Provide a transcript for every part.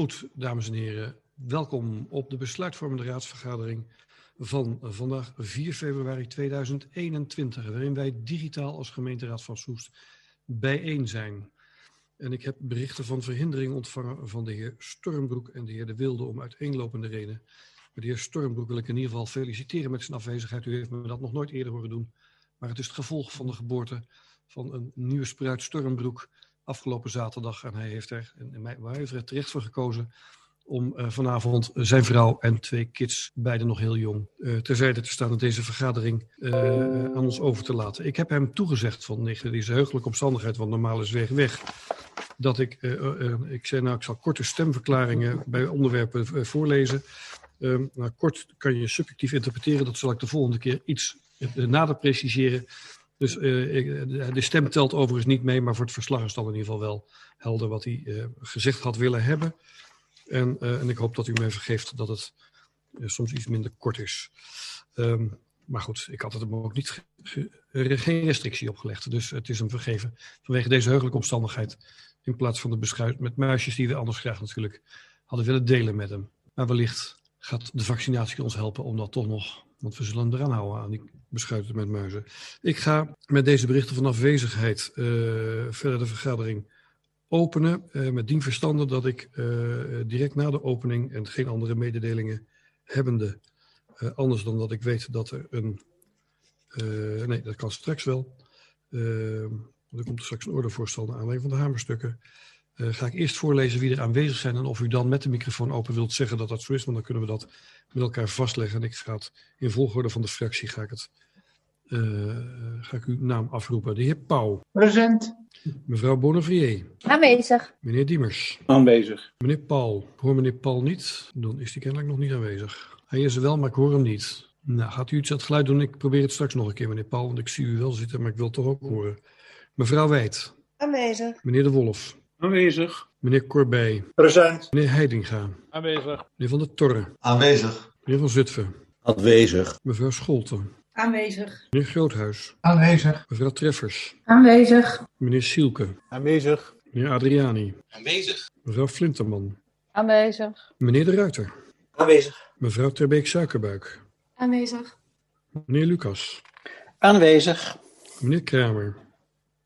Goed, dames en heren, welkom op de besluitvormende raadsvergadering van vandaag 4 februari 2021, waarin wij digitaal als gemeenteraad van Soest bijeen zijn. En ik heb berichten van verhindering ontvangen van de heer Stormbroek en de heer De Wilde om uiteenlopende redenen. Maar de heer Stormbroek wil ik in ieder geval feliciteren met zijn afwezigheid. U heeft me dat nog nooit eerder horen doen. Maar het is het gevolg van de geboorte van een nieuwe spruit Stormbroek afgelopen zaterdag. En hij heeft er, en hij heeft er terecht voor gekozen om uh, vanavond zijn vrouw en twee kids, beide nog heel jong, uh, terzijde te staan en deze vergadering aan ons over te laten. Ik heb hem toegezegd van deze heugelijke omstandigheid, want normaal is weg weg, dat ik, ik zei nou, ik zal korte stemverklaringen bij onderwerpen voorlezen. nou, kort kan je subjectief interpreteren, dat zal ik de volgende keer iets nader preciseren. Dus uh, de stem telt overigens niet mee, maar voor het verslag is dan in ieder geval wel helder wat hij uh, gezegd had willen hebben. En, en, ik hoop dat u mij vergeeft dat het soms iets minder kort is. Um, maar goed, ik had het hem ook niet geen restrictie opgelegd. Dus het is hem vergeven vanwege deze heugelijke omstandigheid. In plaats van de beschuit met muisjes die we anders graag natuurlijk hadden willen delen met hem. Maar wellicht gaat de vaccinatie ons helpen om dat toch nog want we zullen eraan houden aan die beschuiten met muizen. Ik ga met deze berichten van afwezigheid uh, verder de vergadering openen. Uh, met dien verstande dat ik uh, direct na de opening en geen andere mededelingen hebbende. anders dan dat ik weet dat er een. nee, dat kan straks wel. er komt straks een ordevoorstel naar aanleiding van de hamerstukken. Uh, ga ik eerst voorlezen wie er aanwezig zijn en of u dan met de microfoon open wilt zeggen dat dat zo is, want dan kunnen we dat met elkaar vastleggen. En ik ga het in volgorde van de fractie ga ik, het, uh, ga ik uw naam afroepen. De heer Pauw. Present. Mevrouw Bonnevier. Aanwezig. Meneer Diemers. Aanwezig. Meneer Paul. Ik hoor meneer Paul niet, dan is hij kennelijk nog niet aanwezig. Hij is er wel, maar ik hoor hem niet. Nou, gaat u iets aan het geluid doen? Ik probeer het straks nog een keer, meneer Paul, want ik zie u wel zitten, maar ik wil het toch ook horen. Mevrouw Wijd. Aanwezig. Meneer De Wolf. Aanwezig. Meneer Corbij. Present. Meneer Heidinga. Aanwezig. Meneer Van der Torre. Aanwezig. Meneer Van Zutphen. Aanwezig. Mevrouw Scholten. Aanwezig. Meneer Groothuis. Aanwezig. Mevrouw Treffers. Aanwezig. Meneer Sielke. Aanwezig. Meneer Adriani. Aanwezig. Mevrouw Flinterman. Aanwezig. Meneer De Ruiter. Aanwezig. Mevrouw Terbeek Suikerbuik. Aanwezig. Meneer Lucas. Aanwezig. Meneer Kramer.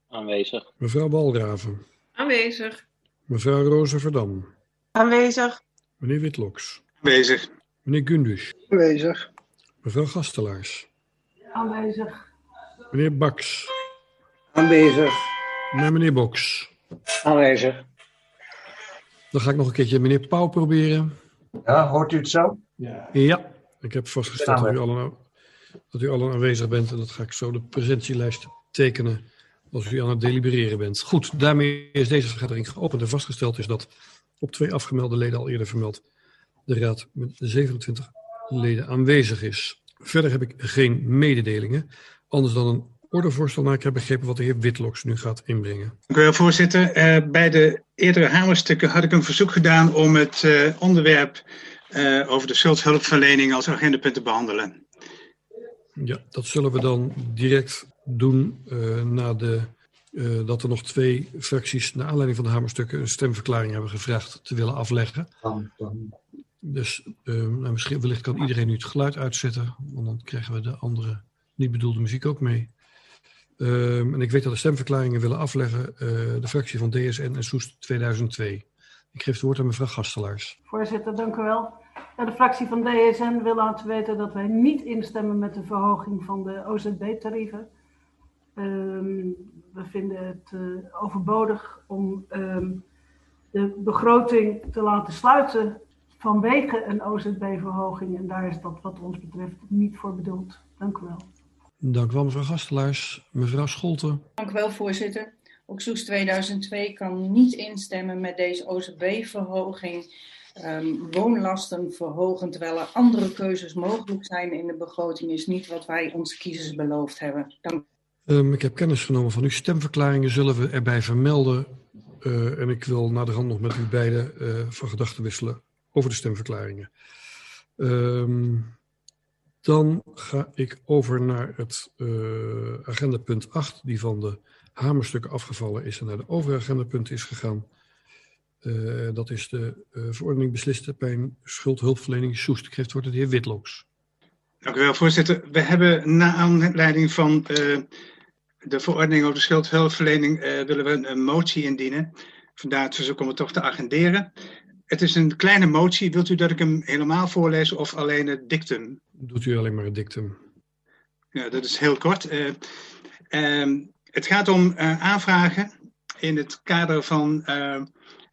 Aanwezig. Mevrouw Balraven. Aanwezig. Mevrouw Roze Verdam. Aanwezig. Meneer Witloks. Aanwezig. Meneer Gundus. Aanwezig. Mevrouw Gastelaars. Aanwezig. Meneer Baks. Aanwezig. Meneer Boks. Aanwezig. Dan ga ik nog een keertje meneer Pauw proberen. Ja, hoort u het zo? Ja, ik heb vastgesteld dat u, allen, dat u allen aanwezig bent. En dat ga ik zo de presentielijst tekenen als u aan het delibereren bent. Goed, daarmee is deze vergadering geopend en vastgesteld is dat op twee afgemelde leden al eerder vermeld de raad met 27 leden aanwezig is. Verder heb ik geen mededelingen, anders dan een ordevoorstel naar ik heb begrepen wat de heer Witloks nu gaat inbrengen. Dank u wel, voorzitter. Uh, bij de eerdere hamerstukken had ik een verzoek gedaan om het uh, onderwerp uh, over de schuldhulpverlening als agendapunt te behandelen. Ja, dat zullen we dan direct doen na de, dat er nog twee fracties naar aanleiding van de hamerstukken een stemverklaring hebben gevraagd te willen afleggen. Dus nou, misschien wellicht kan iedereen nu het geluid uitzetten, want dan krijgen we de andere niet bedoelde muziek ook mee. Um, en ik weet dat de stemverklaringen willen afleggen uh, de fractie van DSN en Soest 2002. Ik geef het woord aan mevrouw Gastelaars. Voorzitter, dank u wel. Ja, de fractie van DSN wil laten weten dat wij niet instemmen met de verhoging van de OZB-tarieven. Um, we vinden het uh, overbodig om um, de begroting te laten sluiten vanwege een OZB-verhoging. En daar is dat wat ons betreft niet voor bedoeld. Dank u wel. Dank u wel, mevrouw Gastelaars. Mevrouw Scholten. Dank u wel, voorzitter. Ook Soes 2002 kan niet instemmen met deze OZB-verhoging. Um, woonlasten verhogen terwijl er andere keuzes mogelijk zijn in de begroting is niet wat wij onze kiezers beloofd hebben. Dank um, ik heb kennis genomen van uw stemverklaringen. Zullen we erbij vermelden. Uh, en ik wil na de hand nog met u beiden uh, van gedachten wisselen over de stemverklaringen. Um, dan ga ik over naar het uh, agendapunt 8, die van de hamerstukken afgevallen is en naar de overige agendapunten is gegaan. Dat is de verordening besliste bij een schuldhulpverlening Soest. Ik geef het woord de heer Witloks. Dank u wel, voorzitter. We hebben na aanleiding van uh, de verordening over de schuldhulpverlening willen we een, een, motie indienen. Vandaar het verzoek om het toch te agenderen. Het is een kleine motie. Wilt u dat ik hem helemaal voorlees of alleen het dictum? Doet u alleen maar het dictum. Ja, dat is heel kort. het gaat om aanvragen in het kader van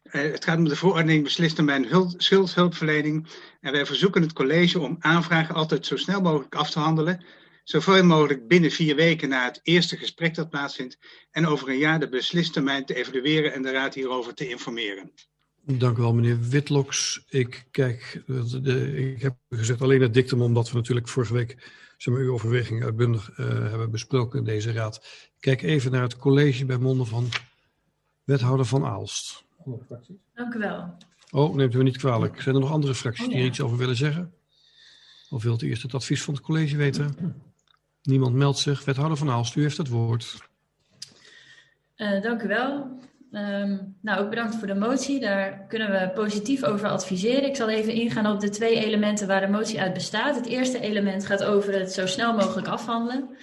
het gaat om de verordening beslist bij een schuldhulpverlening. En wij verzoeken het college om aanvragen altijd zo snel mogelijk af te handelen. Zoveel mogelijk binnen vier weken na het eerste gesprek dat plaatsvindt. En over een jaar de beslistermijn te evalueren en de raad hierover te informeren. Dank u wel, meneer Witloks. Ik kijk, de, ik heb gezegd alleen het dictum, omdat we natuurlijk vorige week zeg maar, uw overweging uitbundig uh, hebben besproken in deze raad. Ik kijk even naar het college bij monden van wethouder Van Aalst andere fracties. Dank u wel. Oh, neemt u me niet kwalijk. Zijn er nog andere fracties die er iets over willen zeggen? Of wilt u eerst het advies van het college weten? Niemand meldt zich. Wethouder van Aalst, u heeft het woord. Uh, dank u wel. Um, nou, ook bedankt voor de motie. Daar kunnen we positief over adviseren. Ik zal even ingaan op de twee elementen waar de motie uit bestaat. Het eerste element gaat over het zo snel mogelijk afhandelen.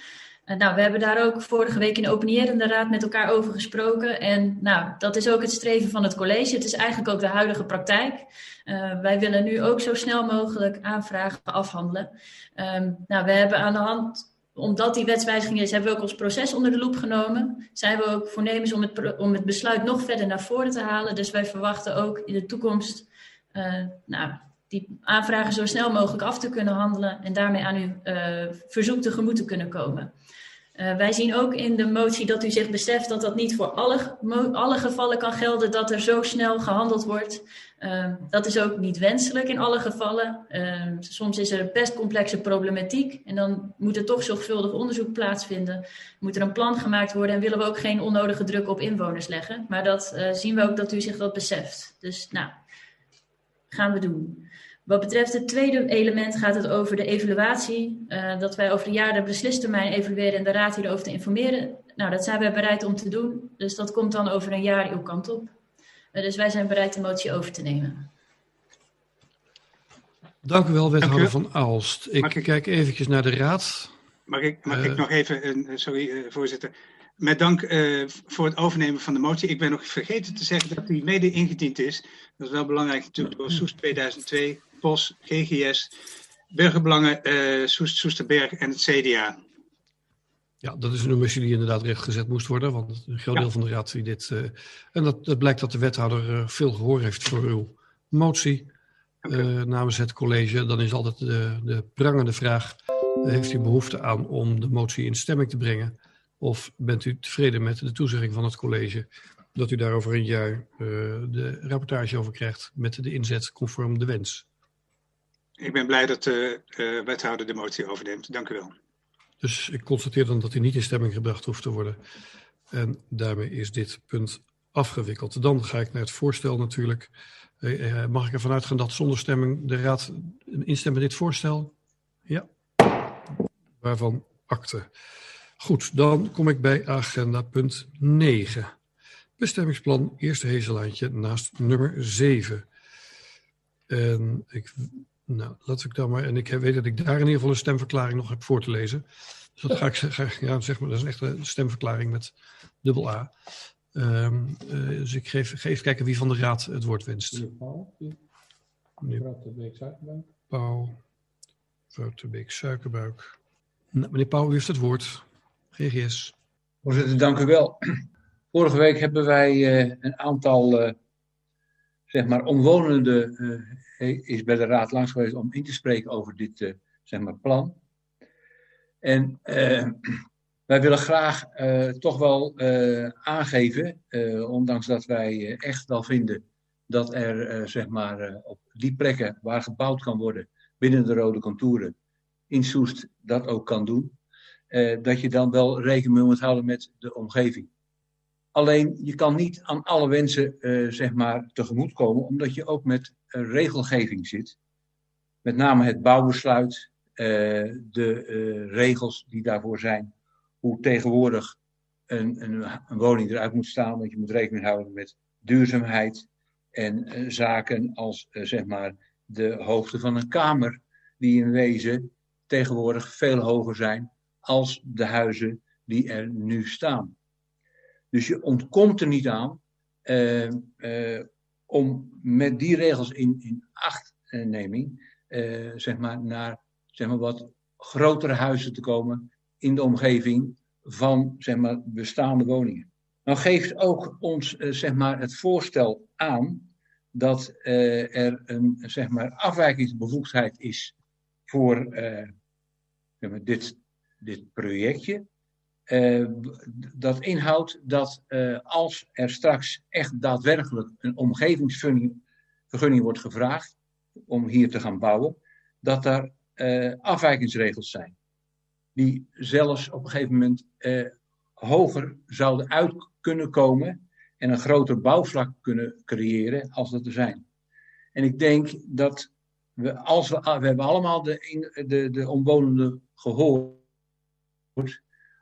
Eh, nou, we hebben daar ook vorige week in de openierende raad met elkaar over gesproken. En nou, dat is ook het streven van het college. Het is eigenlijk ook de huidige praktijk. Uh, wij willen nu ook zo snel mogelijk aanvragen afhandelen. Um, nou, we hebben aan de hand, omdat die wetswijziging is, hebben we ook ons proces onder de loep genomen. Zijn we ook voornemens om het, om het besluit nog verder naar voren te halen. Dus wij verwachten ook in de toekomst uh, nou, die aanvragen zo snel mogelijk af te kunnen handelen en daarmee aan uw uh, verzoek tegemoet te kunnen komen. Uh, wij zien ook in de motie dat u zich beseft dat dat niet voor alle, alle gevallen kan gelden dat er zo snel gehandeld wordt. Uh, dat is ook niet wenselijk in alle gevallen. Uh, soms is er best complexe problematiek en dan moet er toch zorgvuldig onderzoek plaatsvinden. Moet er een plan gemaakt worden en willen we ook geen onnodige druk op inwoners leggen. Maar dat zien we ook dat u zich dat beseft. Dus nou, gaan we doen. Wat betreft het tweede element gaat het over de evaluatie. Uh, dat wij over een jaar de beslistermijn evalueren en de raad hierover te informeren. Nou, dat zijn wij bereid om te doen. Dus dat komt dan over een jaar uw kant op. Uh, dus wij zijn bereid de motie over te nemen. Dank u wel, wethouder van Aalst. Ik, ik kijk eventjes naar de raad. Mag ik, mag uh, ik nog even, sorry voorzitter. Met dank voor het overnemen van de motie. Ik ben nog vergeten te zeggen dat die mede ingediend is. Dat is wel belangrijk natuurlijk door SOES 2002 POS, GGS, Burgerbelangen, uh, Soest, Soesterberg en het CDA. Ja, dat is een missie die inderdaad rechtgezet moest worden, want een groot ja. deel van de raad die dit... Uh, en dat, dat blijkt dat de wethouder uh, veel gehoor heeft voor uw motie okay. namens het college. Dan is altijd de, de prangende vraag, heeft u behoefte aan om de motie in stemming te brengen? Of bent u tevreden met de toezegging van het college dat u daar over een jaar de rapportage over krijgt met de inzet conform de wens? Ik ben blij dat de uh, wethouder de motie overneemt. Dank u wel. Dus ik constateer dan dat hij niet in stemming gebracht hoeft te worden. En daarmee is dit punt afgewikkeld. Dan ga ik naar het voorstel natuurlijk. Uh, mag ik ervan uitgaan dat zonder stemming de raad instemt met dit voorstel? Ja. Waarvan akte. Goed, dan kom ik bij agenda punt 9. Bestemmingsplan, eerste hezelaantje naast nummer 7. En ik nou, laat ik dan maar. En ik weet dat ik daar in ieder geval een stemverklaring nog heb voor te lezen. Dus dat ga ik zeggen. Ja, zeg maar, dat is een echte stemverklaring met dubbel A. Um, uh, dus ik geef, geef kijken wie van de raad het woord wenst. Meneer Pauw. Meneer Wouterbeek Suikerbuik. Pauw. Wouterbeek Suikerbuik. Nou, meneer Pauw, u heeft het woord. GGS. Voorzitter, dank u wel. Vorige week hebben wij uh, een aantal uh, zeg maar omwonenden is bij de raad langs geweest om in te spreken over dit uh, zeg maar, plan. En uh, wij willen graag toch wel aangeven, ondanks dat wij echt wel vinden dat er zeg maar, op die plekken waar gebouwd kan worden binnen de rode contouren in Soest dat ook kan doen, dat je dan wel rekening moet houden met de omgeving. Alleen je kan niet aan alle wensen uh, zeg maar tegemoetkomen, omdat je ook met uh, regelgeving zit. Met name het bouwbesluit, uh, de regels die daarvoor zijn. Hoe tegenwoordig een, een, een, woning eruit moet staan, want je moet rekening houden met duurzaamheid. En zaken als zeg maar de hoogte van een kamer, die in wezen tegenwoordig veel hoger zijn als de huizen die er nu staan. Dus je ontkomt er niet aan uh, uh, om met die regels in, in achtneming, uh, zeg maar, naar zeg maar, wat grotere huizen te komen in de omgeving van zeg maar, bestaande woningen. Nou geeft ook ons zeg maar, het voorstel aan dat er een zeg maar, afwijkingsbevoegdheid is voor dit, dit projectje. Uh, dat inhoudt dat uh, als er straks echt daadwerkelijk een omgevingsvergunning wordt gevraagd om hier te gaan bouwen, dat daar uh, afwijkingsregels zijn. Die zelfs op een gegeven moment hoger zouden uit kunnen komen en een groter bouwvlak kunnen creëren als dat er zijn. En ik denk dat we, als we, we hebben allemaal de, de, de omwonenden gehoord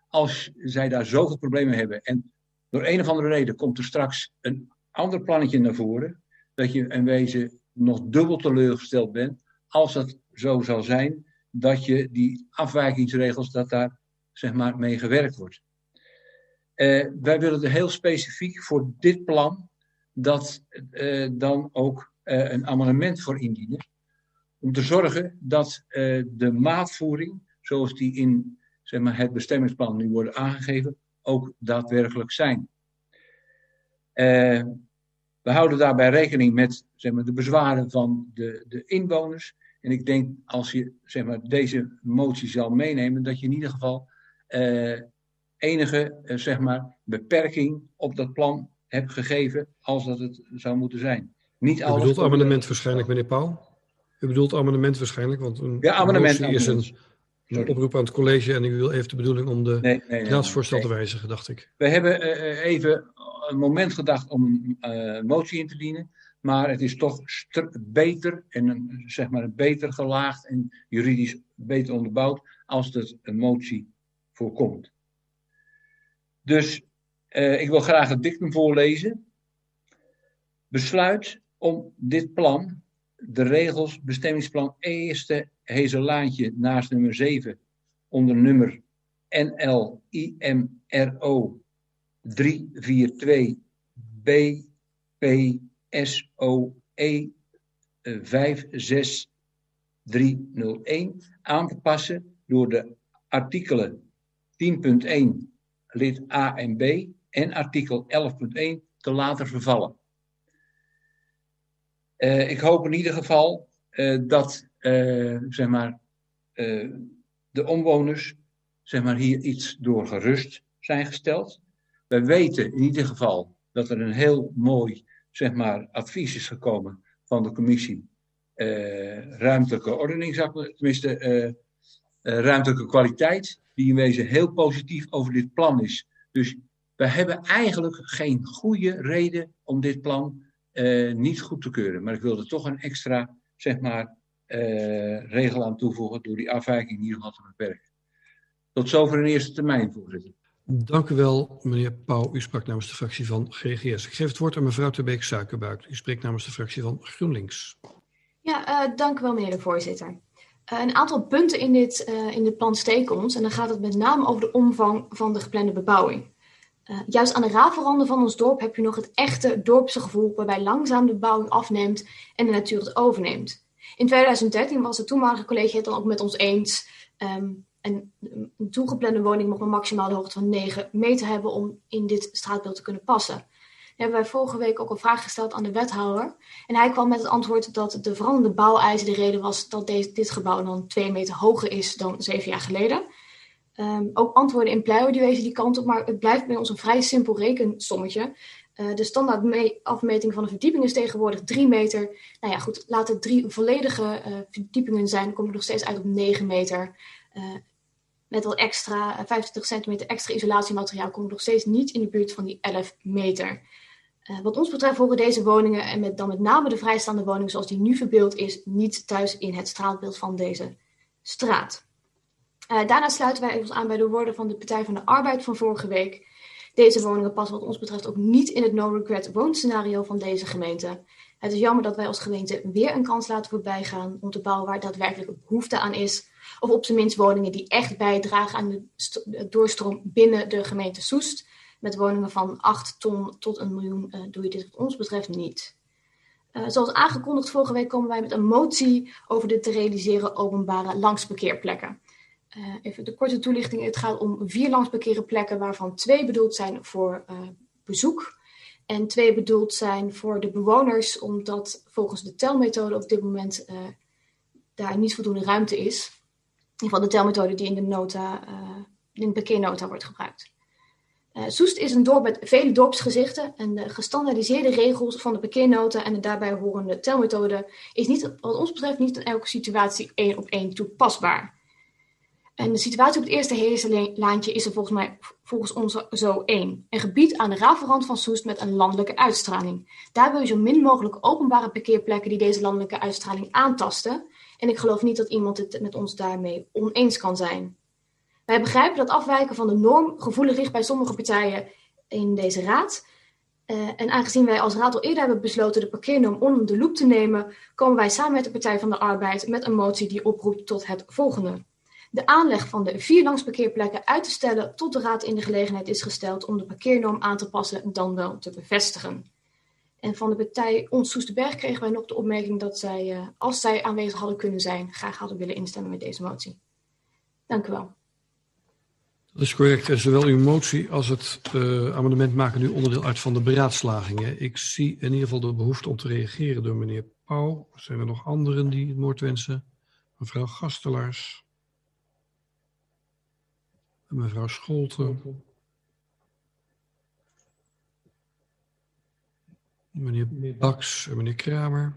als zij daar zoveel problemen hebben en door een of andere reden komt er straks een ander plannetje naar voren, dat je in wezen nog dubbel teleurgesteld bent, als dat zo zal zijn, dat je die afwijkingsregels, dat daar zeg maar mee gewerkt wordt. Uh, wij willen er heel specifiek voor dit plan dat uh, dan ook uh, een amendement voor indienen. Om te zorgen dat de maatvoering, zoals die in zeg maar, het bestemmingsplan nu worden aangegeven, ook daadwerkelijk zijn. Uh, we houden daarbij rekening met zeg maar, de bezwaren van de, de inwoners. En ik denk als je zeg maar, deze motie zal meenemen, dat je in ieder geval uh, enige uh, zeg maar, beperking op dat plan hebt gegeven als dat het zou moeten zijn. Niet U bedoelt amendement waarschijnlijk, meneer Pauw? U bedoelt amendement waarschijnlijk, want een ja, amendement, motie is een een oproep aan het college en u wil even de bedoeling om de nee, nee, te wijzigen, dacht ik. We hebben uh, even een moment gedacht om een uh, motie in te dienen, maar het is toch beter en een, zeg maar een beter gelaagd en juridisch beter onderbouwd als er een motie voorkomt. Dus uh, ik wil graag het dictum voorlezen. Besluit om dit plan de regels bestemmingsplan eerste Hezelaantje naast nummer 7 onder nummer NLIMRO 342 BPSOE 56301 aan te passen door de artikelen 10.1 lid A en B en artikel 11.1 te laten vervallen. Uh, ik hoop in ieder geval uh, dat uh, zeg maar, de omwoners zeg maar, hier iets door gerust zijn gesteld. We weten in ieder geval dat er een heel mooi zeg maar, advies is gekomen van de commissie ruimtelijke ordening, tenminste ruimtelijke kwaliteit, die in wezen heel positief over dit plan is. Dus we hebben eigenlijk geen goede reden om dit plan uh, niet goed te keuren. Maar ik wilde toch een extra, zeg maar, uh, regel aan toevoegen door die afwijking in ieder geval te beperken. Tot zover een eerste termijn, voorzitter. Dank u wel, meneer Pauw. U sprak namens de fractie van GGS. Ik geef het woord aan mevrouw Terbeek Suikerbuik. U spreekt namens de fractie van GroenLinks. Ja, uh, dank u wel, meneer de voorzitter. Uh, een aantal punten in dit, uh, in dit plan steken ons. En dan gaat het met name over de omvang van de geplande bebouwing. Uh, juist aan de rafelranden van ons dorp heb je nog het echte dorpse gevoel waarbij langzaam de bebouwing afneemt en de natuur het overneemt. In 2013 was het toenmalige college het dan ook met ons eens. Um, en een toegeplande woning mag een maximale hoogte van 9 meter hebben om in dit straatbeeld te kunnen passen. Nu hebben wij vorige week ook een vraag gesteld aan de wethouder. En hij kwam met het antwoord dat de veranderende bouweisen de reden was dat deze, dit gebouw dan 2 meter hoger is dan 7 jaar geleden. Um, ook antwoorden in Pleio die kant op, maar het blijft bij ons een vrij simpel rekensommetje. Uh, de standaard afmeting van de verdieping is tegenwoordig 3 meter. Nou ja, goed, laat het drie volledige uh, verdiepingen zijn, kom je nog steeds uit op 9 meter. Uh, met wat extra, 25 centimeter extra isolatiemateriaal kom je nog steeds niet in de buurt van die 11 meter. wat ons betreft horen deze woningen, en met, dan met name de vrijstaande woningen zoals die nu verbeeld is, niet thuis in het straatbeeld van deze straat. Uh, daarna sluiten wij ons aan bij de woorden van de Partij van de Arbeid van vorige week. Deze woningen passen wat ons betreft ook niet in het no-regret woonscenario van deze gemeente. Het is jammer dat wij als gemeente weer een kans laten voorbijgaan om te bouwen waar daadwerkelijk behoefte aan is. Of op zijn minst woningen die echt bijdragen aan de doorstroom binnen de gemeente Soest. Met woningen van 8 ton tot een miljoen uh, doe je dit wat ons betreft niet. Uh, zoals aangekondigd vorige week komen wij met een motie over de te realiseren openbare langsparkeerplekken. Uh, even de korte toelichting. Het gaat om vier langsparkeerplekken waarvan twee bedoeld zijn voor bezoek. En twee bedoeld zijn voor de bewoners, omdat volgens de telmethode op dit moment daar niet voldoende ruimte is. In ieder geval de telmethode die in de, nota, in de parkeernota wordt gebruikt. Soest is een dorp met vele dorpsgezichten en de gestandaardiseerde regels van de parkeernota en de daarbij horende telmethode is niet, wat ons betreft niet in elke situatie één op één toepasbaar. En de situatie op het eerste hele laantje is er volgens mij volgens ons zo één. Een gebied aan de rafelrand van Soest met een landelijke uitstraling. Daar wil je zo min mogelijk openbare parkeerplekken die deze landelijke uitstraling aantasten. En ik geloof niet dat iemand het met ons daarmee oneens kan zijn. Wij begrijpen dat afwijken van de norm gevoelig ligt bij sommige partijen in deze raad. Uh, en aangezien wij als raad al eerder hebben besloten de parkeernorm onder de loep te nemen, komen wij samen met de Partij van de Arbeid met een motie die oproept tot het volgende. De aanleg van de vier langsparkeerplekken uit te stellen tot de raad in de gelegenheid is gesteld om de parkeernorm aan te passen dan wel te bevestigen. En van de partij Ons Soesterberg kregen wij nog de opmerking dat zij, uh, als zij aanwezig hadden kunnen zijn, graag hadden willen instemmen met deze motie. Dank u wel. Dat is correct. Zowel uw motie als het uh, amendement maken nu onderdeel uit van de beraadslagingen. Ik zie in ieder geval de behoefte om te reageren door meneer Pauw. Zijn er nog anderen die het woord wensen? Mevrouw Gastelaars. Mevrouw Scholten. Meneer Baks en meneer Kramer.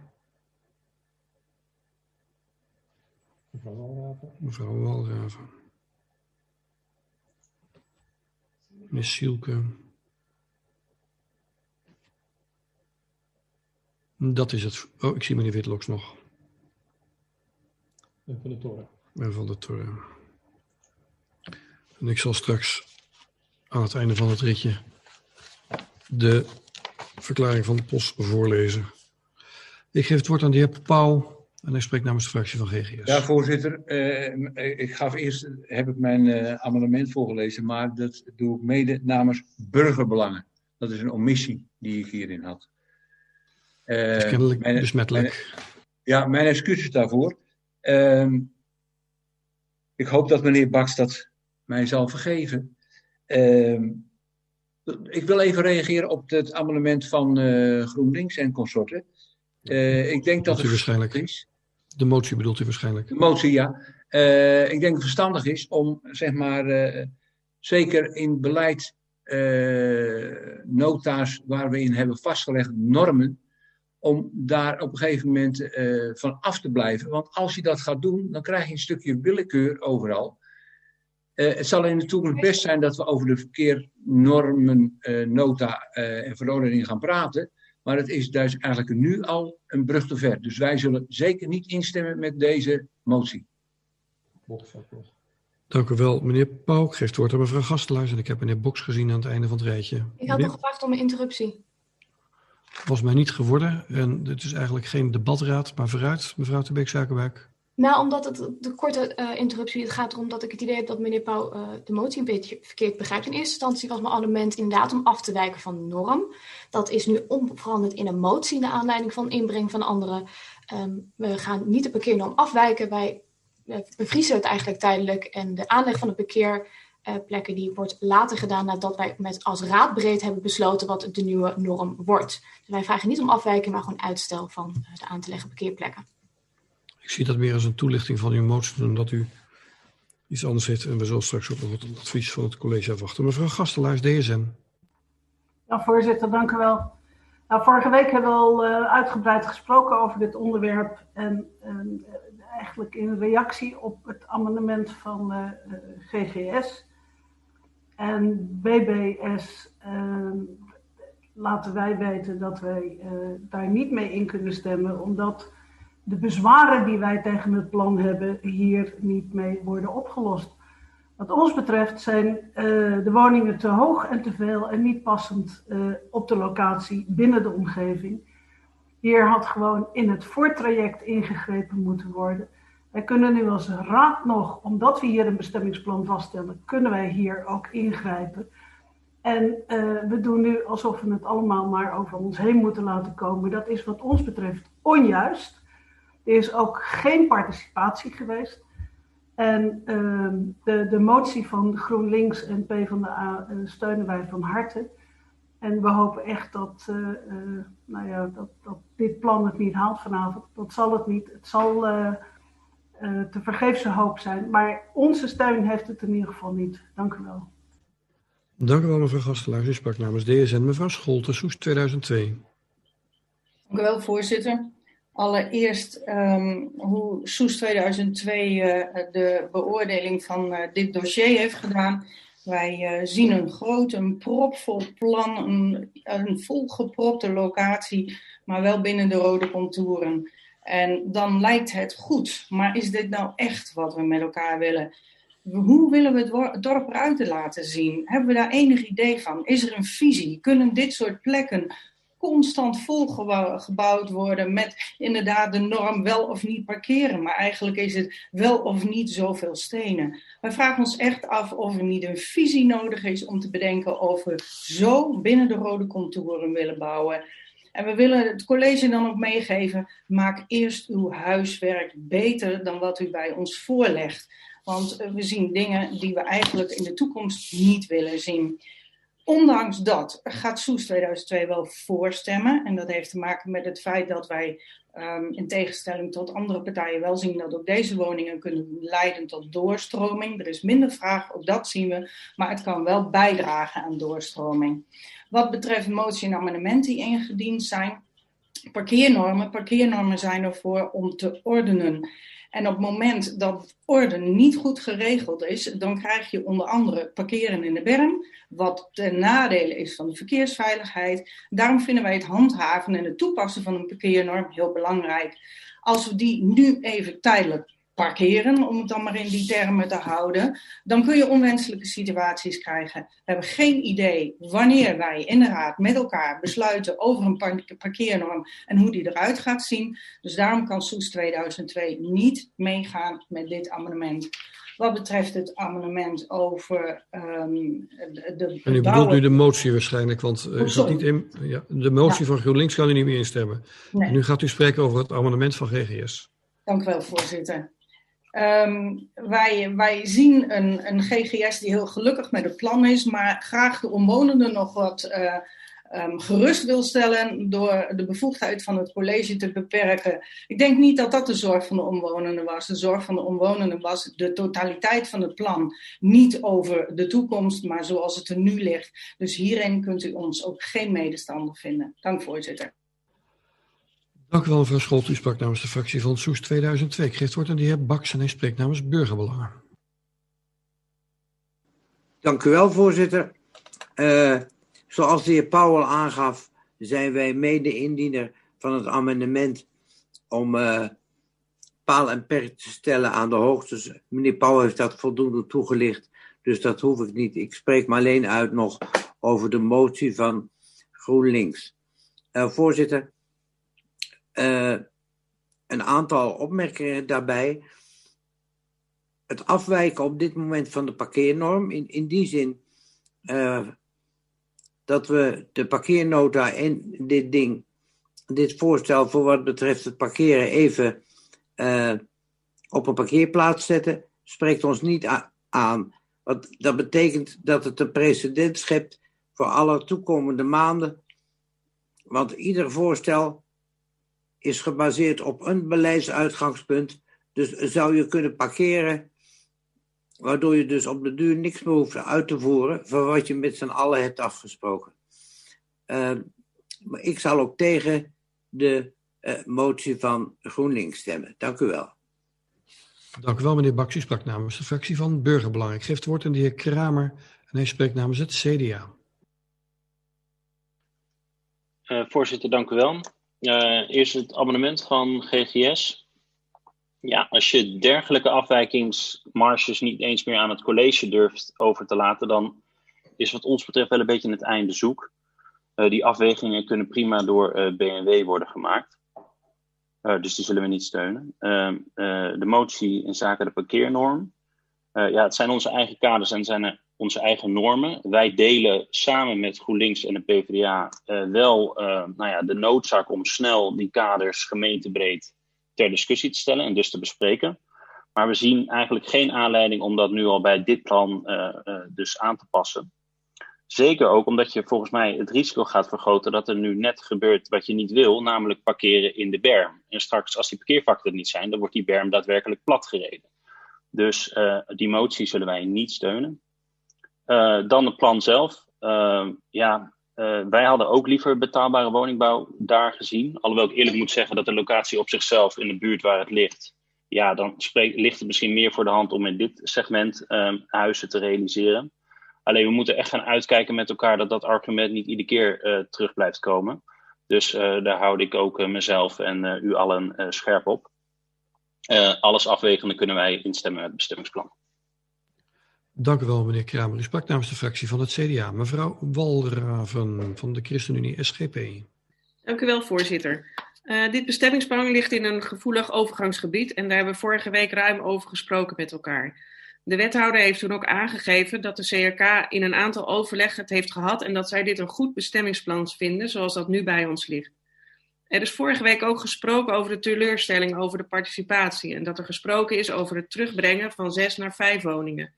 Mevrouw Walraven. Mevrouw Walraven. Meneer Sielke. Dat is het. Oh, ik zie meneer Witloks nog. En van de toren. En van de toren. En ik zal straks aan het einde van het ritje de verklaring van de POS voorlezen. Ik geef het woord aan de heer Pauw. En hij spreekt namens de fractie van GGS. Ja, voorzitter. Uh, ik gaf eerst, heb ik mijn uh, amendement voorgelezen, maar dat doe ik mede namens burgerbelangen. Dat is een omissie die ik hierin had. Dat is kennelijk mijn, besmettelijk. Mijn, ja, mijn excuses daarvoor. Ehm, ik hoop dat meneer Baks dat mij zal vergeven. Ehm, ik wil even reageren op het amendement van GroenLinks en consorten. ik denk dat, het waarschijnlijk is. De motie bedoelt u waarschijnlijk? De motie, ja. Uh, ik denk dat het verstandig is om, zeg maar, zeker in beleid, uh, nota's waar we in hebben vastgelegd, normen, om daar op een gegeven moment van af te blijven. Want als je dat gaat doen, dan krijg je een stukje willekeur overal. Het zal in de toekomst best zijn dat we over de verkeernormen, nota en verordeningen gaan praten. Maar het is dus eigenlijk nu al een brug te ver. Dus wij zullen zeker niet instemmen met deze motie. Dank u wel, meneer Pauw. Ik geef het woord aan mevrouw Gastelaars. En ik heb meneer Boks gezien aan het einde van het rijtje. Ik had nog gevraagd om een interruptie. Was mij niet geworden. En het is eigenlijk geen debatraad, maar vooruit, mevrouw de Beek-Zakenwijk. Nou, omdat het de korte uh, interruptie, het gaat erom dat ik het idee heb dat meneer Pauw uh, de motie een beetje verkeerd begrijpt. In eerste instantie was mijn amendement inderdaad om af te wijken van de norm. Dat is nu omveranderd in een motie naar aanleiding van inbreng van anderen. Um, we gaan niet de parkeernorm afwijken, wij uh, bevriezen het eigenlijk tijdelijk. En de aanleg van de parkeerplekken die wordt later gedaan nadat wij met als raad breed hebben besloten wat de nieuwe norm wordt. Dus wij vragen niet om afwijken, maar gewoon uitstel van de aan te leggen parkeerplekken. Zie dat meer als een toelichting van uw motie dan dat u iets anders heeft. En we zullen straks ook nog het advies van het college afwachten. Mevrouw Gastelaars, DSM. Ja, voorzitter, dank u wel. Nou, vorige week hebben we al uh, uitgebreid gesproken over dit onderwerp. En uh, eigenlijk in reactie op het amendement van uh, GGS en BBS laten wij weten dat wij daar niet mee in kunnen stemmen, omdat de bezwaren die wij tegen het plan hebben hier niet mee worden opgelost. Wat ons betreft zijn uh, de woningen te hoog en te veel en niet passend uh, op de locatie binnen de omgeving. Hier had gewoon in het voortraject ingegrepen moeten worden. Wij kunnen nu als raad nog, omdat we hier een bestemmingsplan vaststellen, kunnen wij hier ook ingrijpen. En uh, we doen nu alsof we het allemaal maar over ons heen moeten laten komen. Dat is wat ons betreft onjuist. Er is ook geen participatie geweest. En uh, de, de motie van GroenLinks en PvdA uh, steunen wij van harte. En we hopen echt dat, uh, nou ja, dat, dat dit plan het niet haalt vanavond. Dat zal het niet. Het zal te vergeefse hoop zijn. Maar onze steun heeft het in ieder geval niet. Dank u wel. Dank u wel, mevrouw Gastelaars. U sprak namens DSN. Mevrouw Scholte, Soes 2002. Dank u wel, voorzitter. Allereerst um, hoe Soes 2002 uh, de beoordeling van uh, dit dossier heeft gedaan. Wij uh, zien een groot, een propvol plan, een, een volgepropte locatie, maar wel binnen de rode contouren. En dan lijkt het goed, maar is dit nou echt wat we met elkaar willen? Hoe willen we het dorp eruit laten zien? Hebben we daar enig idee van? Is er een visie? Kunnen dit soort plekken constant volgebouwd worden met inderdaad de norm wel of niet parkeren. Maar eigenlijk is het wel of niet zoveel stenen. Wij vragen ons echt af of er niet een visie nodig is om te bedenken of we zo binnen de rode contouren willen bouwen. En we willen het college dan ook meegeven, maak eerst uw huiswerk beter dan wat u bij ons voorlegt. Want we zien dingen die we eigenlijk in de toekomst niet willen zien. Ondanks dat gaat Soes 2002 wel voorstemmen. En dat heeft te maken met het feit dat wij um, in tegenstelling tot andere partijen wel zien dat ook deze woningen kunnen leiden tot doorstroming. Er is minder vraag, ook dat zien we, maar het kan wel bijdragen aan doorstroming. Wat betreft motie en amendementen die ingediend zijn, parkeernormen. Parkeernormen zijn ervoor om te ordenen. En op het moment dat orde niet goed geregeld is, dan krijg je onder andere parkeren in de berm, wat ten nadele is van de verkeersveiligheid. Daarom vinden wij het handhaven en het toepassen van een parkeernorm heel belangrijk. Als we die nu even tijdelijk parkeren, om het dan maar in die termen te houden, dan kun je onwenselijke situaties krijgen. We hebben geen idee wanneer wij in de raad met elkaar besluiten over een parkeernorm en hoe die eruit gaat zien. Dus daarom kan Soes 2002 niet meegaan met dit amendement. Wat betreft het amendement over um, de, de En u bedoelt nu de motie waarschijnlijk, want uh, oh, niet in, ja, de motie ja. van GroenLinks kan u niet meer instemmen. Nee. Nu gaat u spreken over het amendement van GGS. Dank u wel, voorzitter. Um, wij, wij zien een, een GGS die heel gelukkig met het plan is, maar graag de omwonenden nog wat uh, gerust wil stellen door de bevoegdheid van het college te beperken. Ik denk niet dat dat de zorg van de omwonenden was. De zorg van de omwonenden was de totaliteit van het plan. Niet over de toekomst, maar zoals het er nu ligt. Dus hierin kunt u ons ook geen medestander vinden. Dank voorzitter. Dank u wel, mevrouw Scholt. U sprak namens de fractie van Soes 2002. Ik geef het woord aan de heer Baks en hij spreekt namens Burgerbelangen. Dank u wel, voorzitter. Uh, zoals de heer Powell aangaf, zijn wij mede-indiener van het amendement om uh, paal en perk te stellen aan de hoogtes. Meneer Powell heeft dat voldoende toegelicht, dus dat hoef ik niet. Ik spreek me alleen uit nog over de motie van GroenLinks. Uh, voorzitter, uh, een aantal opmerkingen daarbij. Het afwijken op dit moment van de parkeernorm, in, in die zin uh, dat we de parkeernota en dit ding, dit voorstel voor wat betreft het parkeren even uh, op een parkeerplaats zetten, spreekt ons niet aan. Want dat betekent dat het een precedent schept voor alle toekomende maanden. Want ieder voorstel is gebaseerd op een beleidsuitgangspunt. Dus zou je kunnen parkeren, waardoor je dus op de duur niks meer hoeft uit te voeren van wat je met z'n allen hebt afgesproken. Uh, maar ik zal ook tegen de uh, motie van GroenLinks stemmen. Dank u wel. Dank u wel, meneer Baks. U sprak namens de fractie van Burgerbelang. Ik geef het woord aan de heer Kramer en hij spreekt namens het CDA. Uh, voorzitter, dank u wel. Uh, eerst het abonnement van GGS. Ja, als je dergelijke afwijkingsmarges niet eens meer aan het college durft over te laten, dan is wat ons betreft wel een beetje het einde zoek. die afwegingen kunnen prima door BNW worden gemaakt. dus die zullen we niet steunen. Ehm, de motie in zaken de parkeernorm. ja, het zijn onze eigen kaders en zijn er onze eigen normen. Wij delen samen met GroenLinks en de PvdA wel nou ja, de noodzaak om snel die kaders gemeentebreed ter discussie te stellen en dus te bespreken. Maar we zien eigenlijk geen aanleiding om dat nu al bij dit plan uh, dus aan te passen. Zeker ook omdat je volgens mij het risico gaat vergroten dat er nu net gebeurt wat je niet wil, namelijk parkeren in de berm. En straks, als die parkeervakken er niet zijn, dan wordt die berm daadwerkelijk platgereden. Dus die motie zullen wij niet steunen. Dan het plan zelf. ja, wij hadden ook liever betaalbare woningbouw daar gezien. Alhoewel ik eerlijk moet zeggen dat de locatie op zichzelf in de buurt waar het ligt, ja, dan ligt het misschien meer voor de hand om in dit segment um, huizen te realiseren. Alleen we moeten echt gaan uitkijken met elkaar dat dat argument niet iedere keer terug blijft komen. Dus daar houd ik ook mezelf en u allen scherp op. alles afwegende kunnen wij instemmen met het bestemmingsplan. Dank u wel, meneer Kramer. U sprak namens de fractie van het CDA. Mevrouw Walraven van de ChristenUnie SGP. Dank u wel, voorzitter. Uh, dit bestemmingsplan ligt in een gevoelig overgangsgebied en daar hebben we vorige week ruim over gesproken met elkaar. De wethouder heeft toen ook aangegeven dat de CRK in een aantal overleggen het heeft gehad en dat zij dit een goed bestemmingsplan vinden zoals dat nu bij ons ligt. Er is vorige week ook gesproken over de teleurstelling over de participatie en dat er gesproken is over het terugbrengen van zes naar vijf woningen.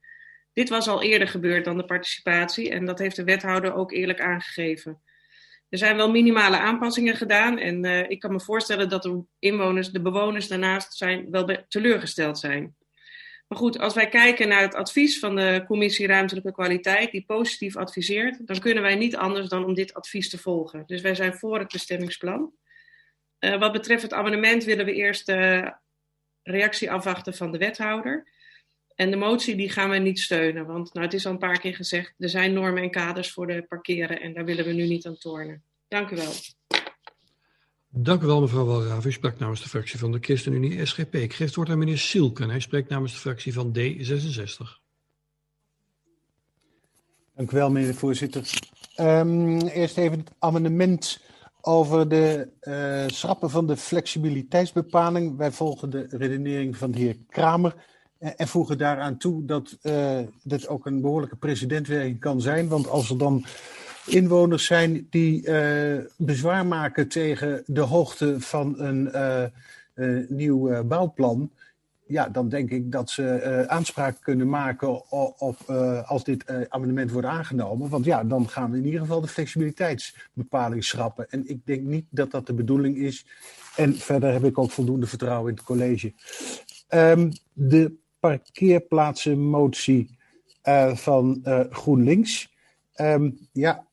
Dit was al eerder gebeurd dan de participatie en dat heeft de wethouder ook eerlijk aangegeven. Er zijn wel minimale aanpassingen gedaan en uh, ik kan me voorstellen dat de inwoners, de bewoners daarnaast zijn, wel teleurgesteld zijn. Maar goed, als wij kijken naar het advies van de Commissie Ruimtelijke Kwaliteit, die positief adviseert, dan kunnen wij niet anders dan om dit advies te volgen. Dus wij zijn voor het bestemmingsplan. Uh, wat betreft het amendement willen we eerst de reactie afwachten van de wethouder. En de motie die gaan we niet steunen, want nou, het is al een paar keer gezegd, er zijn normen en kaders voor de parkeren en daar willen we nu niet aan tornen. Dank u wel. Dank u wel, mevrouw Walraven. U sprak namens de fractie van de ChristenUnie SGP. Ik geef het woord aan meneer Silken. Hij spreekt namens de fractie van D66. Dank u wel, meneer de voorzitter. Um, eerst even het amendement over de uh, schrappen van de flexibiliteitsbepaling. Wij volgen de redenering van de heer Kramer. En voegen daaraan toe dat uh, dit ook een behoorlijke precedentwerking kan zijn. Want als er dan inwoners zijn die uh, bezwaar maken tegen de hoogte van een nieuw bouwplan. Ja, dan denk ik dat ze aanspraak kunnen maken op, als dit amendement wordt aangenomen. Want ja, dan gaan we in ieder geval de flexibiliteitsbepaling schrappen. En ik denk niet dat dat de bedoeling is. En verder heb ik ook voldoende vertrouwen in het college. Um, de parkeerplaatsenmotie uh, van uh, GroenLinks. Um, ja,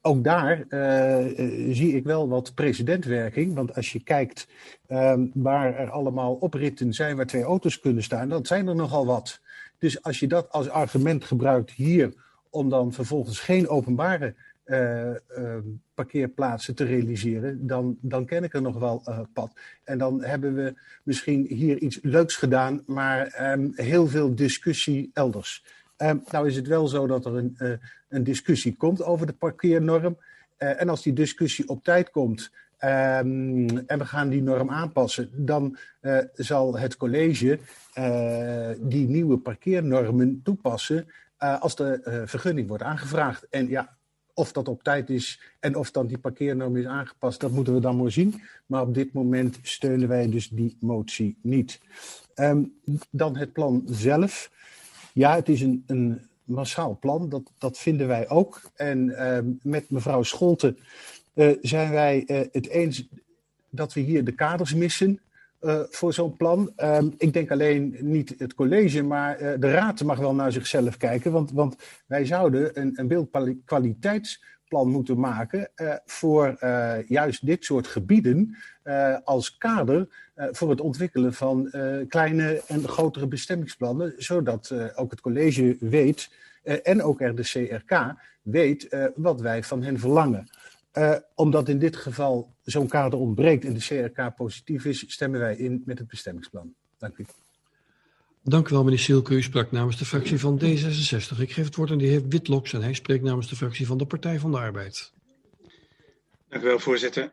ook daar uh, zie ik wel wat precedentwerking. Want als je kijkt um, waar er allemaal opritten zijn waar twee auto's kunnen staan, dan zijn er nogal wat. Dus als je dat als argument gebruikt hier om dan vervolgens geen openbare uh, uh, parkeerplaatsen te realiseren, dan, dan ken ik er nog wel uh, pad. En dan hebben we misschien hier iets leuks gedaan, maar um, heel veel discussie elders. Um, nou is het wel zo dat er een, een discussie komt over de parkeernorm. en als die discussie op tijd komt, en we gaan die norm aanpassen, dan zal het college die nieuwe parkeernormen toepassen als de vergunning wordt aangevraagd. En ja, of dat op tijd is en of dan die parkeernorm is aangepast, dat moeten we dan maar zien. Maar op dit moment steunen wij dus die motie niet. Um, dan het plan zelf. Ja, het is een, een massaal plan, dat, dat vinden wij ook. En um, met mevrouw Scholten uh, zijn wij uh, het eens dat we hier de kaders missen. Uh, voor zo'n plan. Um, ik denk alleen niet het college, maar uh, de raad mag wel naar zichzelf kijken. Want, want wij zouden een, een beeldkwaliteitsplan moeten maken uh, voor juist dit soort gebieden als kader voor het ontwikkelen van kleine en grotere bestemmingsplannen. Zodat ook het college weet en ook er de CRK weet wat wij van hen verlangen. Uh, omdat in dit geval zo'n kader ontbreekt en de CRK positief is, stemmen wij in met het bestemmingsplan. Dank u. Dank u wel, meneer Sielke. U sprak namens de fractie van D66. Ik geef het woord aan de heer Witloks en hij spreekt namens de fractie van de Partij van de Arbeid. Dank u wel, voorzitter.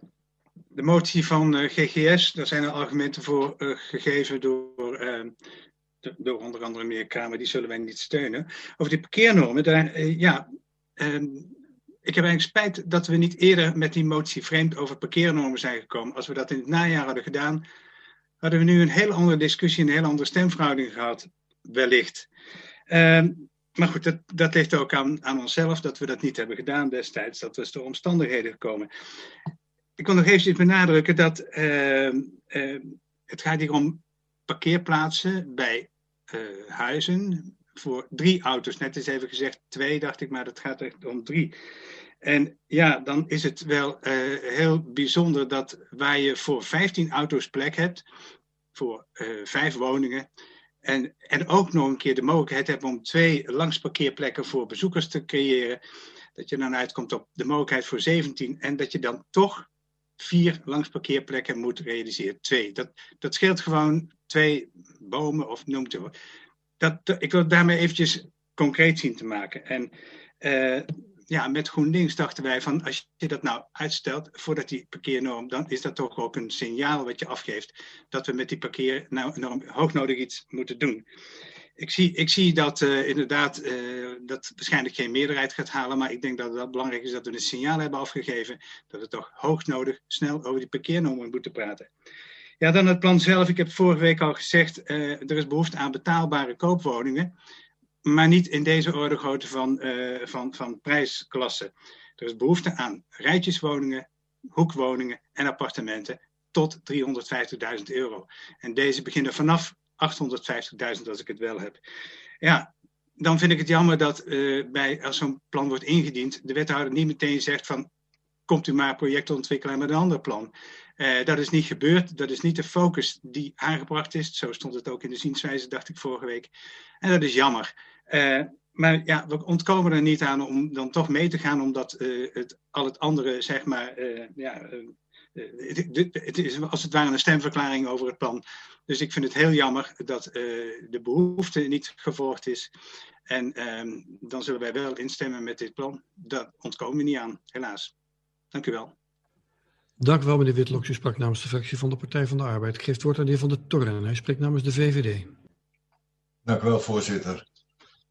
De motie van uh, GGS, daar zijn er argumenten voor uh, gegeven door, uh, door onder andere meneer Kramer, die zullen wij niet steunen. Over die parkeernormen, daar, ja, ehm, ik heb eigenlijk spijt dat we niet eerder met die motie vreemd over parkeernormen zijn gekomen. Als we dat in het najaar hadden gedaan, hadden we nu een hele andere discussie, een hele andere stemverhouding gehad, wellicht. Ehm, maar goed, dat, dat ligt ook aan, aan onszelf dat we dat niet hebben gedaan destijds. Dat was door omstandigheden gekomen. Ik wil nog eventjes benadrukken dat uh, uh, het gaat hier om parkeerplaatsen bij uh, huizen voor drie auto's. Net is even gezegd twee, dacht ik, maar het gaat echt om drie. En ja, dan is het wel heel bijzonder dat waar je voor 15 auto's plek hebt, voor vijf woningen, en, en ook nog een keer de mogelijkheid hebt om twee langsparkeerplekken voor bezoekers te creëren. Dat je dan uitkomt op de mogelijkheid voor 17 en dat je dan toch vier langsparkeerplekken moet realiseren. Twee. Dat, dat scheelt gewoon twee bomen of noem het. Dat, ik wil het daarmee eventjes concreet zien te maken. En uh, ja, met GroenLinks dachten wij van als je dat nou uitstelt voordat die parkeernorm, dan is dat toch ook een signaal wat je afgeeft dat we met die parkeernorm hoognodig iets moeten doen. Ik zie, ik zie dat uh, inderdaad uh, dat waarschijnlijk geen meerderheid gaat halen, maar ik denk dat het belangrijk is dat we een signaal hebben afgegeven dat we toch hoognodig snel over die parkeernormen moeten praten. Ja, dan het plan zelf. Ik heb vorige week al gezegd, uh, er is behoefte aan betaalbare koopwoningen maar niet in deze orde grootte van, uh, van, van prijsklasse. Er is behoefte aan rijtjeswoningen, hoekwoningen en appartementen tot 350.000 euro. En deze beginnen vanaf 850.000 als ik het wel heb. Ja, dan vind ik het jammer dat uh, bij, als zo'n plan wordt ingediend, de wethouder niet meteen zegt van komt u maar projecten ontwikkelen met een ander plan. Uh, dat is niet gebeurd. Dat is niet de focus die aangebracht is. Zo stond het ook in de zienswijze, dacht ik vorige week. En dat is jammer. Uh, maar ja, we ontkomen er niet aan om dan toch mee te gaan, omdat uh, het, al het andere, zeg maar, ja, het, het, is als het ware een stemverklaring over het plan. Dus ik vind het heel jammer dat de behoefte niet gevolgd is. En ehm, dan zullen wij wel instemmen met dit plan. Daar ontkomen we niet aan, helaas. Dank u wel. Dank u wel, meneer Witloks. U sprak namens de fractie van de Partij van de Arbeid. Ik geef het woord aan de heer Van der Torren. Hij spreekt namens de VVD. Dank u wel, voorzitter.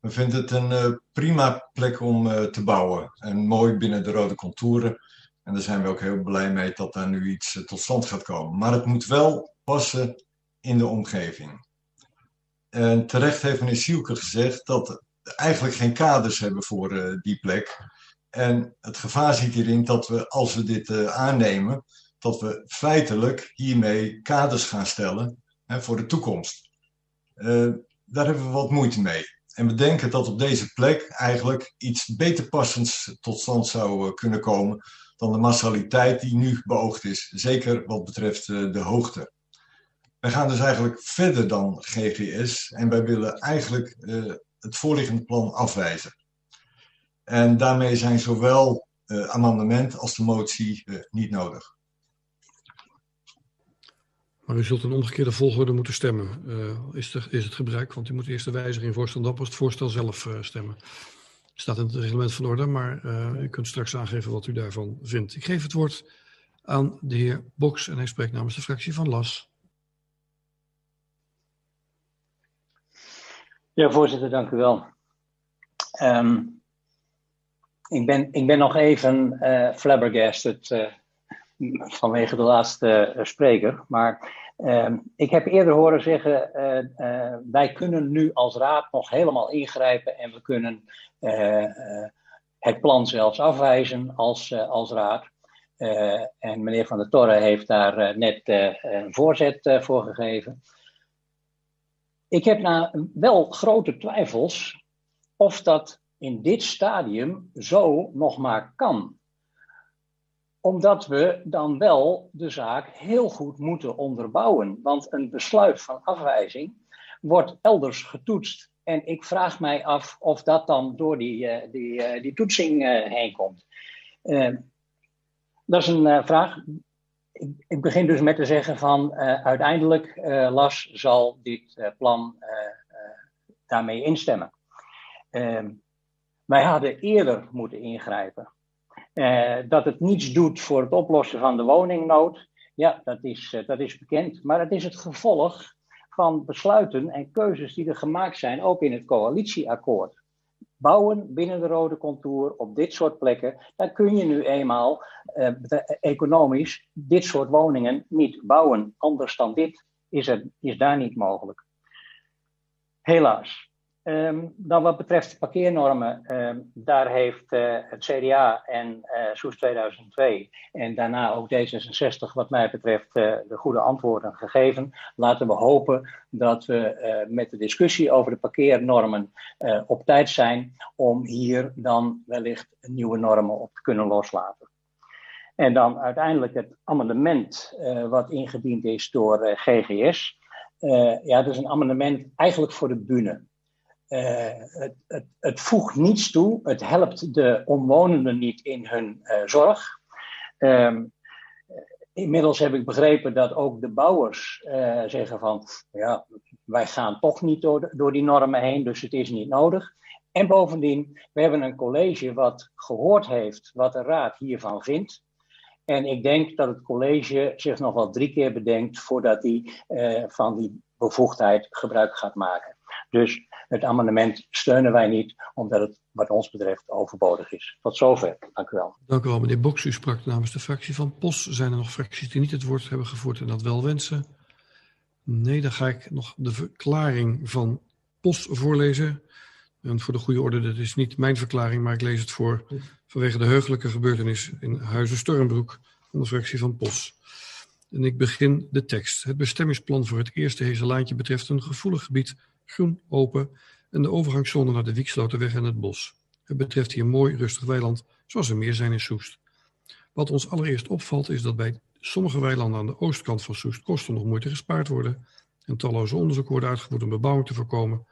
We vinden het een uh, prima plek om uh, te bouwen. En mooi binnen de rode contouren. En daar zijn we ook heel blij mee dat daar nu iets uh, tot stand gaat komen. Maar het moet wel passen in de omgeving. En terecht heeft meneer Sielke gezegd dat we eigenlijk geen kaders hebben voor die plek. En het gevaar zit hierin dat we, als we dit uh, aannemen, dat we feitelijk hiermee kaders gaan stellen hè, voor de toekomst. Uh, daar hebben we wat moeite mee. En we denken dat op deze plek eigenlijk iets beter passends tot stand zou uh, kunnen komen dan de massaliteit die nu beoogd is, zeker wat betreft de hoogte. Wij gaan dus eigenlijk verder dan GGS en wij willen eigenlijk het voorliggende plan afwijzen. En daarmee zijn zowel uh, amendement als de motie uh, niet nodig. Maar u zult een omgekeerde volgorde moeten stemmen. Uh, is, er, is het gebruik? Want u moet eerst de wijziging voorstellen, dan pas het voorstel zelf stemmen. Staat in het reglement van orde, maar u kunt straks aangeven wat u daarvan vindt. Ik geef het woord aan de heer Boks en hij spreekt namens de fractie van LAS. Ja, voorzitter, dank u wel. Um, ik ben, ik ben nog even uh, flabbergasted uh, vanwege de laatste uh, spreker. Maar ehm, ik heb eerder horen zeggen, wij kunnen nu als raad nog helemaal ingrijpen en we kunnen het plan zelfs afwijzen als, als raad. en meneer Van der Torre heeft daar net een voorzet voor gegeven. Ik heb nou wel grote twijfels of dat in dit stadium zo nog maar kan. Omdat we dan wel de zaak heel goed moeten onderbouwen. Want een besluit van afwijzing wordt elders getoetst. En ik vraag mij af of dat dan door die, uh, die, uh, die toetsing uh, heen komt. dat is een vraag. Ik, ik, begin dus met te zeggen van uiteindelijk, Las, zal dit plan daarmee instemmen. Wij hadden eerder moeten ingrijpen. Uh, dat het niets doet voor het oplossen van de woningnood, ja, dat is, uh, dat is bekend. Maar het is het gevolg van besluiten en keuzes die er gemaakt zijn, ook in het coalitieakkoord. Bouwen binnen de rode contour op dit soort plekken, dan kun je nu eenmaal uh, economisch dit soort woningen niet bouwen. Anders dan dit is, het, is daar niet mogelijk. Helaas. Um, dan wat betreft de parkeernormen, um, daar heeft uh, het CDA en uh, Soes 2002 en daarna ook D66 wat mij betreft uh, de goede antwoorden gegeven. Laten we hopen dat we met de discussie over de parkeernormen op tijd zijn om hier dan wellicht nieuwe normen op te kunnen loslaten. En dan uiteindelijk het amendement wat ingediend is door GGS. ja, dat is een amendement eigenlijk voor de bühne. Uh, het, het, het, voegt niets toe, het helpt de omwonenden niet in hun uh, zorg. Um, inmiddels heb ik begrepen dat ook de bouwers uh, zeggen van, ja, wij gaan toch niet door, door die normen heen, dus het is niet nodig. En bovendien, we hebben een college wat gehoord heeft wat de raad hiervan vindt. En ik denk dat het college zich nog wel drie keer bedenkt voordat hij van die bevoegdheid gebruik gaat maken. Dus het amendement steunen wij niet, omdat het wat ons betreft overbodig is. Tot zover. Dank u wel. Dank u wel, meneer Boks. U sprak namens de fractie van POS. Zijn er nog fracties die niet het woord hebben gevoerd en dat wel wensen? Nee, dan ga ik nog de verklaring van POS voorlezen. En voor de goede orde, dit is niet mijn verklaring, maar ik lees het voor vanwege de heugelijke gebeurtenis in Huizen Stormbroek van de fractie van POS. En ik begin de tekst. Het bestemmingsplan voor het eerste Hezelaantje betreft een gevoelig gebied groen, open en de overgangszone naar de Wieksloterweg en het bos. Het betreft hier mooi rustig weiland, zoals er meer zijn in Soest. Wat ons allereerst opvalt is dat bij sommige weilanden aan de oostkant van Soest kosten nog moeite gespaard worden en talloze onderzoeken worden uitgevoerd om bebouwing te voorkomen,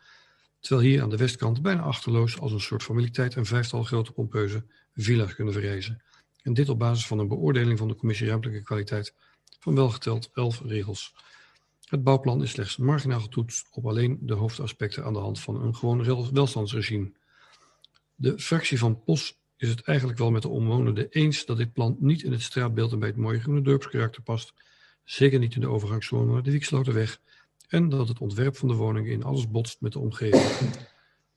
terwijl hier aan de westkant bijna achterloos als een soort familiteit een vijftal grote pompeuze villa's kunnen verrijzen. En dit op basis van een beoordeling van de Commissie Ruimtelijke Kwaliteit van welgeteld elf regels. Het bouwplan is slechts marginaal getoetst op alleen de hoofdaspecten aan de hand van een gewoon welstandsregime. De fractie van POS is het eigenlijk wel met de omwonenden eens dat dit plan niet in het straatbeeld en bij het mooie groene dorpskarakter past, zeker niet in de overgangszone naar de Wieksloterweg, en dat het ontwerp van de woningen in alles botst met de omgeving.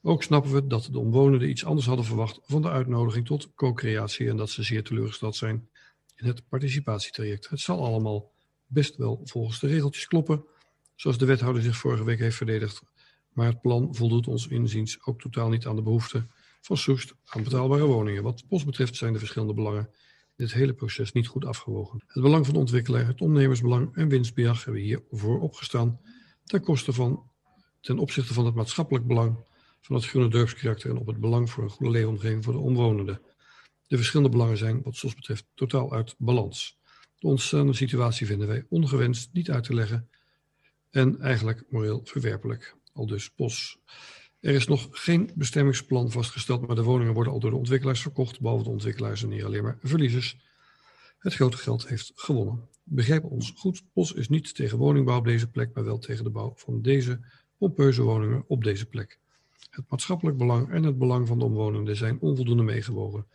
Ook snappen we dat de omwonenden iets anders hadden verwacht van de uitnodiging tot co-creatie en dat ze zeer teleurgesteld zijn in het participatietraject. Het zal allemaal best wel volgens de regeltjes kloppen, zoals de wethouder zich vorige week heeft verdedigd. Maar het plan voldoet ons inziens ook totaal niet aan de behoeften van Soest aan betaalbare woningen. Wat post betreft zijn de verschillende belangen in dit hele proces niet goed afgewogen. Het belang van de ontwikkelaar, het ondernemersbelang en winstbejag hebben hier voor opgestaan ten koste van, ten opzichte van het maatschappelijk belang van het groene dorpskarakter en op het belang voor een goede leefomgeving voor de omwonenden. De verschillende belangen zijn, wat SOS betreft, totaal uit balans. De ontstaande situatie vinden wij ongewenst, niet uit te leggen en eigenlijk moreel verwerpelijk. Al dus POS. Er is nog geen bestemmingsplan vastgesteld, maar de woningen worden al door de ontwikkelaars verkocht, behalve de ontwikkelaars en hier alleen maar verliezers. Het grote geld heeft gewonnen. Begrijp ons goed, POS is niet tegen woningbouw op deze plek, maar wel tegen de bouw van deze pompeuze woningen op deze plek. Het maatschappelijk belang en het belang van de omwonenden zijn onvoldoende meegewogen.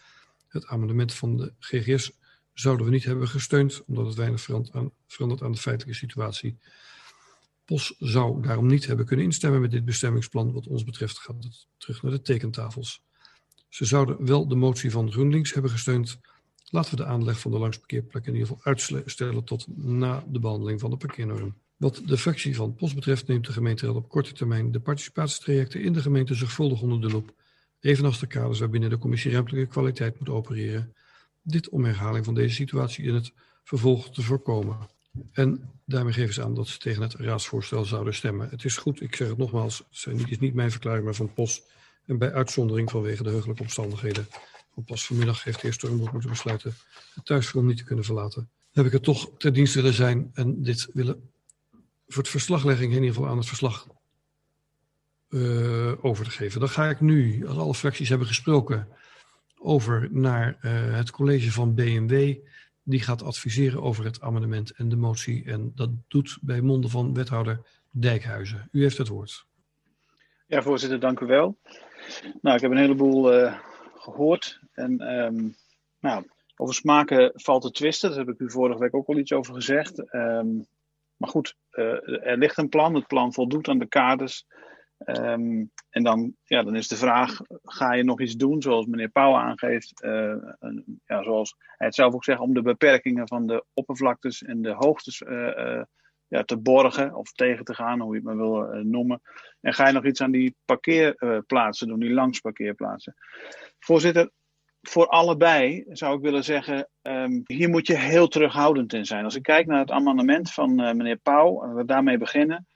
Het amendement van de GGS zouden we niet hebben gesteund, omdat het weinig verandert aan, de feitelijke situatie. POS zou daarom niet hebben kunnen instemmen met dit bestemmingsplan. Wat ons betreft gaat het terug naar de tekentafels. Ze zouden wel de motie van GroenLinks hebben gesteund. Laten we de aanleg van de langsparkeerplek in ieder geval uitstellen tot na de behandeling van de parkeernorm. Wat de fractie van POS betreft neemt de gemeenteraad op korte termijn de participatietrajecten in de gemeente zorgvuldig onder de loep, evenals de kaders waarbinnen de commissie ruimtelijke kwaliteit moet opereren dit om herhaling van deze situatie in het vervolg te voorkomen. En daarmee geven ze aan dat ze tegen het raadsvoorstel zouden stemmen. Het is goed, ik zeg het nogmaals, het is niet mijn verklaring, maar van POS. En bij uitzondering vanwege de heugelijke omstandigheden van pas vanmiddag heeft de heer Stormbroek moeten besluiten het thuisfront niet te kunnen verlaten. heb ik er toch ter dienst willen zijn en dit willen voor het verslaglegging in ieder geval aan het verslag uh, over te geven. Dan ga ik nu, als alle fracties hebben gesproken, over naar uh, het college van BMW. Die gaat adviseren over het amendement en de motie. En dat doet bij monden van wethouder Dijkhuizen. U heeft het woord. Ja, voorzitter, dank u wel. Nou, ik heb een heleboel uh, gehoord. En um, Nou, over smaken valt te twisten. Daar heb ik u vorige week ook al iets over gezegd. Ehm, maar goed, uh, er ligt een plan. Het plan voldoet aan de kaders. Um, en dan, ja, dan is de vraag: ga je nog iets doen, zoals meneer Pauw aangeeft, uh, ja, zoals hij het zelf ook zegt, om de beperkingen van de oppervlaktes en de hoogtes uh, ja, te borgen of tegen te gaan, hoe je het maar wil noemen. En ga je nog iets aan die parkeerplaatsen doen, die langsparkeerplaatsen? Voorzitter, voor allebei zou ik willen zeggen, um, hier moet je heel terughoudend in zijn. Als ik kijk naar het amendement van meneer Pauw, en we daarmee beginnen.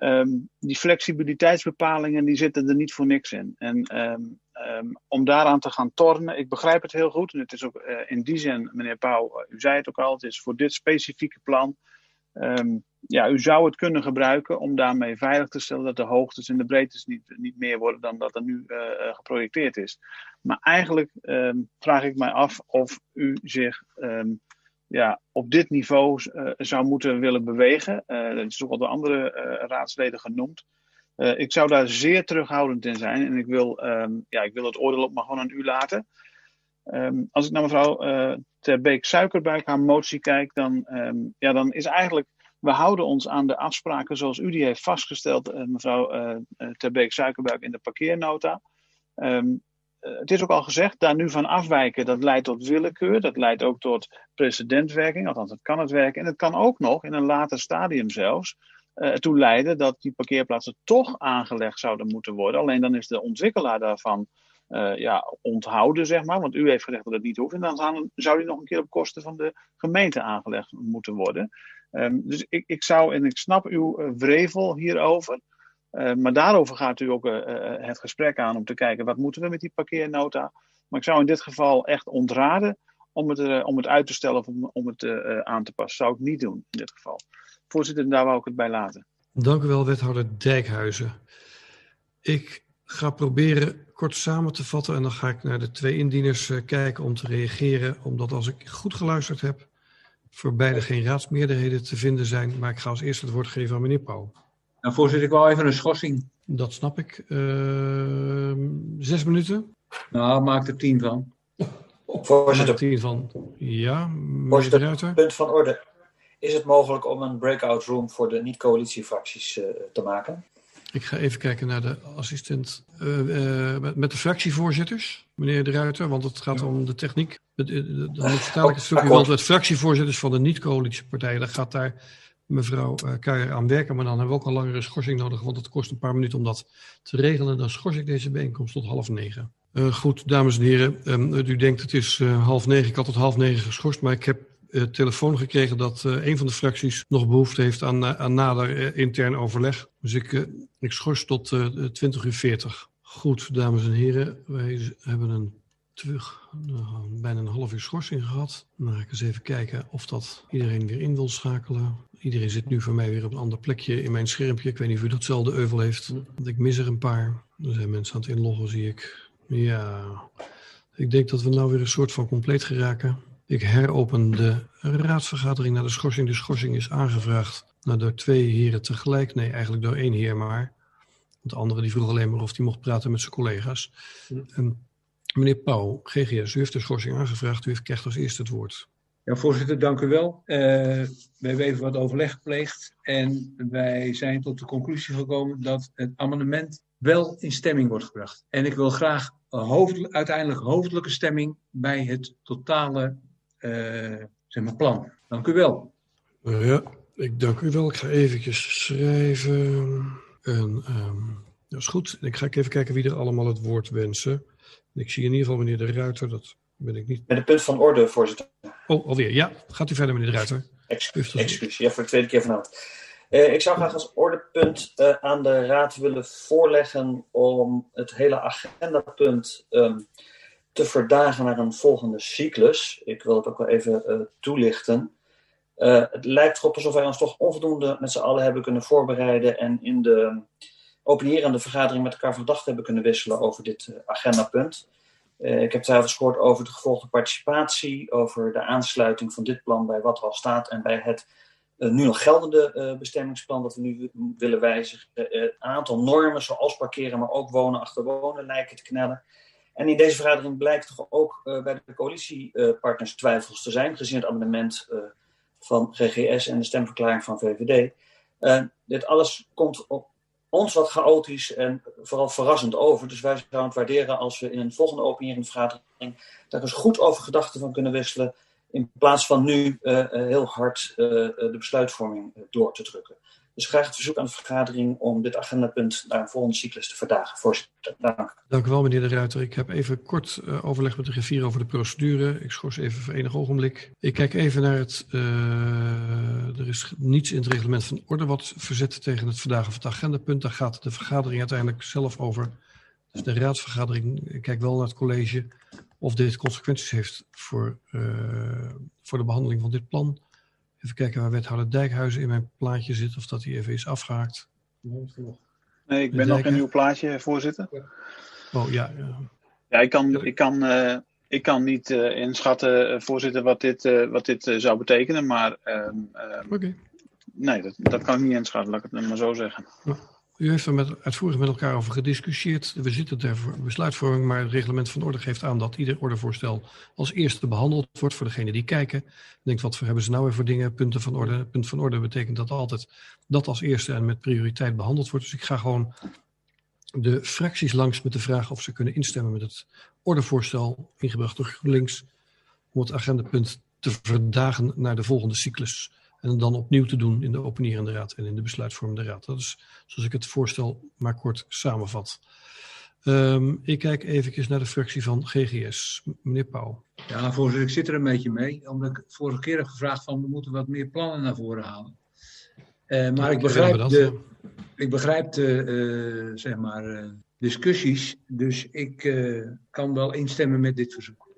Um, die flexibiliteitsbepalingen die zitten er niet voor niks in. En um, um, om daaraan te gaan tornen, ik begrijp het heel goed. En het is ook uh, in die zin, meneer Pauw, u zei het ook al, het is voor dit specifieke plan. ja, u zou het kunnen gebruiken om daarmee veilig te stellen dat de hoogtes en de breedtes niet, niet meer worden dan dat er nu uh, geprojecteerd is. Maar eigenlijk vraag ik mij af of u zich ja, op dit niveau uh, zou moeten willen bewegen. Uh, dat is ook al door andere uh, raadsleden genoemd. ik zou daar zeer terughoudend in zijn. En ik wil, um, ja, ik wil het oordeel ook maar gewoon aan u laten. Um, als ik naar mevrouw Ter Beek Suikerbuik haar motie kijk, dan, um, ja, dan is eigenlijk. We houden ons aan de afspraken zoals u die heeft vastgesteld, mevrouw Ter Beek Suikerbuik, in de parkeernota. Eh, het is ook al gezegd, daar nu van afwijken, dat leidt tot willekeur. Dat leidt ook tot precedentwerking, althans dat kan het werken. En het kan ook nog, in een later stadium zelfs, uh, ertoe leiden dat die parkeerplaatsen toch aangelegd zouden moeten worden. Alleen dan is de ontwikkelaar daarvan uh, ja, onthouden, zeg maar. Want u heeft gezegd dat het niet hoeft. En dan zou die nog een keer op kosten van de gemeente aangelegd moeten worden. Um, dus ik, ik zou, en ik snap uw wrevel hierover. Uh, maar daarover gaat u ook uh, het gesprek aan om te kijken wat moeten we met die parkeernota. Maar ik zou in dit geval echt ontraden om het, om het uit te stellen of om, om het aan te passen. Zou ik niet doen in dit geval. Voorzitter, daar wou ik het bij laten. Dank u wel, wethouder Dijkhuizen. Ik ga proberen kort samen te vatten en dan ga ik naar de twee indieners kijken om te reageren. Omdat als ik goed geluisterd heb, voor beide geen raadsmeerderheden te vinden zijn. Maar ik ga als eerste het woord geven aan meneer Pauw. Nou, voorzitter, ik wou even een schorsing. Dat snap ik. Uh, zes minuten? Nou, maak er tien van. Voorzitter. Tien van. Ja, Voorzitter, punt van orde. Is het mogelijk om een breakout room voor de niet-coalitiefracties uh, te maken? Ik ga even kijken naar de assistent. Uh, uh, met, met, de fractievoorzitters, meneer De Ruiter, want het gaat om de techniek. Dan vertaal ik het stukje, want het fractievoorzitters van de niet-coalitiepartijen, dat gaat daar mevrouw uh, Kuijer aan werken. Maar dan hebben we ook een langere schorsing nodig, want het kost een paar minuten om dat te regelen. Dan schors ik deze bijeenkomst tot half negen. Uh, goed, dames en heren, um, u denkt het is uh, half negen. Ik had tot half negen geschorst, maar ik heb telefoon gekregen dat een van de fracties nog behoefte heeft aan, aan nader intern overleg. Dus ik, ik schors tot 20 uur 40. Goed, dames en heren, wij hebben een terug, uh, bijna een half uur schorsing gehad. Ga ik eens even kijken of dat iedereen weer in wil schakelen. Iedereen zit nu voor mij weer op een ander plekje in mijn schermpje. Ik weet niet of u datzelfde euvel heeft. Want ik mis er een paar. Er zijn mensen aan het inloggen, zie ik. Ja, ik denk dat we nou weer een soort van compleet geraken. Ik heropen de raadsvergadering naar de schorsing. De schorsing is aangevraagd nou, door twee heren tegelijk. Nee, eigenlijk door één heer maar. De andere die vroeg alleen maar of hij mocht praten met zijn collega's. En Meneer Pauw, GGS, u heeft de schorsing aangevraagd. U heeft krijgt als eerste het woord. Ja, voorzitter, dank u wel. Uh, we hebben even wat overleg gepleegd en wij zijn tot de conclusie gekomen dat het amendement wel in stemming wordt gebracht. En ik wil graag uiteindelijk hoofdelijke stemming bij het totale uh, zeg maar plan. Dank u wel. Uh, ja, ik dank u wel. Ik ga eventjes schrijven. En, um, dat is goed. Ik ga even kijken wie er allemaal het woord wensen. Ik zie in ieder geval meneer De Ruiter, dat ben ik niet. Met een punt van orde, voorzitter. Oh, alweer. Ja, gaat u verder, meneer De Ruiter. Excuus, excuus. ja, voor de tweede keer vanavond. Uh, ik zou graag als ordepunt uh, aan de Raad willen voorleggen om het hele agendapunt um, te verdagen naar een volgende cyclus. Ik wil het ook wel even uh, toelichten. het lijkt erop alsof wij ons toch onvoldoende met z'n allen hebben kunnen voorbereiden en in de openierende vergadering met elkaar van gedachten hebben kunnen wisselen over dit agendapunt. Uh, ik heb trouwens gehoord over de gevolgde participatie, over de aansluiting van dit plan bij wat er al staat en bij het uh, nu nog geldende uh, bestemmingsplan dat we nu willen wijzigen. een aantal normen zoals parkeren, maar ook wonen achter wonen lijken te knellen. En in deze vergadering blijkt toch ook bij de coalitiepartners twijfels te zijn, gezien het amendement van GGS en de stemverklaring van VVD. dit alles komt op ons wat chaotisch en vooral verrassend over. Dus wij zouden het waarderen als we in een volgende openheringvergadering daar eens goed over gedachten van kunnen wisselen. In plaats van nu uh, heel hard uh, de besluitvorming door te drukken. Dus graag het verzoek aan de vergadering om dit agendapunt naar een volgende cyclus te verdagen. Voorzitter, dank. Dank u wel, meneer De Ruiter. Ik heb even kort overleg met de griffier over de procedure. Ik schors even voor enig ogenblik. Ik kijk even naar het... Er is niets in het reglement van orde wat verzet tegen het verdagen van het agendapunt. Daar gaat de vergadering uiteindelijk zelf over. Dus de raadsvergadering, ik kijk wel naar het college of dit consequenties heeft voor, uh, voor de behandeling van dit plan. Even kijken waar wethouder Dijkhuizen in mijn plaatje zit, of dat hij even is afgehaakt. Nee, ik ben nog in uw plaatje, voorzitter. Oh ja. Ja, ja ik, kan, ik, kan, uh, ik kan niet uh, inschatten, voorzitter, wat dit, uh, wat dit zou betekenen, maar. Um, okay. Nee, dat, dat kan ik niet inschatten, laat ik het maar zo zeggen. Ja. U heeft er met, uitvoerig met elkaar over gediscussieerd. We zitten ter besluitvorming, maar het reglement van orde geeft aan dat ieder ordevoorstel als eerste behandeld wordt voor degene die kijken. Denkt, wat voor hebben ze nou weer voor dingen? Punten van orde. Punt van orde betekent dat altijd dat als eerste en met prioriteit behandeld wordt. Dus ik ga gewoon de fracties langs met de vraag of ze kunnen instemmen met het ordevoorstel ingebracht door GroenLinks om het agendapunt te verdagen naar de volgende cyclus. En dan opnieuw te doen in de openierende raad en in de besluitvormende raad. Dat is zoals ik het voorstel maar kort samenvat. Um, ik kijk even naar de fractie van GGS. Meneer Pauw. Ja, voorzitter, ik zit er een beetje mee. Omdat ik vorige keer heb gevraagd van we moeten wat meer plannen naar voren halen. Uh, maar ja, ik, begrijp de, ik begrijp de uh, zeg maar, uh, discussies. Dus ik kan wel instemmen met dit verzoek.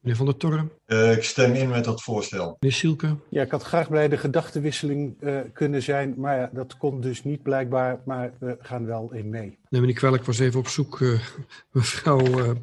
Meneer Van der Torre. Uh, ik stem in met dat voorstel. Meneer Sielke. Ja, ik had graag bij de gedachtenwisseling uh, kunnen zijn, maar ja, dat kon dus niet blijkbaar, maar we gaan wel in mee. Neem me niet kwalijk, ik was even op zoek, uh, mevrouw,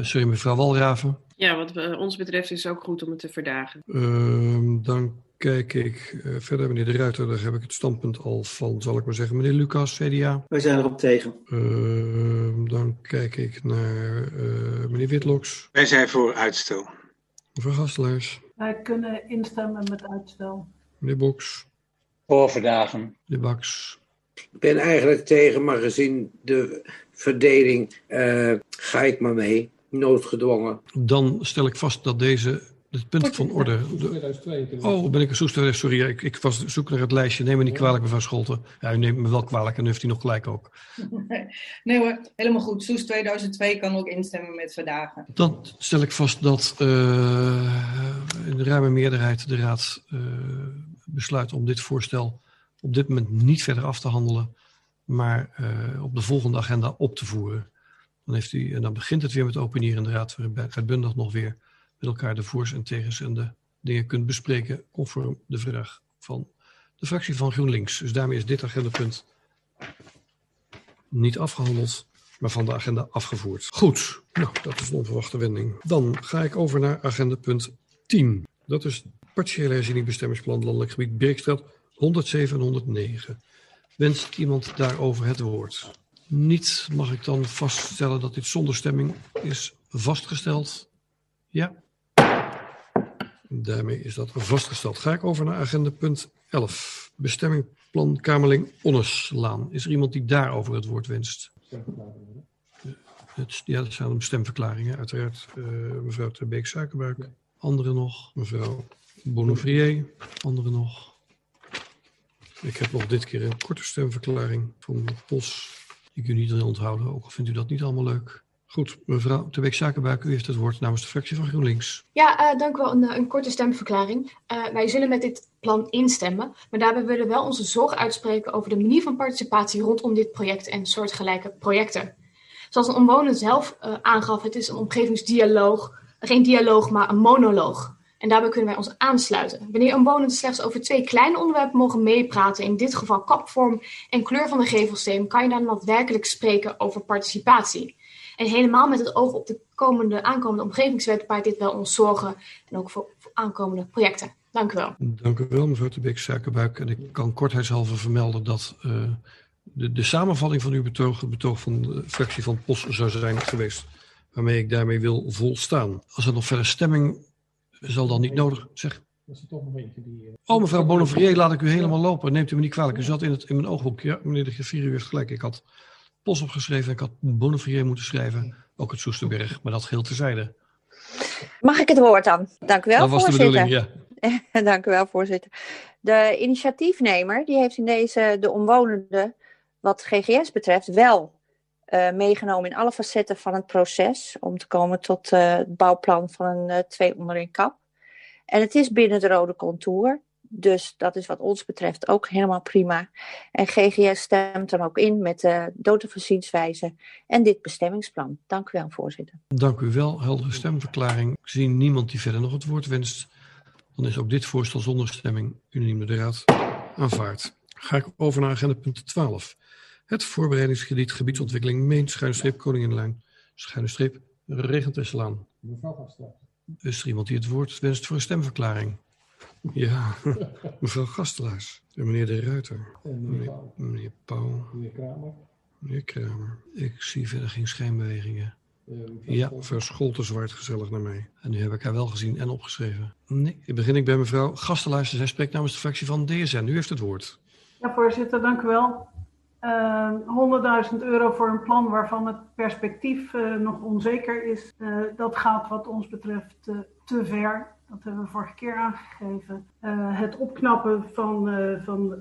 sorry, mevrouw Walraven. Ja, wat ons betreft is het ook goed om het te verdagen. Ehm, dan kijk ik verder, meneer De Ruiter, daar heb ik het standpunt al van, zal ik maar zeggen. Meneer Lucas, CDA. Wij zijn erop tegen. Ehm, dan kijk ik naar uh, meneer Witloks. Wij zijn voor uitstel. Mevrouw Gastelaars. Wij kunnen instemmen met uitstel. Meneer Boks. Voor verdagen. Meneer Baks. Ik ben eigenlijk tegen, maar gezien de verdeling uh, ga ik maar mee. Noodgedwongen. Dan stel ik vast dat deze het punt van orde. De, oh, ben ik een soester? Sorry, ik, ik was zoek naar het lijstje. Neem me niet kwalijk, mevrouw Scholten. Ja, u neemt me wel kwalijk en heeft hij nog gelijk ook. Nee hoor, helemaal goed. Soes 2002 kan ook instemmen met vandaag. Dan stel ik vast dat uh, in de ruime meerderheid de Raad uh, besluit om dit voorstel op dit moment niet verder af te handelen, maar uh, op de volgende agenda op te voeren. Dan, heeft u, en dan begint het weer met openieren in de Raad, waarbij uitbundig nog weer elkaar de voor's en tegens en de dingen kunt bespreken conform de vraag van de fractie van GroenLinks. Dus daarmee is dit agendapunt niet afgehandeld, maar van de agenda afgevoerd. Goed, nou, dat is een onverwachte wending. Dan ga ik over naar agendapunt 10. Dat is partiële herziening bestemmingsplan landelijk gebied Beekstraat 107 en 109. Wenst iemand daarover het woord? Niet mag ik dan vaststellen dat dit zonder stemming is vastgesteld. Ja. Daarmee is dat vastgesteld. Ga ik over naar agenda punt 11. Bestemmingplan Kamerling Onneslaan. Is er iemand die daarover het woord wenst? Ja, dat zijn stemverklaringen, uiteraard. Uh, mevrouw Terbeek Suikerbuik. Anderen nog. Mevrouw Bonnevier. Anderen nog. Ik heb nog dit keer een korte stemverklaring van POS. Die kun je niet onthouden, ook al vindt u dat niet allemaal leuk. Goed, mevrouw de Beek Zakenbuik, u heeft het woord namens de fractie van GroenLinks. Ja, uh, dank u wel. Een, een korte stemverklaring. Uh, wij zullen met dit plan instemmen, maar daarbij willen we wel onze zorg uitspreken over de manier van participatie rondom dit project en soortgelijke projecten. Zoals een omwoner zelf uh, aangaf, het is een omgevingsdialoog, geen dialoog, maar een monoloog. En daarbij kunnen wij ons aansluiten. Wanneer omwonenden slechts over twee kleine onderwerpen mogen meepraten, in dit geval kapvorm en kleur van de gevelsteen, kan je dan daadwerkelijk spreken over participatie. En helemaal met het oog op de komende, aankomende omgevingswet baart dit wel ons zorgen. En ook voor, voor aankomende projecten. Dank u wel. Dank u wel, mevrouw de Beek Suikerbuik. En ik kan kortheidshalve vermelden dat uh, de, de samenvatting van uw betoog, het betoog van de fractie van POS zou zijn geweest. waarmee ik daarmee wil volstaan. Als er nog verder stemming zal dan niet nodig... Zeg. Dat is toch een beetje die... Oh, mevrouw Bonnevier, laat ik u helemaal lopen. Neemt u me niet kwalijk. U zat in, het, in mijn oogboek. Ja, meneer de griffier, u heeft gelijk. Ik had Pos opgeschreven. Ik had Bonnevier moeten schrijven. Ook het Soesterberg. Maar dat geheel terzijde. Mag ik het woord dan? Dank u wel, Dat was de voorzitter. bedoeling, ja. Dank u wel, voorzitter. De initiatiefnemer die heeft in deze de omwonenden, wat GGS betreft, wel eh, meegenomen in alle facetten van het proces om te komen tot eh, het bouwplan van een eh, twee onder één kap. En het is binnen de rode contour. Dus dat is wat ons betreft ook helemaal prima. En GGS stemt dan ook in met de dodenvoorzienswijze en dit bestemmingsplan. Dank u wel, voorzitter. Dank u wel. Heldere stemverklaring. Ik zie niemand die verder nog het woord wenst. Dan is ook dit voorstel zonder stemming unaniem door de Raad aanvaard. Ga ik over naar agenda punt 12. Het voorbereidingsgebied gebiedsontwikkeling Meent, schuine streep Koninginlijn, schuine streep Regentesselaan. Mevrouw Gastel. Is er iemand die het woord wenst voor een stemverklaring? Ja, mevrouw Gastelaars. En meneer De Ruiter. En meneer Pauw. Meneer Pauw. Meneer Kramer. Meneer Kramer. Ik zie verder geen schijnbewegingen. Eh, Ja, Scholten zwaait gezellig naar mij. En nu heb ik haar wel gezien en opgeschreven. Nee, ik begin ik bij mevrouw Gastelaars. Zij spreekt namens de fractie van DSN. U heeft het woord. Ja, voorzitter, dank u wel. Eh, 100.000 euro voor een plan waarvan het perspectief eh, nog onzeker is. Eh, dat gaat wat ons betreft eh, te ver. Dat hebben we vorige keer aangegeven. Eh, het opknappen van, eh, van eh,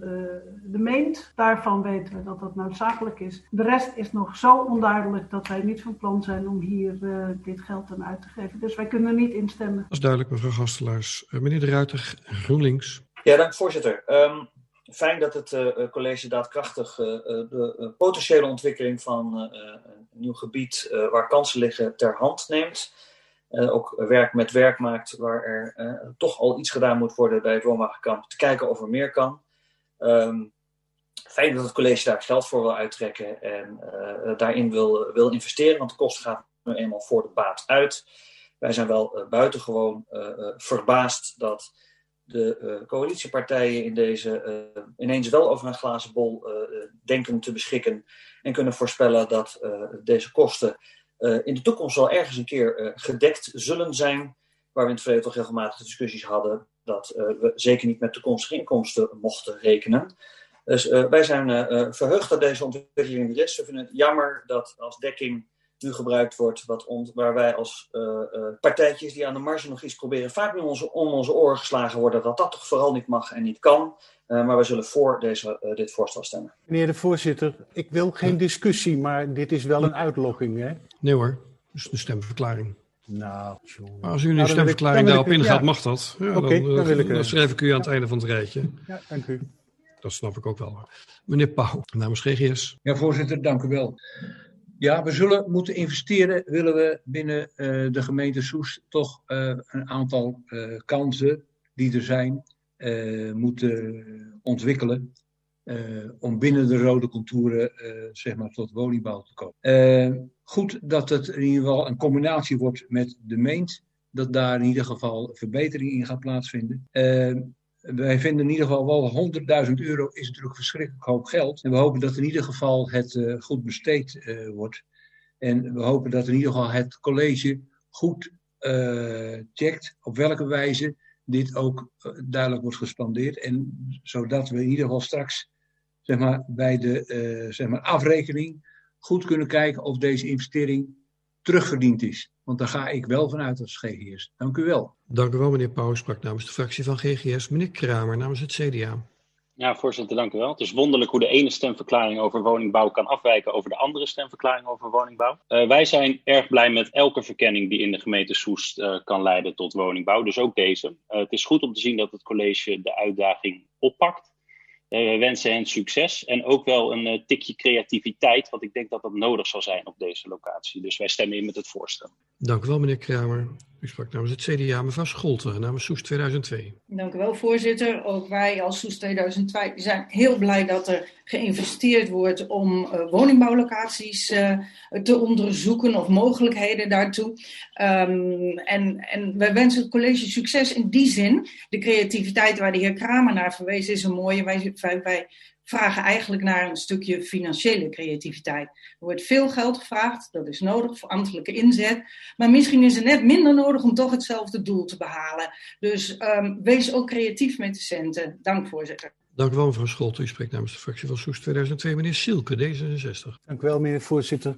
de meent, daarvan weten we dat dat noodzakelijk is. De rest is nog zo onduidelijk dat wij niet van plan zijn om hier eh, dit geld aan uit te geven. Dus wij kunnen er niet instemmen. Dat is duidelijk, mevrouw Gastelaars. Meneer De Ruiter, GroenLinks. Ja, dank voorzitter. Ehm, fijn dat het college daadkrachtig de potentiële ontwikkeling van een nieuw gebied eh, waar kansen liggen ter hand neemt. Eh, ook werk met werk maakt waar er eh, toch al iets gedaan moet worden bij het woonwagenkamp. Te kijken of er meer kan. Ehm, fijn dat het college daar geld voor wil uittrekken en eh, daarin wil, wil investeren, want de kosten gaat nu eenmaal voor de baat uit. Wij zijn wel buitengewoon verbaasd dat de coalitiepartijen in deze ineens wel over een glazen bol denken te beschikken en kunnen voorspellen dat deze kosten in de toekomst wel ergens een keer eh, gedekt zullen zijn. Waar we in het verleden toch regelmatig discussies hadden dat eh, we zeker niet met toekomstige inkomsten mochten rekenen. Dus eh, wij zijn eh, eh, verheugd dat deze ontwikkeling er is. We vinden het jammer dat als dekking nu gebruikt wordt, wat waar wij als eh, eh, partijtjes die aan de marge nog iets proberen, vaak nu onze, om onze oren geslagen worden, dat dat toch vooral niet mag en niet kan. Eh, maar wij zullen voor deze, dit voorstel stemmen. Meneer de voorzitter, ik wil geen discussie, maar dit is wel een uitlokking, hè? Nee hoor, dus een stemverklaring. Nou, jongen. Maar als u een Nou, ik- stemverklaring daarop ik- ingaat, ja. mag dat. Ja, Oké, dan, dan wil ik, dan schrijf ik u aan het einde van het rijtje. Ja, dank u. Dat snap ik ook wel. hoor. Meneer Pauw, namens GGS. Ja, voorzitter, dank u wel. Ja, we zullen moeten investeren, willen we binnen eh, de gemeente Soest toch eh, een aantal eh, kansen die er zijn, moeten ontwikkelen. om binnen de rode contouren zeg maar tot woningbouw te komen. Goed dat het in ieder geval een combinatie wordt met de meent, dat daar in ieder geval verbetering in gaat plaatsvinden. Wij vinden in ieder geval wel 100.000 euro is natuurlijk verschrikkelijk hoop geld. En we hopen dat in ieder geval het eh, goed besteed eh, wordt. En we hopen dat in ieder geval het college goed eh, checkt op welke wijze dit ook duidelijk wordt gespandeerd. En zodat we in ieder geval straks zeg maar, bij de zeg maar, afrekening goed kunnen kijken of deze investering terugverdiend is. Want daar ga ik wel vanuit als GGS. Dank u wel. Dank u wel, meneer Pauw. Sprak namens de fractie van GGS. Meneer Kramer, namens het CDA. Ja, voorzitter, dank u wel. Het is wonderlijk hoe de ene stemverklaring over woningbouw kan afwijken over de andere stemverklaring over woningbouw. Eh, wij zijn erg blij met elke verkenning die in de gemeente Soest eh, kan leiden tot woningbouw, dus ook deze. Eh, het is goed om te zien dat het college de uitdaging oppakt. Eh, we wensen hen succes en ook wel een eh, tikje creativiteit, want ik denk dat dat nodig zal zijn op deze locatie. Dus wij stemmen in met het voorstel. Dank u wel, meneer Kramer. U sprak namens het CDA. Mevrouw Scholten, namens Soest 2002. Dank u wel, voorzitter. Ook wij als Soes 2002 zijn heel blij dat er geïnvesteerd wordt om uh, woningbouwlocaties uh, te onderzoeken of mogelijkheden daartoe. Um, en, en wij wensen het college succes in die zin. De creativiteit waar de heer Kramer naar verwezen is een mooie. Wij, wij, wij vragen eigenlijk naar een stukje financiële creativiteit. Er wordt veel geld gevraagd, dat is nodig voor ambtelijke inzet. Maar misschien is het net minder nodig om toch hetzelfde doel te behalen. Dus um, wees ook creatief met de centen. Dank, voorzitter. Dank u wel, mevrouw Scholte. U spreekt namens de fractie van Soest 2002. Meneer Silke, D66. Dank u wel, meneer voorzitter.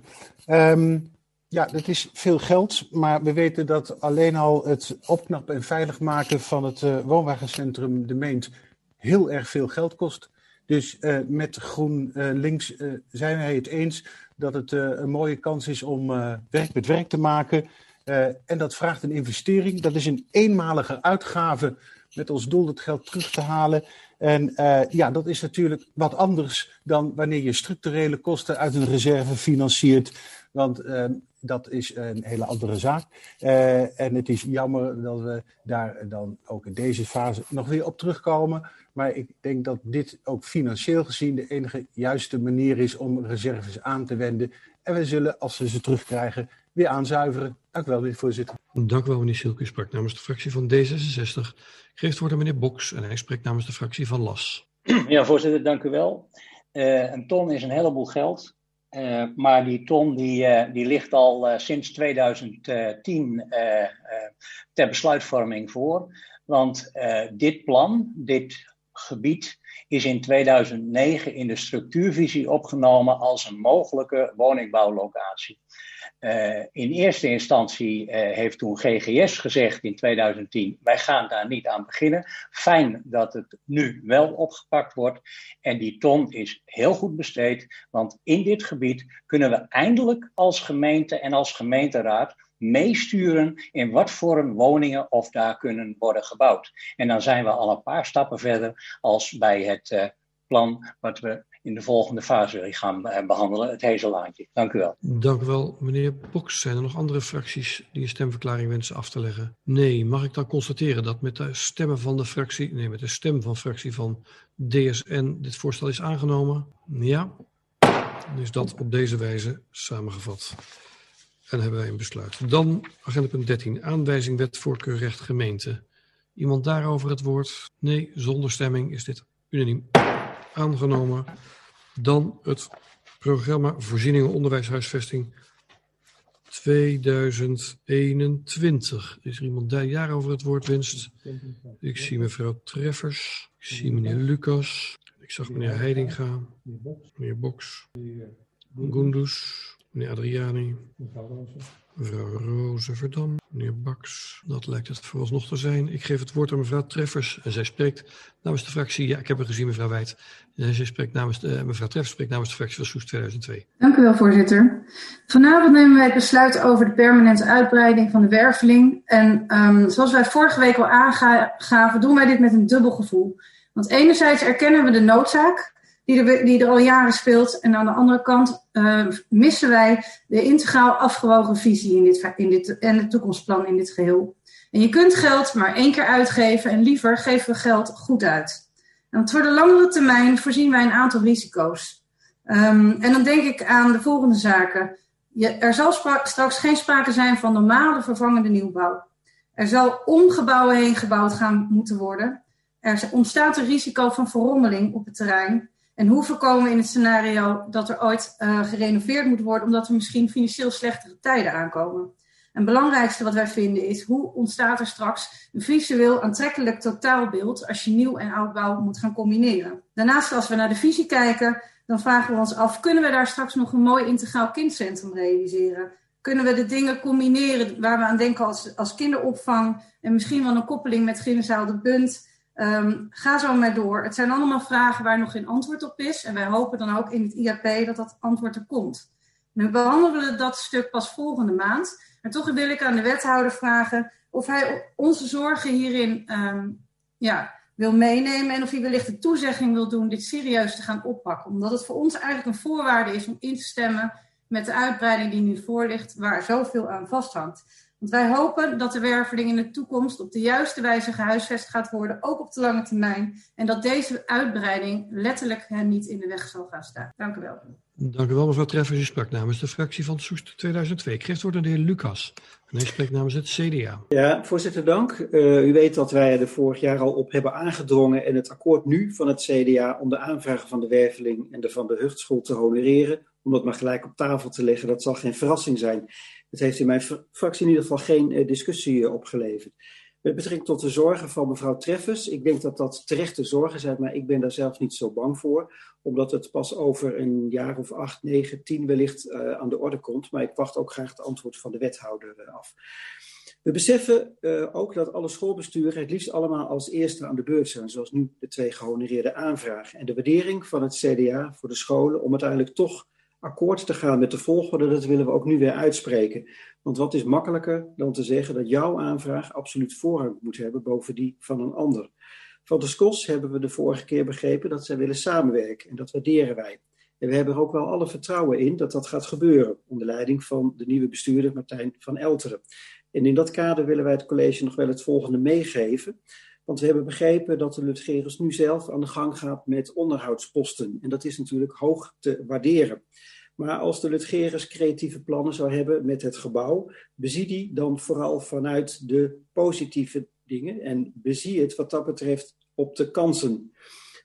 Um, ja, dat is veel geld, maar we weten dat alleen al het opknappen en veilig maken van het uh, woonwagencentrum De Meent heel erg veel geld kost. Dus uh, met GroenLinks uh, zijn wij het eens dat het een mooie kans is om werk met werk te maken. en dat vraagt een investering. Dat is een eenmalige uitgave met als doel het geld terug te halen. En ja, dat is natuurlijk wat anders dan wanneer je structurele kosten uit een reserve financiert. Want uh, dat is een hele andere zaak. Uh, en het is jammer dat we daar dan ook in deze fase nog weer op terugkomen. Maar ik denk dat dit ook financieel gezien de enige juiste manier is om reserves aan te wenden. En we zullen, als we ze terugkrijgen, weer aanzuiveren. Dank u wel, meneer voorzitter. Dank u wel, meneer Silke. U sprak namens de fractie van D66. Geeft het woord aan meneer Boks en hij spreekt namens de fractie van LAS. Ja, voorzitter, dank u wel. Uh, een ton is een heleboel geld. Uh, maar die ton die, uh, die ligt al sinds 2010 ter besluitvorming voor. Want dit plan, dit gebied, is in 2009 in de structuurvisie opgenomen als een mogelijke woningbouwlocatie. Uh, in eerste instantie uh, heeft toen GGS gezegd in 2010: wij gaan daar niet aan beginnen. Fijn dat het nu wel opgepakt wordt. En die ton is heel goed besteed, want in dit gebied kunnen we eindelijk als gemeente en als gemeenteraad meesturen in wat voor woningen of daar kunnen worden gebouwd. En dan zijn we al een paar stappen verder als bij het uh, plan wat we in de volgende fase gaan behandelen, het Hezelaantje. Dank u wel. Dank u wel, meneer Boks. Zijn er nog andere fracties die een stemverklaring wensen af te leggen? Nee, mag ik dan constateren dat met de stemmen van de fractie, nee, met de stem van fractie van DSN dit voorstel is aangenomen? Ja. Is dat op deze wijze samengevat. En hebben wij een besluit. Dan agenda punt 13, aanwijzing wet voorkeurrecht gemeente. Iemand daarover het woord? Nee, zonder stemming is dit unaniem aangenomen. Dan het programma Voorzieningen Onderwijshuisvesting 2021. Is er iemand die daarover het woord wenst? Ik zie mevrouw Treffers. Ik zie meneer Lucas. Ik zag meneer Heidinga. Meneer Boks. Gundus. Meneer Adriani. Mevrouw Rozeverdam, meneer Baks. Dat lijkt het vooralsnog te zijn. Ik geef het woord aan mevrouw Treffers. En zij spreekt namens de fractie. Ja, ik heb haar gezien, mevrouw Wijd. En zij spreekt namens de, mevrouw Treffers spreekt namens de fractie van Soest 2002. Dank u wel, voorzitter. Vanavond nemen wij het besluit over de permanente uitbreiding van de werveling. En um, zoals wij vorige week al aangaven, doen wij dit met een dubbel gevoel. Want enerzijds erkennen we de noodzaak die er, die er al jaren speelt. En aan de andere kant uh, missen wij de integraal afgewogen visie in dit, in dit, en het toekomstplan in dit geheel. En je kunt geld maar één keer uitgeven en liever geven we geld goed uit. En voor de langere termijn voorzien wij een aantal risico's. Um, en dan denk ik aan de volgende zaken. Er zal straks geen sprake zijn van normale vervangende nieuwbouw. Er zal om gebouwen heen gebouwd gaan moeten worden. Er ontstaat een risico van verrommeling op het terrein. En hoe voorkomen we in het scenario dat er ooit uh, gerenoveerd moet worden, omdat er misschien financieel slechtere tijden aankomen? En het belangrijkste wat wij vinden is hoe ontstaat er straks een visueel aantrekkelijk totaalbeeld als je nieuw en oudbouw moet gaan combineren. Daarnaast, als we naar de visie kijken, dan vragen we ons af: kunnen we daar straks nog een mooi integraal kindcentrum realiseren? Kunnen we de dingen combineren waar we aan denken als, als kinderopvang en misschien wel een koppeling met Gymzaal de Bunt? Um, ga zo maar door. Het zijn allemaal vragen waar nog geen antwoord op is. En wij hopen dan ook in het IAP dat dat antwoord er komt. Nu behandelen we dat stuk pas volgende maand. Maar toch wil ik aan de wethouder vragen of hij onze zorgen hierin um, ja, wil meenemen. En of hij wellicht de toezegging wil doen dit serieus te gaan oppakken. Omdat het voor ons eigenlijk een voorwaarde is om in te stemmen met de uitbreiding die nu voor ligt, waar zoveel aan vasthangt. Want wij hopen dat de werveling in de toekomst op de juiste wijze gehuisvest gaat worden, ook op de lange termijn. En dat deze uitbreiding letterlijk hen niet in de weg zal gaan staan. Dank u wel. Dank u wel, mevrouw Treffers. U sprak namens de fractie van Soest 2002. Ik geef het woord aan de heer Lucas. En hij spreekt namens het CDA. Ja, voorzitter, dank. Uh, u weet dat wij er vorig jaar al op hebben aangedrongen en het akkoord nu van het CDA om de aanvragen van de Werveling en de van de Huchtschool te honoreren, om dat maar gelijk op tafel te leggen, dat zal geen verrassing zijn. Het heeft in mijn fractie in ieder geval geen uh, discussie uh, opgeleverd. Met betrekking tot de zorgen van mevrouw Treffers, ik denk dat dat terechte zorgen zijn, maar ik ben daar zelf niet zo bang voor, omdat het pas over een jaar of acht, negen, tien wellicht uh, aan de orde komt. Maar ik wacht ook graag het antwoord van de wethouder af. We beseffen uh, ook dat alle schoolbesturen het liefst allemaal als eerste aan de beurt zijn, zoals nu de twee gehonoreerde aanvragen. En de waardering van het CDA voor de scholen om uiteindelijk toch akkoord te gaan met de volgorde, dat willen we ook nu weer uitspreken. Want wat is makkelijker dan te zeggen dat jouw aanvraag absoluut voorrang moet hebben boven die van een ander. Van de SCOS hebben we de vorige keer begrepen dat zij willen samenwerken en dat waarderen wij. En we hebben er ook wel alle vertrouwen in dat dat gaat gebeuren onder leiding van de nieuwe bestuurder Martijn van Elteren. En in dat kader willen wij het college nog wel het volgende meegeven. Want we hebben begrepen dat de Lutgerus nu zelf aan de gang gaat met onderhoudsposten. En dat is natuurlijk hoog te waarderen. Maar als de Lutgerus creatieve plannen zou hebben met het gebouw, bezie die dan vooral vanuit de positieve dingen en bezie het wat dat betreft op de kansen.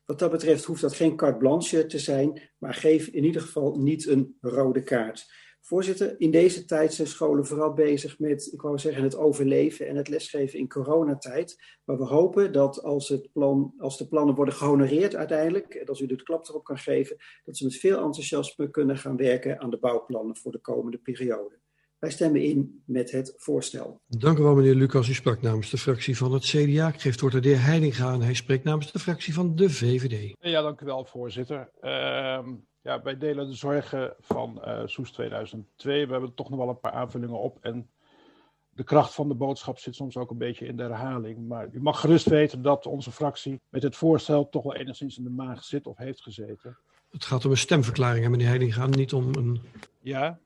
Wat dat betreft hoeft dat geen carte blanche te zijn, maar geef in ieder geval niet een rode kaart. Voorzitter, in deze tijd zijn scholen vooral bezig met, ik wou zeggen, het overleven en het lesgeven in coronatijd. Maar we hopen dat als, het plan, als de plannen worden gehonoreerd uiteindelijk, en als u de klap erop kan geven, dat ze met veel enthousiasme kunnen gaan werken aan de bouwplannen voor de komende periode. Wij stemmen in met het voorstel. Dank u wel, meneer Lucas. U sprak namens de fractie van het CDA. Ik geef het woord aan de heer Heidinga en hij spreekt namens de fractie van de VVD. Ja, dank u wel, voorzitter. Uh, ja, wij delen de zorgen van uh, Soes 2002. We hebben toch nog wel een paar aanvullingen op. En de kracht van de boodschap zit soms ook een beetje in de herhaling. Maar u mag gerust weten dat onze fractie met het voorstel toch wel enigszins in de maag zit of heeft gezeten. Het gaat om een stemverklaring, hè, meneer Heidinga, niet om een... Ja?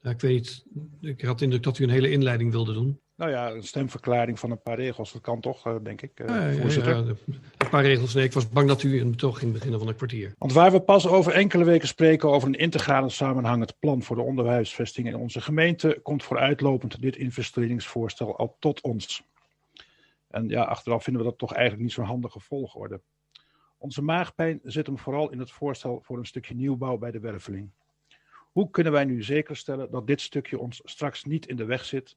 Ja, ik weet niet, ik had de indruk dat u een hele inleiding wilde doen. Nou ja, een stemverklaring van een paar regels, dat kan toch, denk ik, uh, ja, voorzitter. Ja, een paar regels, nee, ik was bang dat u een betoog ging beginnen van een kwartier. Want waar we pas over enkele weken spreken over een integrale samenhangend plan voor de onderwijsvesting in onze gemeente, komt vooruitlopend dit investeringsvoorstel al tot ons. En ja, achteraf vinden we dat toch eigenlijk niet zo'n handige volgorde. Onze maagpijn zit hem vooral in het voorstel voor een stukje nieuwbouw bij de werveling. Hoe kunnen wij nu zeker stellen dat dit stukje ons straks niet in de weg zit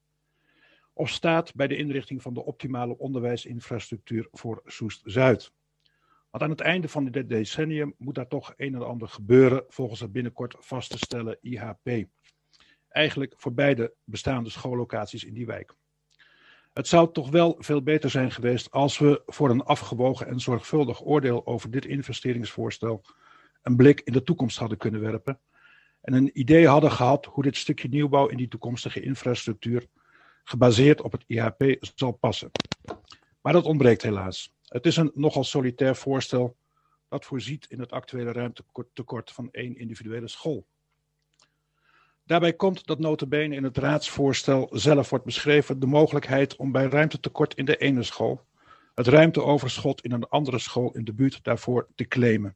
of staat bij de inrichting van de optimale onderwijsinfrastructuur voor Soest-Zuid? Want aan het einde van dit decennium moet daar toch een en ander gebeuren volgens het binnenkort vast te stellen IHP. Eigenlijk voor beide bestaande schoollocaties in die wijk. Het zou toch wel veel beter zijn geweest als we voor een afgewogen en zorgvuldig oordeel over dit investeringsvoorstel een blik in de toekomst hadden kunnen werpen en een idee hadden gehad hoe dit stukje nieuwbouw in die toekomstige infrastructuur gebaseerd op het IHP zal passen. Maar dat ontbreekt helaas. Het is een nogal solitair voorstel dat voorziet in het actuele ruimtetekort van één individuele school. Daarbij komt dat notabene in het raadsvoorstel zelf wordt beschreven de mogelijkheid om bij ruimtetekort in de ene school het ruimteoverschot in een andere school in de buurt daarvoor te claimen.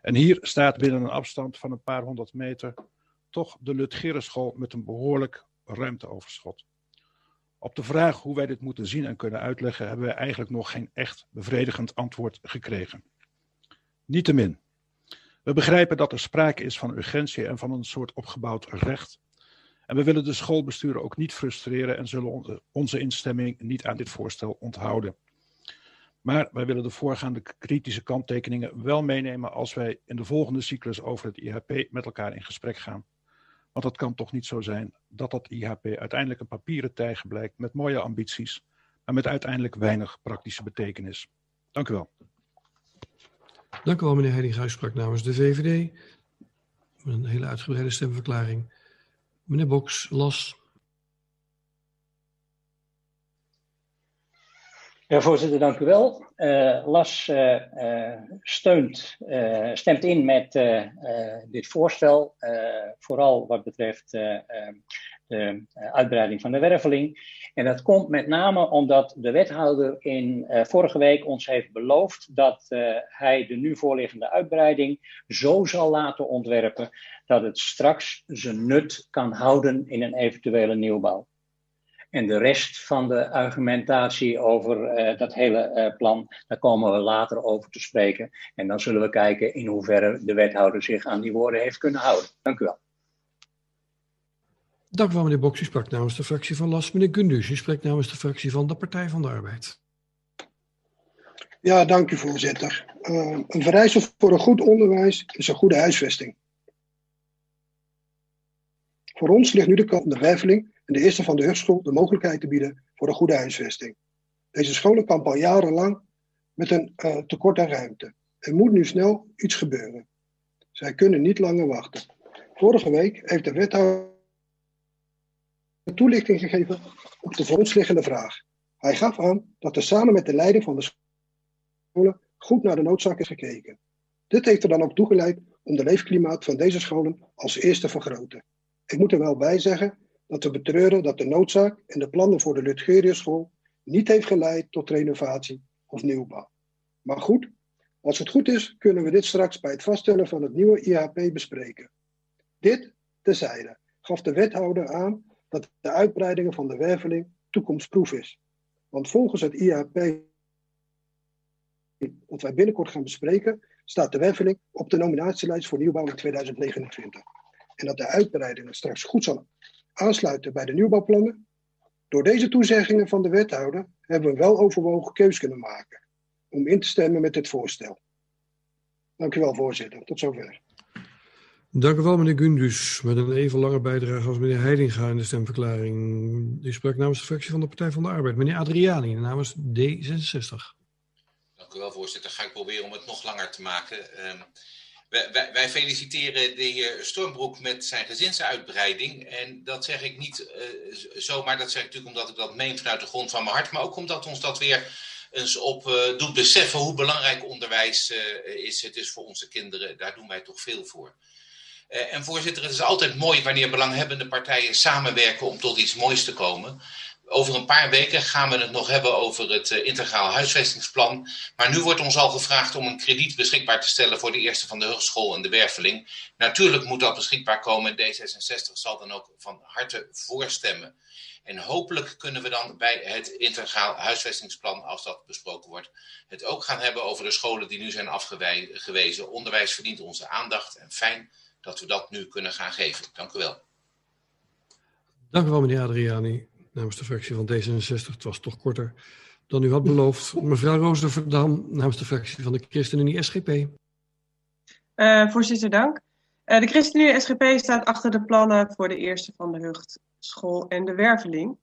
En hier staat binnen een afstand van een paar honderd meter toch de Lutgerenschool met een behoorlijk ruimteoverschot. Op de vraag hoe wij dit moeten zien en kunnen uitleggen, hebben wij eigenlijk nog geen echt bevredigend antwoord gekregen. Niettemin, we begrijpen dat er sprake is van urgentie en van een soort opgebouwd recht. En we willen de schoolbesturen ook niet frustreren en zullen onze instemming niet aan dit voorstel onthouden. Maar wij willen de voorgaande kritische kanttekeningen wel meenemen als wij in de volgende cyclus over het IHP met elkaar in gesprek gaan. Want het kan toch niet zo zijn dat dat IHP uiteindelijk een papieren tijger blijkt met mooie ambities, maar met uiteindelijk weinig praktische betekenis. Dank u wel. Dank u wel, meneer Heiding sprak namens de VVD. Een hele uitgebreide stemverklaring. Meneer Boks, las. Ja, voorzitter, dank u wel. Uh, Las uh, uh, steunt, stemt in met dit voorstel, vooral wat betreft de de uitbreiding van de werveling. En dat komt met name omdat de wethouder in vorige week ons heeft beloofd dat hij de nu voorliggende uitbreiding zo zal laten ontwerpen dat het straks zijn nut kan houden in een eventuele nieuwbouw. En de rest van de argumentatie over uh, dat hele uh, plan, daar komen we later over te spreken. En dan zullen we kijken in hoeverre de wethouder zich aan die woorden heeft kunnen houden. Dank u wel. Dank u wel, meneer Boks. U sprak namens de fractie van LAS. Meneer Gundus, u spreekt namens de fractie van de Partij van de Arbeid. Ja, dank u, voorzitter. Uh, een vereiste voor een goed onderwijs is een goede huisvesting. Voor ons ligt nu de kant de werveling de eerste van de Hugschool de mogelijkheid te bieden voor een goede huisvesting. Deze scholen kampen al jarenlang met een uh, tekort aan ruimte. Er moet nu snel iets gebeuren. Zij kunnen niet langer wachten. Vorige week heeft de wethouder toelichting gegeven op de voor vraag. Hij gaf aan dat er samen met de leiding van de scholen goed naar de noodzaak is gekeken. Dit heeft er dan ook toegeleid om de leefklimaat van deze scholen als eerste te vergroten. Ik moet er wel bij zeggen dat we betreuren dat de noodzaak en de plannen voor de Lutgeriuschool niet heeft geleid tot renovatie of nieuwbouw. Maar goed, als het goed is, kunnen we dit straks bij het vaststellen van het nieuwe IHP bespreken. Dit tezijde gaf de wethouder aan dat de uitbreidingen van de werveling toekomstproef is. Want volgens het IHP dat wij binnenkort gaan bespreken, staat de werveling op de nominatielijst voor nieuwbouw in 2029. En dat de uitbreidingen straks goed zal aansluiten bij de nieuwbouwplannen. Door deze toezeggingen van de wethouder hebben we wel overwogen keus kunnen maken om in te stemmen met dit voorstel. Dank u wel, voorzitter. Tot zover. Dank u wel, meneer Gundus. Met een even lange bijdrage als meneer Heidinga in de stemverklaring. Die sprak namens de fractie van de Partij van de Arbeid. Meneer Adriani, namens D66. Dank u wel, voorzitter. Ga ik proberen om het nog langer te maken. Uh, wij, wij, feliciteren de heer Stormbroek met zijn gezinsuitbreiding. En dat zeg ik niet uh, zomaar, dat zeg ik natuurlijk omdat ik dat meen vanuit de grond van mijn hart. Maar ook omdat ons dat weer eens op uh, doet beseffen hoe belangrijk onderwijs uh, is. Het is voor onze kinderen, daar doen wij toch veel voor. en voorzitter, het is altijd mooi wanneer belanghebbende partijen samenwerken om tot iets moois te komen. Over een paar weken gaan we het nog hebben over het uh, integraal huisvestingsplan. Maar nu wordt ons al gevraagd om een krediet beschikbaar te stellen voor de eerste van de hogeschool en de werveling. Natuurlijk moet dat beschikbaar komen en D66 zal dan ook van harte voorstemmen. En hopelijk kunnen we dan bij het integraal huisvestingsplan, als dat besproken wordt, het ook gaan hebben over de scholen die nu zijn afgewezen. Onderwijs verdient onze aandacht en fijn dat we dat nu kunnen gaan geven. Dank u wel. Dank u wel, meneer Adriani namens de fractie van D66. Het was toch korter dan u had beloofd. Mevrouw Roosdorf-Dam namens de fractie van de ChristenUnie SGP. Uh, voorzitter, dank. Uh, de ChristenUnie SGP staat achter de plannen voor de eerste van de Hughtschool en de Werveling.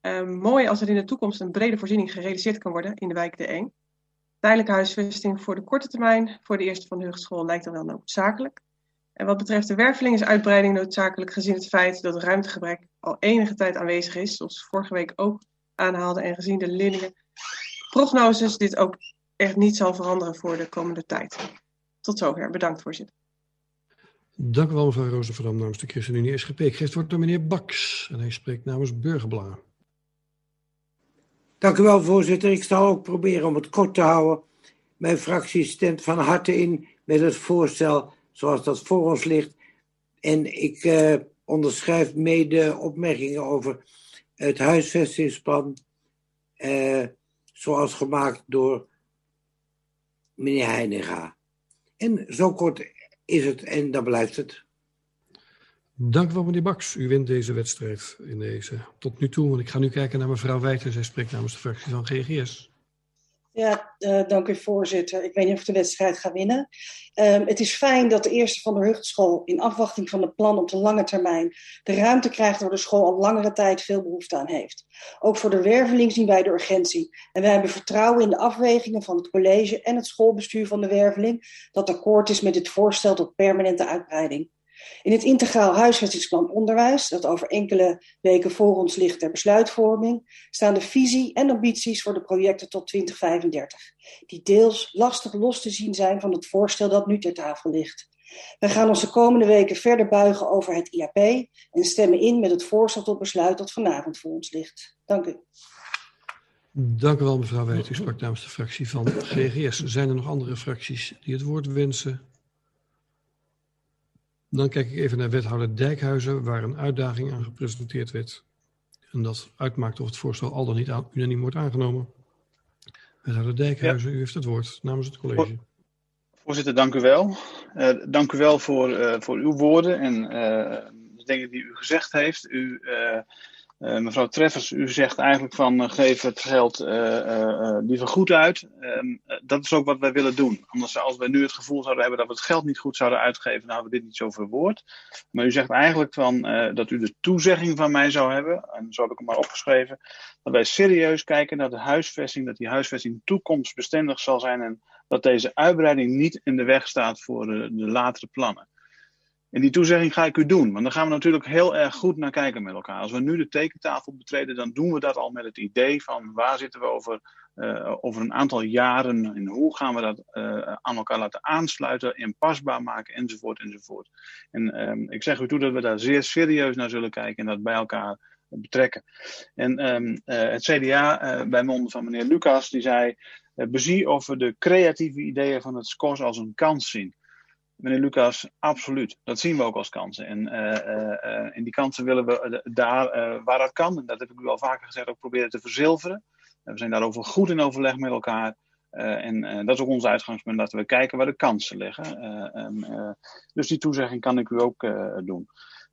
Uh, mooi als er in de toekomst een brede voorziening gerealiseerd kan worden in de wijk De Eng. Tijdelijke huisvesting voor de korte termijn voor de eerste van de Hughtschool lijkt dan wel noodzakelijk. En wat betreft de werveling is uitbreiding noodzakelijk gezien het feit dat ruimtegebrek al enige tijd aanwezig is, zoals vorige week ook aanhaalde en gezien de leerlingen prognoses dit ook echt niet zal veranderen voor de komende tijd. Tot zover. Bedankt, voorzitter. Dank u wel, mevrouw Roosevelt namens de ChristenUnie SGP. Ik geef het woord aan meneer Baks en hij spreekt namens Burgerbelangen. Dank u wel, voorzitter. Ik zal ook proberen om het kort te houden. Mijn fractie stemt van harte in met het voorstel zoals dat voor ons ligt. En ik uh, onderschrijf mede opmerkingen over het huisvestingsplan, uh, zoals gemaakt door meneer Heininga. En zo kort is het en dan blijft het. Dank u wel, meneer Baks. U wint deze wedstrijd in deze tot nu toe. Want ik ga nu kijken naar mevrouw Wijter. Zij spreekt namens de fractie van GGS. Ja, uh, dank u voorzitter. Ik weet niet of ik de wedstrijd ga winnen. Um, het is fijn dat de eerste van de Hughtschool in afwachting van het plan op de lange termijn de ruimte krijgt waar de school al langere tijd veel behoefte aan heeft. Ook voor de werveling zien wij de urgentie. En wij hebben vertrouwen in de afwegingen van het college en het schoolbestuur van de werveling dat akkoord is met dit voorstel tot permanente uitbreiding. In het integraal huisvestingsplan onderwijs, dat over enkele weken voor ons ligt ter besluitvorming, staan de visie en ambities voor de projecten tot 2035, die deels lastig los te zien zijn van het voorstel dat nu ter tafel ligt. Wij gaan ons de komende weken verder buigen over het IAP en stemmen in met het voorstel tot besluit dat vanavond voor ons ligt. Dank u. Dank u wel, mevrouw Wijt. U sprak namens de fractie van GGS. Zijn er nog andere fracties die het woord wensen? Dan kijk ik even naar wethouder Dijkhuizen, waar een uitdaging aan gepresenteerd werd. En dat uitmaakt of het voorstel al dan niet aan, unaniem wordt aangenomen. Wethouder Dijkhuizen, u heeft het woord namens het college. Voorzitter, dank u wel. Uh, dank u wel voor, uh, voor uw woorden en uh, de dingen die u gezegd heeft. U, mevrouw Treffers, u zegt eigenlijk van geef het geld liever goed uit. Ehm, dat is ook wat wij willen doen. Anders als wij nu het gevoel zouden hebben dat we het geld niet goed zouden uitgeven, dan hadden we dit niet zo verwoord. Maar u zegt eigenlijk van, dat u de toezegging van mij zou hebben, en zo heb ik hem maar opgeschreven, dat wij serieus kijken naar de huisvesting, dat die huisvesting toekomstbestendig zal zijn en dat deze uitbreiding niet in de weg staat voor de latere plannen. En die toezegging ga ik u doen, want dan gaan we natuurlijk heel erg goed naar kijken met elkaar. Als we nu de tekentafel betreden, dan doen we dat al met het idee van waar zitten we over, uh, over een aantal jaren en hoe gaan we dat uh, aan elkaar laten aansluiten, inpasbaar maken enzovoort enzovoort. En um, ik zeg u toe dat we daar zeer serieus naar zullen kijken en dat bij elkaar betrekken. En um, uh, het CDA bij monden van meneer Lucas, die zei bezie of we de creatieve ideeën van het SCOS als een kans zien. Meneer Lucas, absoluut. Dat zien we ook als kansen. En, uh, uh, die kansen willen we daar waar dat kan, en dat heb ik u al vaker gezegd, ook proberen te verzilveren. we zijn daarover goed in overleg met elkaar. en dat is ook ons uitgangspunt, dat we kijken waar de kansen liggen. Um, dus die toezegging kan ik u ook doen.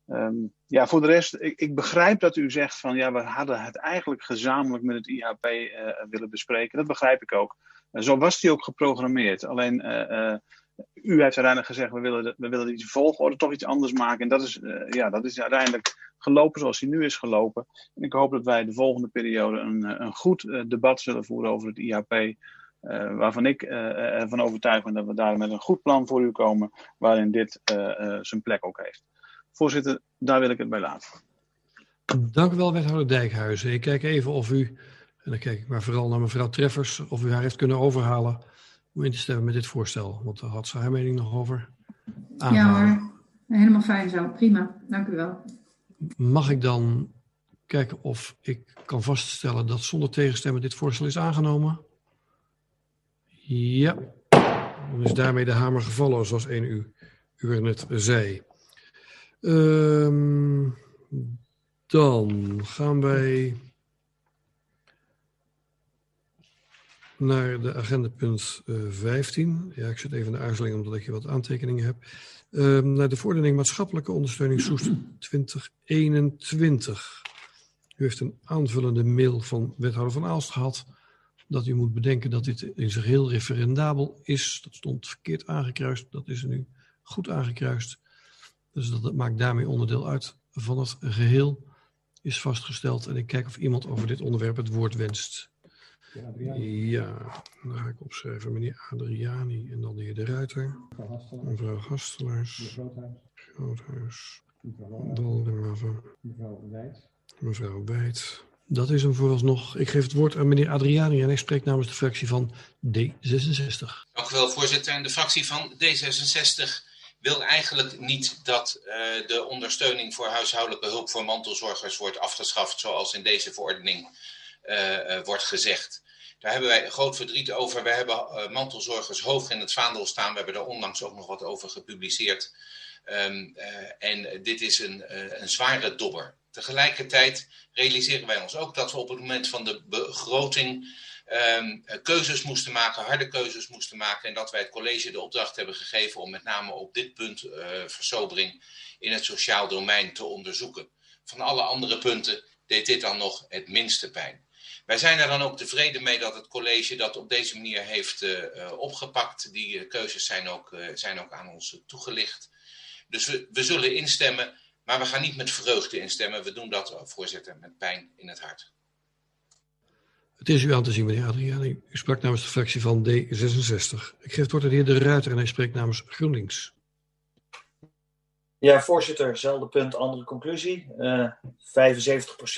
Um, ja, voor de rest, ik, ik, begrijp dat u zegt van ja, we hadden het eigenlijk gezamenlijk met het IHP uh, willen bespreken. Dat begrijp ik ook. Uh, zo was die ook geprogrammeerd. Alleen uh, u heeft uiteindelijk gezegd, we willen, we willen die volgorde toch iets anders maken. En dat is, ja, dat is uiteindelijk gelopen zoals die nu is gelopen. En ik hoop dat wij de volgende periode een, een goed debat zullen voeren over het IHP. waarvan ik ervan overtuigd ben dat we daar met een goed plan voor u komen, waarin dit zijn plek ook heeft. Voorzitter, daar wil ik het bij laten. Dank u wel, wethouder Dijkhuizen. Ik kijk even of u, en dan kijk ik maar vooral naar mevrouw Treffers, of u haar heeft kunnen overhalen om in te stemmen met dit voorstel. Want daar had ze haar mening nog over. Ja hoor, helemaal fijn zo. Prima, dank u wel. Mag ik dan kijken of ik kan vaststellen dat zonder tegenstemmen dit voorstel is aangenomen? Ja, dan is daarmee de hamer gevallen, zoals een u, u er net zei. Um, dan gaan wij naar de agenda punt uh, 15. Ja, ik zit even in de aarzeling omdat ik hier wat aantekeningen heb. Um, naar de verordening maatschappelijke ondersteuning Soest 2021. U heeft een aanvullende mail van wethouder van Aalst gehad. Dat u moet bedenken dat dit in zijn geheel referendabel is. Dat stond verkeerd aangekruist. Dat is er nu goed aangekruist. Dus dat maakt daarmee onderdeel uit van het geheel, is vastgesteld. En ik kijk of iemand over dit onderwerp het woord wenst. Ja, dan ga ik opschrijven meneer Adriani en dan de heer De Ruiter. Mevrouw Gastelaars. Groothuis. Walderhaven. Mevrouw Wijt. Mevrouw Wijt. Dat is hem vooralsnog. Ik geef het woord aan meneer Adriani en hij spreekt namens de fractie van D66. Dank u wel, voorzitter. En de fractie van D66 wil eigenlijk niet dat uh, de ondersteuning voor huishoudelijke hulp voor mantelzorgers wordt afgeschaft, zoals in deze verordening wordt gezegd. Daar hebben wij groot verdriet over. We hebben mantelzorgers hoog in het vaandel staan. We hebben daar onlangs ook nog wat over gepubliceerd. Um, en dit is een, een zware dobber. Tegelijkertijd realiseren wij ons ook dat we op het moment van de begroting um, keuzes moesten maken, harde keuzes moesten maken. En dat wij het college de opdracht hebben gegeven om met name op dit punt uh, in het sociaal domein te onderzoeken. Van alle andere punten deed dit dan nog het minste pijn. Wij zijn er dan ook tevreden mee dat het college dat op deze manier heeft uh, opgepakt. Die uh, keuzes zijn ook, zijn ook aan ons toegelicht. Dus we, we zullen instemmen, maar we gaan niet met vreugde instemmen. We doen dat, voorzitter, met pijn in het hart. Het is u aan te zien, meneer Adriani. U sprak namens de fractie van D66. Ik geef het woord aan de heer De Ruiter en hij spreekt namens GroenLinks. Ja, voorzitter, zelfde punt, andere conclusie. Uh, 75%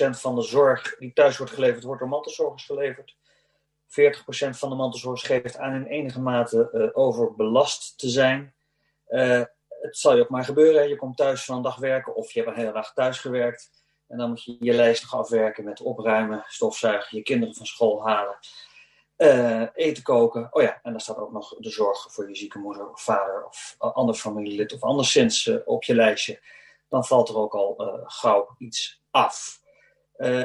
van de zorg die thuis wordt geleverd, wordt door mantelzorgers geleverd. 40% van de mantelzorgers geeft aan in enige mate uh, overbelast te zijn. Uh, het zal je ook maar gebeuren. Je komt thuis van een dag werken of je hebt een hele dag thuis gewerkt. En dan moet je je lijst nog afwerken met opruimen, stofzuigen, je kinderen van school halen, eh, eten koken. Oh ja, en dan staat ook nog de zorg voor je zieke moeder of vader of ander familielid of anderszins op je lijstje. Dan valt er ook al uh, gauw iets af.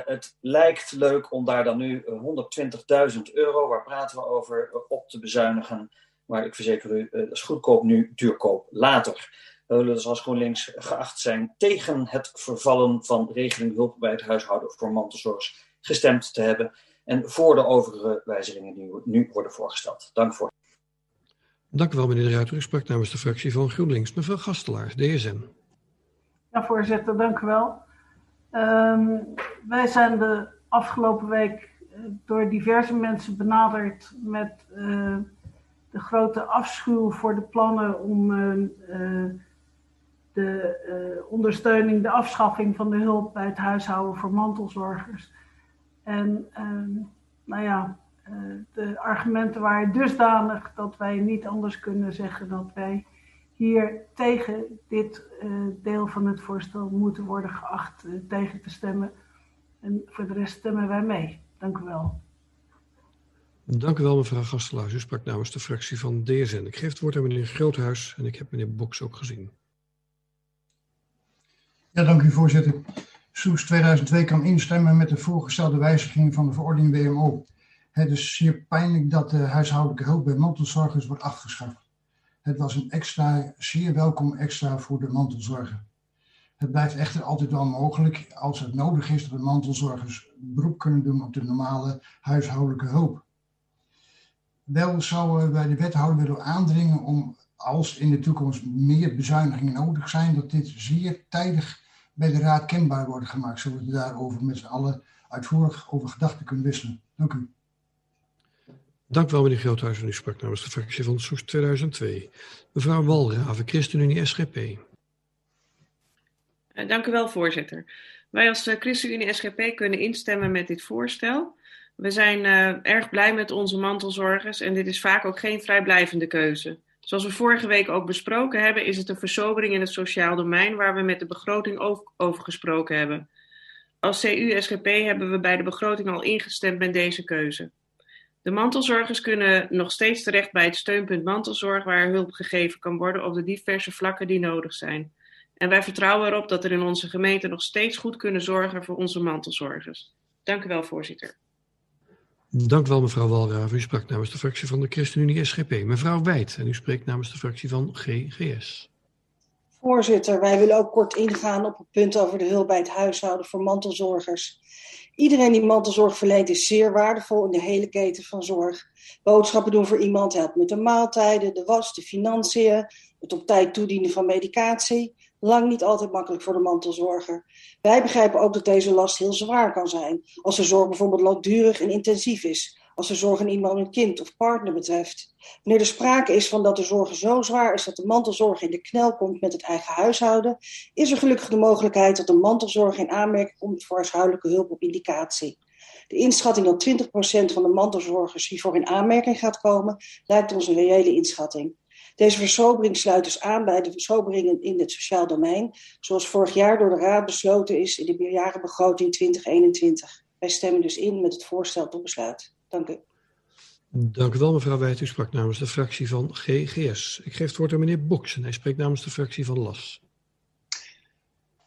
het lijkt leuk om daar dan nu 120.000 euro, waar praten we over, op te bezuinigen. Maar ik verzeker u, dat is goedkoop nu, duurkoop later. We willen dus als GroenLinks geacht zijn tegen het vervallen van regeling hulp bij het huishouden voor mantelzorgers gestemd te hebben. En voor de overige wijzigingen die nu worden voorgesteld. Dank voor. Dank u wel, meneer de Ruiter. U sprak namens de fractie van GroenLinks. Mevrouw Gastelaar, DSN. Ja, voorzitter, dank u wel. Um, wij zijn de afgelopen week door diverse mensen benaderd met uh, de grote afschuw voor de plannen om uh, uh, de uh, ondersteuning, de afschaffing van de hulp bij het huishouden voor mantelzorgers. En uh, nou ja, uh, de argumenten waren dusdanig dat wij niet anders kunnen zeggen dat wij hier tegen dit deel van het voorstel moeten worden geacht tegen te stemmen. En voor de rest stemmen wij mee. Dank u wel. Dank u wel, mevrouw Gastelaars. U sprak namens de fractie van DSN. Ik geef het woord aan meneer Groothuis en ik heb meneer Boks ook gezien. Ja, dank u voorzitter. Soes 2002 kan instemmen met de voorgestelde wijziging van de verordening WMO. Het is zeer pijnlijk dat de huishoudelijke hulp bij mantelzorgers wordt afgeschaft. Het was een extra, zeer welkom extra voor de mantelzorger. Het blijft echter altijd wel mogelijk, als het nodig is, dat de mantelzorgers beroep kunnen doen op de normale huishoudelijke hulp. Wel zouden wij de wethouder willen aandringen om, als in de toekomst meer bezuinigingen nodig zijn, dat dit zeer tijdig bij de Raad kenbaar worden gemaakt, zodat we daarover met z'n allen uitvoerig over gedachten kunnen wisselen. Dank u. Dank u wel, meneer Groothuis. En u sprak namens de fractie van Soest 2002. Mevrouw Walraven, ChristenUnie SGP. Dank u wel, voorzitter. Wij als ChristenUnie SGP kunnen instemmen met dit voorstel. We zijn uh, erg blij met onze mantelzorgers en dit is vaak ook geen vrijblijvende keuze. Zoals we vorige week ook besproken hebben, is het een versobering in het sociaal domein waar we met de begroting ook over gesproken hebben. Als CU-SGP hebben we bij de begroting al ingestemd met deze keuze. De mantelzorgers kunnen nog steeds terecht bij het steunpunt mantelzorg waar hulp gegeven kan worden op de diverse vlakken die nodig zijn. En wij vertrouwen erop dat er in onze gemeente nog steeds goed kunnen zorgen voor onze mantelzorgers. Dank u wel, voorzitter. Dank wel, mevrouw Walraven. U sprak namens de fractie van de ChristenUnie SGP. Mevrouw Wijd, en u spreekt namens de fractie van GGS. Voorzitter, wij willen ook kort ingaan op het punt over de hulp bij het huishouden voor mantelzorgers. Iedereen die mantelzorg verleent is zeer waardevol in de hele keten van zorg. Boodschappen doen voor iemand helpt met de maaltijden, de was, de financiën, het op tijd toedienen van medicatie lang niet altijd makkelijk voor de mantelzorger. Wij begrijpen ook dat deze last heel zwaar kan zijn. Als de zorg bijvoorbeeld langdurig en intensief is. Als de zorg aan iemand een kind of partner betreft. Wanneer er sprake is van dat de zorg zo zwaar is dat de mantelzorg in de knel komt met het eigen huishouden, is er gelukkig de mogelijkheid dat de mantelzorg in aanmerking komt voor huishoudelijke hulp op indicatie. De inschatting dat 20% van de mantelzorgers hiervoor in aanmerking gaat komen, lijkt ons een reële inschatting. Deze versobering sluit dus aan bij de versoberingen in het sociaal domein, zoals vorig jaar door de Raad besloten is in de meerjarenbegroting 2021. Wij stemmen dus in met het voorstel tot besluit. Dank u. Dank u wel, mevrouw Wijt. U sprak namens de fractie van GGS. Ik geef het woord aan meneer Boks en hij spreekt namens de fractie van LAS.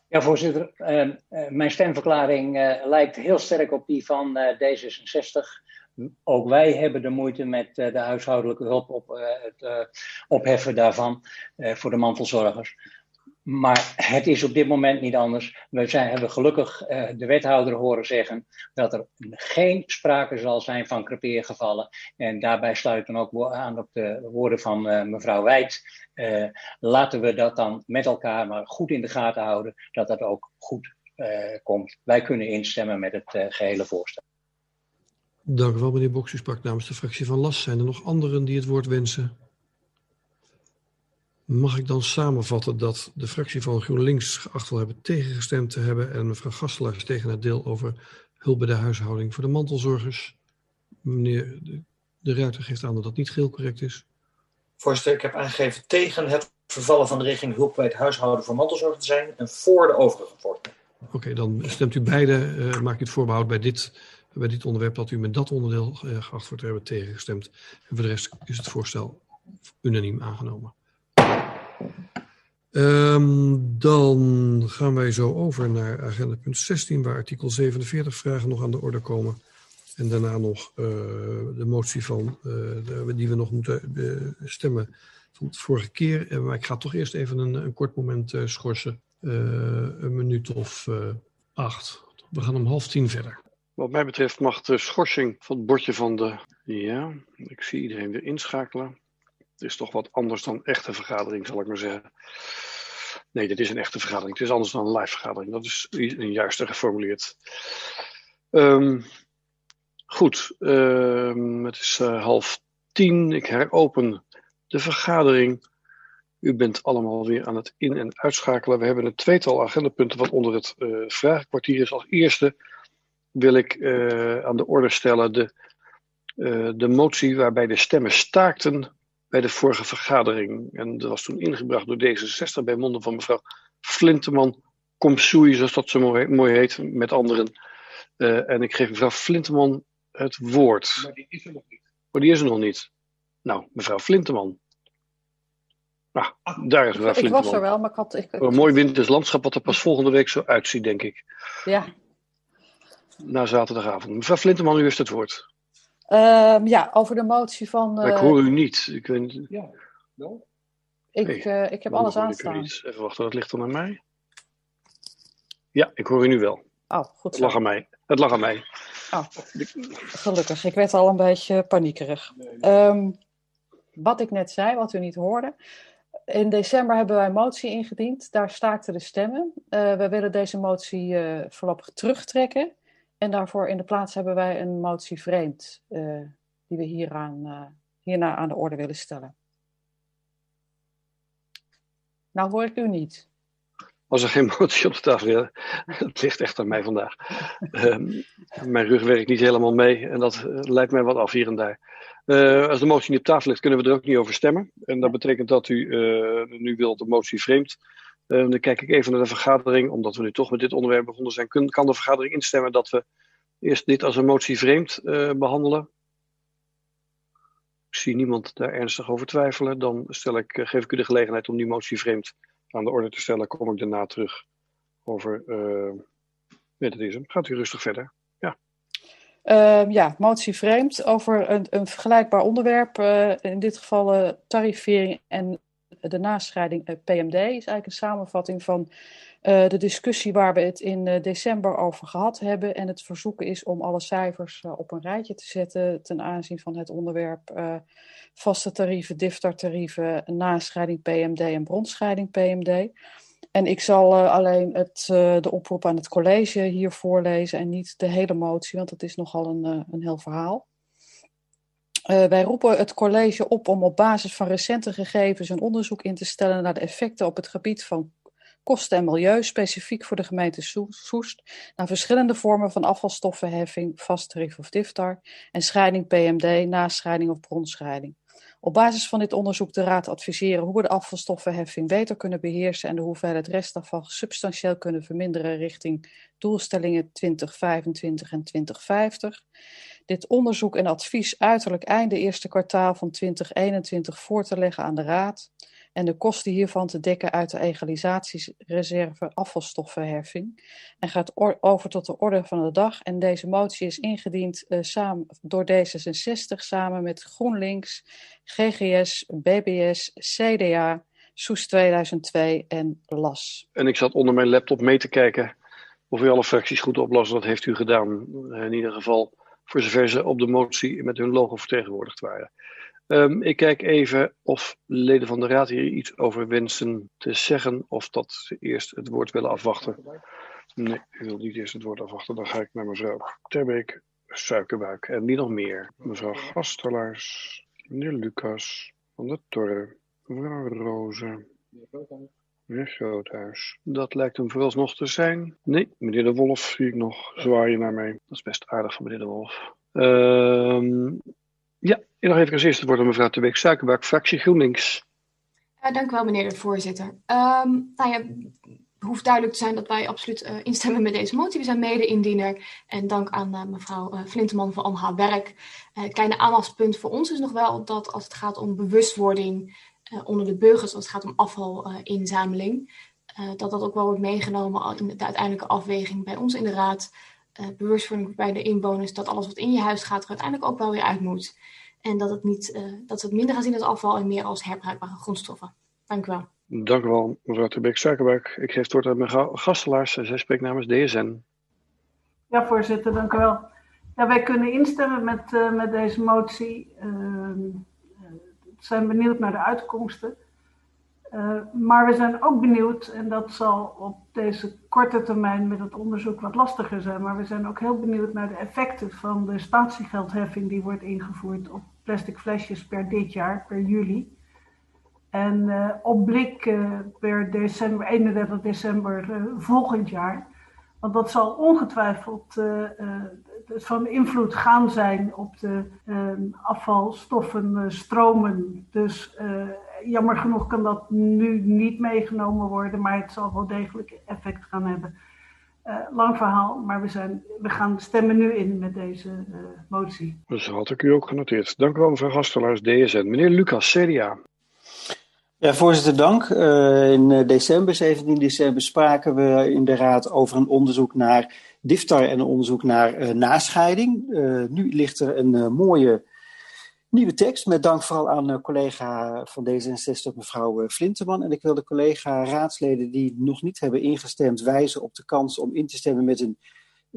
Ja, voorzitter. Uh, uh, mijn stemverklaring uh, lijkt heel sterk op die van D66. Ook wij hebben de moeite met de huishoudelijke hulp op het opheffen daarvan voor de mantelzorgers. Maar het is op dit moment niet anders. We zijn, hebben gelukkig de wethouder horen zeggen dat er geen sprake zal zijn van crepeergevallen. En daarbij sluiten ook aan op de woorden van mevrouw Wijt. Uh, laten we dat dan met elkaar maar goed in de gaten houden, dat dat ook goed komt. Wij kunnen instemmen met het gehele voorstel. Dank u wel, meneer Boks. U sprak namens de fractie van LAS. Zijn er nog anderen die het woord wensen? Mag ik dan samenvatten dat de fractie van GroenLinks geacht wil hebben tegengestemd te hebben en mevrouw Gastelaar is tegen het deel over hulp bij de huishouding voor de mantelzorgers? Meneer de, Ruiter geeft aan dat dat niet geheel correct is. Voorzitter, ik heb aangegeven tegen het vervallen van de richting hulp bij het huishouden voor mantelzorg te zijn en voor de overige voorstellen. Oké, dan stemt u beide, uh, maakt u het voorbehoud bij dit, bij dit onderwerp dat u met dat onderdeel uh, geacht wordt te hebben tegengestemd. En voor de rest is het voorstel unaniem aangenomen. Um, dan gaan wij zo over naar agenda punt 16, waar artikel 47 vragen nog aan de orde komen. En daarna nog uh, de motie van, de, die we nog moeten stemmen van de vorige keer. maar ik ga toch eerst even een, een kort moment schorsen. een minuut of acht. We gaan om half tien verder. Wat mij betreft mag de schorsing van het bordje van de... Ja, ik zie iedereen weer inschakelen. Het is toch wat anders dan echte vergadering, zal ik maar zeggen. Nee, dit is een echte vergadering. Het is anders dan een live vergadering. Dat is juist geformuleerd. Um, goed, um, het is uh, half tien. Ik heropen de vergadering. U bent allemaal weer aan het in- en uitschakelen. We hebben een tweetal agendapunten wat onder het uh, vragenkwartier is. Als eerste wil ik uh, aan de orde stellen de, de motie waarbij de stemmen staakten bij de vorige vergadering. En dat was toen ingebracht door D66 bij monden van mevrouw Flinteman. Komsoei, zoals dat zo mooi, mooi heet, met anderen. Uh, en ik geef mevrouw Flinteman het woord. Maar die is er nog niet. Maar die is er nog niet. Nou, mevrouw Flinteman. Nou, daar is mevrouw ik Flinteman. was er wel, maar ik had... Ik... Een mooi winters landschap wat er pas volgende week zo uitziet, denk ik. Ja. Na zaterdagavond. Mevrouw Flinteman, u heeft het woord. Um, ja, over de motie van. Uh, ik hoor u niet. Ik, weet. Ja, wel. Ik, hey, uh, ik heb alles aanstaan. Even wachten, dat ligt dan aan mij. Ja, ik hoor u nu wel. Oh, goed. Het lag aan mij. Het lag aan mij. Oh, gelukkig. Ik werd al een beetje paniekerig. Um, wat ik net zei, wat u niet hoorde. In december hebben wij een motie ingediend. Daar staakten de stemmen. Uh, we willen deze motie voorlopig terugtrekken. En daarvoor in de plaats hebben wij een motie vreemd, uh, die we hieraan, uh, hierna aan de orde willen stellen. Nou hoor ik u niet. Als er geen motie op de tafel is, het ligt echt aan mij vandaag. Uh, mijn rug werkt niet helemaal mee en dat uh, leidt mij wat af hier en daar. Uh, als de motie niet op tafel ligt, kunnen we er ook niet over stemmen. En dat betekent dat u nu wilt de motie vreemd Uh, dan kijk ik even naar de vergadering, omdat we nu toch met dit onderwerp begonnen zijn. Kan de vergadering instemmen dat we eerst dit als een motie vreemd uh, behandelen? Ik zie niemand daar ernstig over twijfelen. Dan stel ik, uh, geef ik u de gelegenheid om die motie vreemd aan de orde te stellen. Kom ik daarna terug over. nee, dat is hem. Gaat u rustig verder. Ja. Uh, ja, motie vreemd over een, een vergelijkbaar onderwerp. in dit geval tarivering en de nascheiding uh, PMD is eigenlijk een samenvatting van uh, de discussie waar we het in uh, december over gehad hebben. En het verzoeken is om alle cijfers op een rijtje te zetten ten aanzien van het onderwerp vaste tarieven, DIFTAR-tarieven, nascheiding PMD en bronscheiding PMD. En ik zal alleen het, de oproep aan het college hier voorlezen en niet de hele motie, want het is nogal een, een heel verhaal. Uh, wij roepen het college op om op basis van recente gegevens een onderzoek in te stellen naar de effecten op het gebied van kosten en milieu, specifiek voor de gemeente Soest, naar verschillende vormen van afvalstoffenheffing, vasttarief of DIFTAR, en scheiding PMD, nascheiding of bronscheiding. Op basis van dit onderzoek de Raad adviseren hoe we de afvalstoffenheffing beter kunnen beheersen en de hoeveelheid restafval substantieel kunnen verminderen richting doelstellingen 2025 en 2050 dit onderzoek en advies uiterlijk einde eerste kwartaal van 2021 voor te leggen aan de Raad en de kosten hiervan te dekken uit de egalisatiereserve afvalstoffenheffing en gaat over tot de orde van de dag. En deze motie is ingediend uh, samen, door D66 samen met GroenLinks, GGS, BBS, CDA, Soes 2002 en LAS. En ik zat onder mijn laptop mee te kijken of u alle fracties goed oplossen. Dat heeft u gedaan. In ieder geval voor zover ze op de motie met hun logo vertegenwoordigd waren. Um, ik kijk even of leden van de raad hier iets over wensen te zeggen, of dat ze eerst het woord willen afwachten. Nee, ik wil niet eerst het woord afwachten. Dan ga ik naar mevrouw Terbeek, Suikerbuik en wie nog meer. Mevrouw Gastelaars, meneer Lucas, van der Torre, mevrouw Rozen. Groothuis. Dat lijkt hem vooralsnog te zijn. Nee, meneer De Wolf zie ik nog zwaaien naar mij. Dat is best aardig van meneer De Wolf. Ja, en nog even als eerste het woord aan mevrouw Tebeek Suikerbuik, fractie GroenLinks. Ja, dank u wel, meneer de voorzitter. Um, nou ja, het hoeft duidelijk te zijn dat wij absoluut uh, instemmen met deze motie. We zijn mede-indiener en dank aan uh, mevrouw uh, Flinteman voor al haar werk. Het kleine aandachtspunt voor ons is nog wel dat als het gaat om bewustwording onder de burgers, als het gaat om afvalinzameling, dat dat ook wel wordt meegenomen in de uiteindelijke afweging bij ons in de raad. bewustwording bij de inwoners dat alles wat in je huis gaat er uiteindelijk ook wel weer uit moet. En dat, het niet, dat ze het minder gaan zien als afval en meer als herbruikbare grondstoffen. Dank u wel. Dank u wel, mevrouw Terbeek-Suikerbuik. Ik geef het woord aan mijn gastelaars. Zij spreekt namens DSN. Ja, voorzitter, dank u wel. Ja, wij kunnen instemmen met, uh, met deze motie. Uh, zijn benieuwd naar de uitkomsten. Uh, maar we zijn ook benieuwd, en dat zal op deze korte termijn met het onderzoek wat lastiger zijn, maar we zijn ook heel benieuwd naar de effecten van de statiegeldheffing die wordt ingevoerd op plastic flesjes per dit jaar, per juli. En uh, op blik uh, per december, 31 december volgend jaar. Want dat zal ongetwijfeld van invloed gaan zijn op de afvalstoffenstromen. Dus jammer genoeg kan dat nu niet meegenomen worden, maar het zal wel degelijk effect gaan hebben. lang verhaal, maar we, zijn, we gaan stemmen nu in met deze motie. Dus had ik u ook genoteerd. Dank u wel, mevrouw Gastelaars, DSN. Meneer Lucas, CDA. Ja, voorzitter, dank. Uh, in december, 17 december, spraken we in de Raad over een onderzoek naar diftar en een onderzoek naar uh, nascheiding. Uh, nu ligt er een mooie nieuwe tekst, met dank vooral aan collega van D66, mevrouw Flinteman. En ik wil de collega raadsleden die nog niet hebben ingestemd wijzen op de kans om in te stemmen met een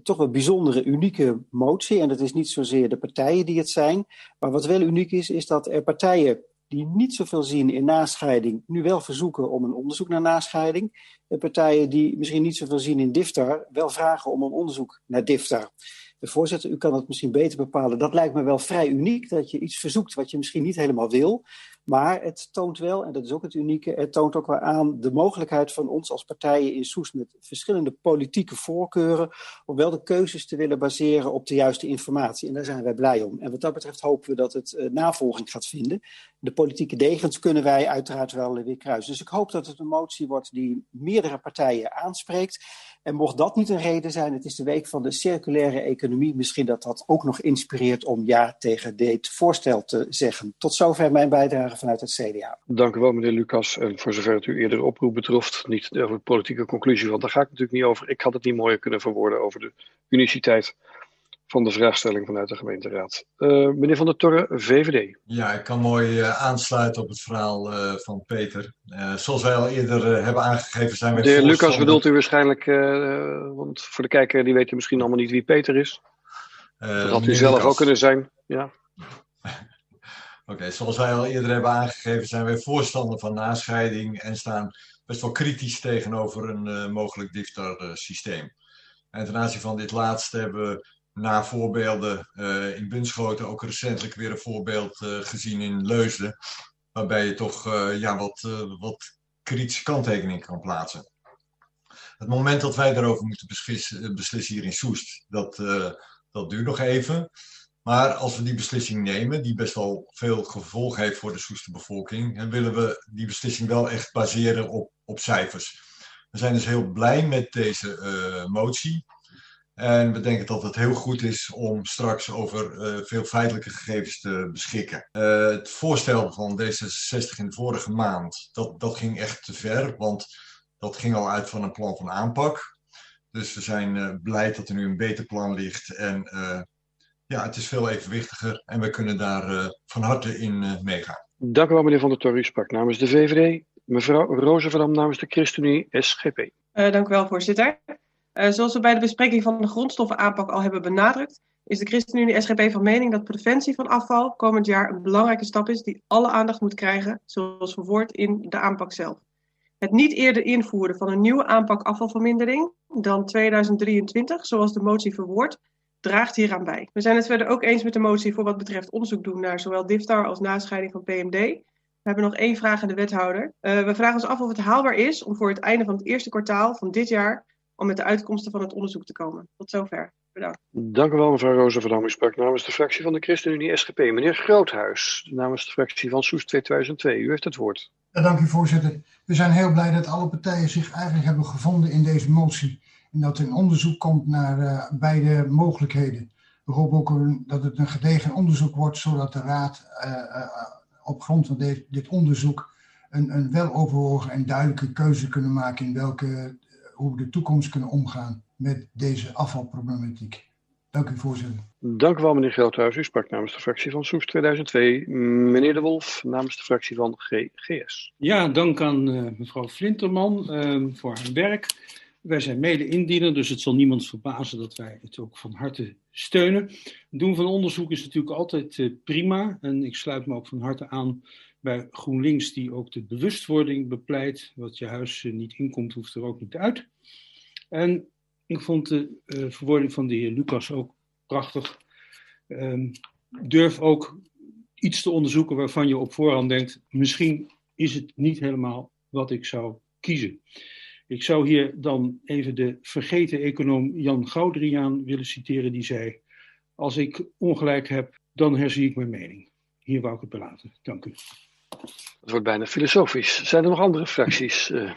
toch wel bijzondere, unieke motie. En dat is niet zozeer de partijen die het zijn, maar wat wel uniek is, is dat er partijen die niet zoveel zien in nascheiding, nu wel verzoeken om een onderzoek naar nascheiding. En partijen die misschien niet zoveel zien in DIFTAR, wel vragen om een onderzoek naar DIFTAR. De voorzitter, u kan het misschien beter bepalen. Dat lijkt me wel vrij uniek, dat je iets verzoekt wat je misschien niet helemaal wil. Maar het toont wel, en dat is ook het unieke, het toont ook wel aan de mogelijkheid van ons als partijen in Soes met verschillende politieke voorkeuren om wel de keuzes te willen baseren op de juiste informatie. En daar zijn wij blij om. En wat dat betreft hopen we dat het uh, navolging gaat vinden. De politieke degens kunnen wij uiteraard wel weer kruisen. Dus ik hoop dat het een motie wordt die meerdere partijen aanspreekt. En mocht dat niet een reden zijn, het is de week van de circulaire economie, misschien dat dat ook nog inspireert om ja tegen dit voorstel te zeggen. Tot zover mijn bijdrage vanuit het CDA. Dank u wel, meneer Lucas. En voor zover het uw eerdere oproep betreft, niet over de politieke conclusie, want daar ga ik natuurlijk niet over. Ik had het niet mooier kunnen verwoorden over de uniciteit van de vraagstelling vanuit de gemeenteraad. Uh, meneer Van der Torre, VVD. Ja, ik kan mooi uh, aansluiten op het verhaal uh, van Peter. zoals wij al eerder hebben aangegeven zijn wij De heer Lucas bedoelt u waarschijnlijk, want voor de kijker die weet misschien allemaal niet wie Peter is. dat had u zelf Lucas. ook kunnen zijn, ja. Oké, okay, zoals wij al eerder hebben aangegeven zijn wij voorstander van nascheiding en staan best wel kritisch tegenover een mogelijk DIFTAR systeem. En ten aanzien van dit laatste hebben we na voorbeelden uh, in Bunschoten ook recentelijk weer een voorbeeld uh, gezien in Leusden. Waarbij je toch uh, ja, wat, wat kritische kanttekeningen kan plaatsen. Het moment dat wij daarover moeten beslissen, beslissen hier in Soest, dat, dat duurt nog even. Maar als we die beslissing nemen, die best wel veel gevolg heeft voor de Soester bevolking, willen we die beslissing wel echt baseren op, op cijfers. We zijn dus heel blij met deze motie. En we denken dat het heel goed is om straks over uh, veel feitelijke gegevens te beschikken. Uh, het voorstel van D66 in de vorige maand, dat, dat ging echt te ver, want dat ging al uit van een plan van aanpak. Dus we zijn uh, blij dat er nu een beter plan ligt en ja, het is veel evenwichtiger en we kunnen daar van harte in meegaan. Dank u wel meneer Van der Torre, u sprak namens de VVD. Mevrouw Rozenverdam namens de ChristenUnie SGP. dank u wel voorzitter. Uh, zoals we bij de bespreking van de grondstoffenaanpak al hebben benadrukt, is de ChristenUnie SGP van mening dat preventie van afval komend jaar een belangrijke stap is die alle aandacht moet krijgen, zoals verwoord in de aanpak zelf. Het niet eerder invoeren van een nieuwe aanpak afvalvermindering dan 2023, zoals de motie verwoordt, draagt hieraan bij. We zijn het verder ook eens met de motie voor wat betreft onderzoek doen naar zowel DIFTAR als nascheiding van PMD. We hebben nog één vraag aan de wethouder. Uh, we vragen ons af of het haalbaar is om voor het einde van het eerste kwartaal van dit jaar om met de uitkomsten van het onderzoek te komen. Tot zover. Bedankt. Dank u wel, mevrouw Roosevelt. U sprak namens de fractie van de ChristenUnie SGP. Meneer Groothuis, namens de fractie van Soes 2002. U heeft het woord. Ja, dank u voorzitter. We zijn heel blij dat alle partijen zich eigenlijk hebben gevonden in deze motie. En dat er een onderzoek komt naar uh, beide mogelijkheden. We hopen ook een, dat het een gedegen onderzoek wordt, zodat de Raad uh, uh, op grond van de, dit onderzoek een, een weloverwogen en duidelijke keuze kunnen maken in welke, hoe we de toekomst kunnen omgaan met deze afvalproblematiek. Dank u, voorzitter. Dank u wel, meneer Groothuis. U sprak namens de fractie van Soes 2002. Meneer De Wolf, namens de fractie van GGS. Ja, dank aan uh, mevrouw Flinterman uh, voor haar werk. Wij zijn mede-indiener, dus het zal niemand verbazen dat wij het ook van harte steunen. Het doen van onderzoek is natuurlijk altijd uh, prima. En ik sluit me ook van harte aan bij GroenLinks, die ook de bewustwording bepleit. Wat je huis niet inkomt, hoeft er ook niet uit. En ik vond de uh, verwoording van de heer Lucas ook prachtig. Um, durf ook iets te onderzoeken waarvan je op voorhand denkt: misschien is het niet helemaal wat ik zou kiezen. Ik zou hier dan even de vergeten econoom Jan Goudriaan willen citeren, die zei: Als ik ongelijk heb, dan herzie ik mijn mening. Hier wou ik het belaten. Dank u. Het wordt bijna filosofisch. Zijn er nog andere fracties? Uh,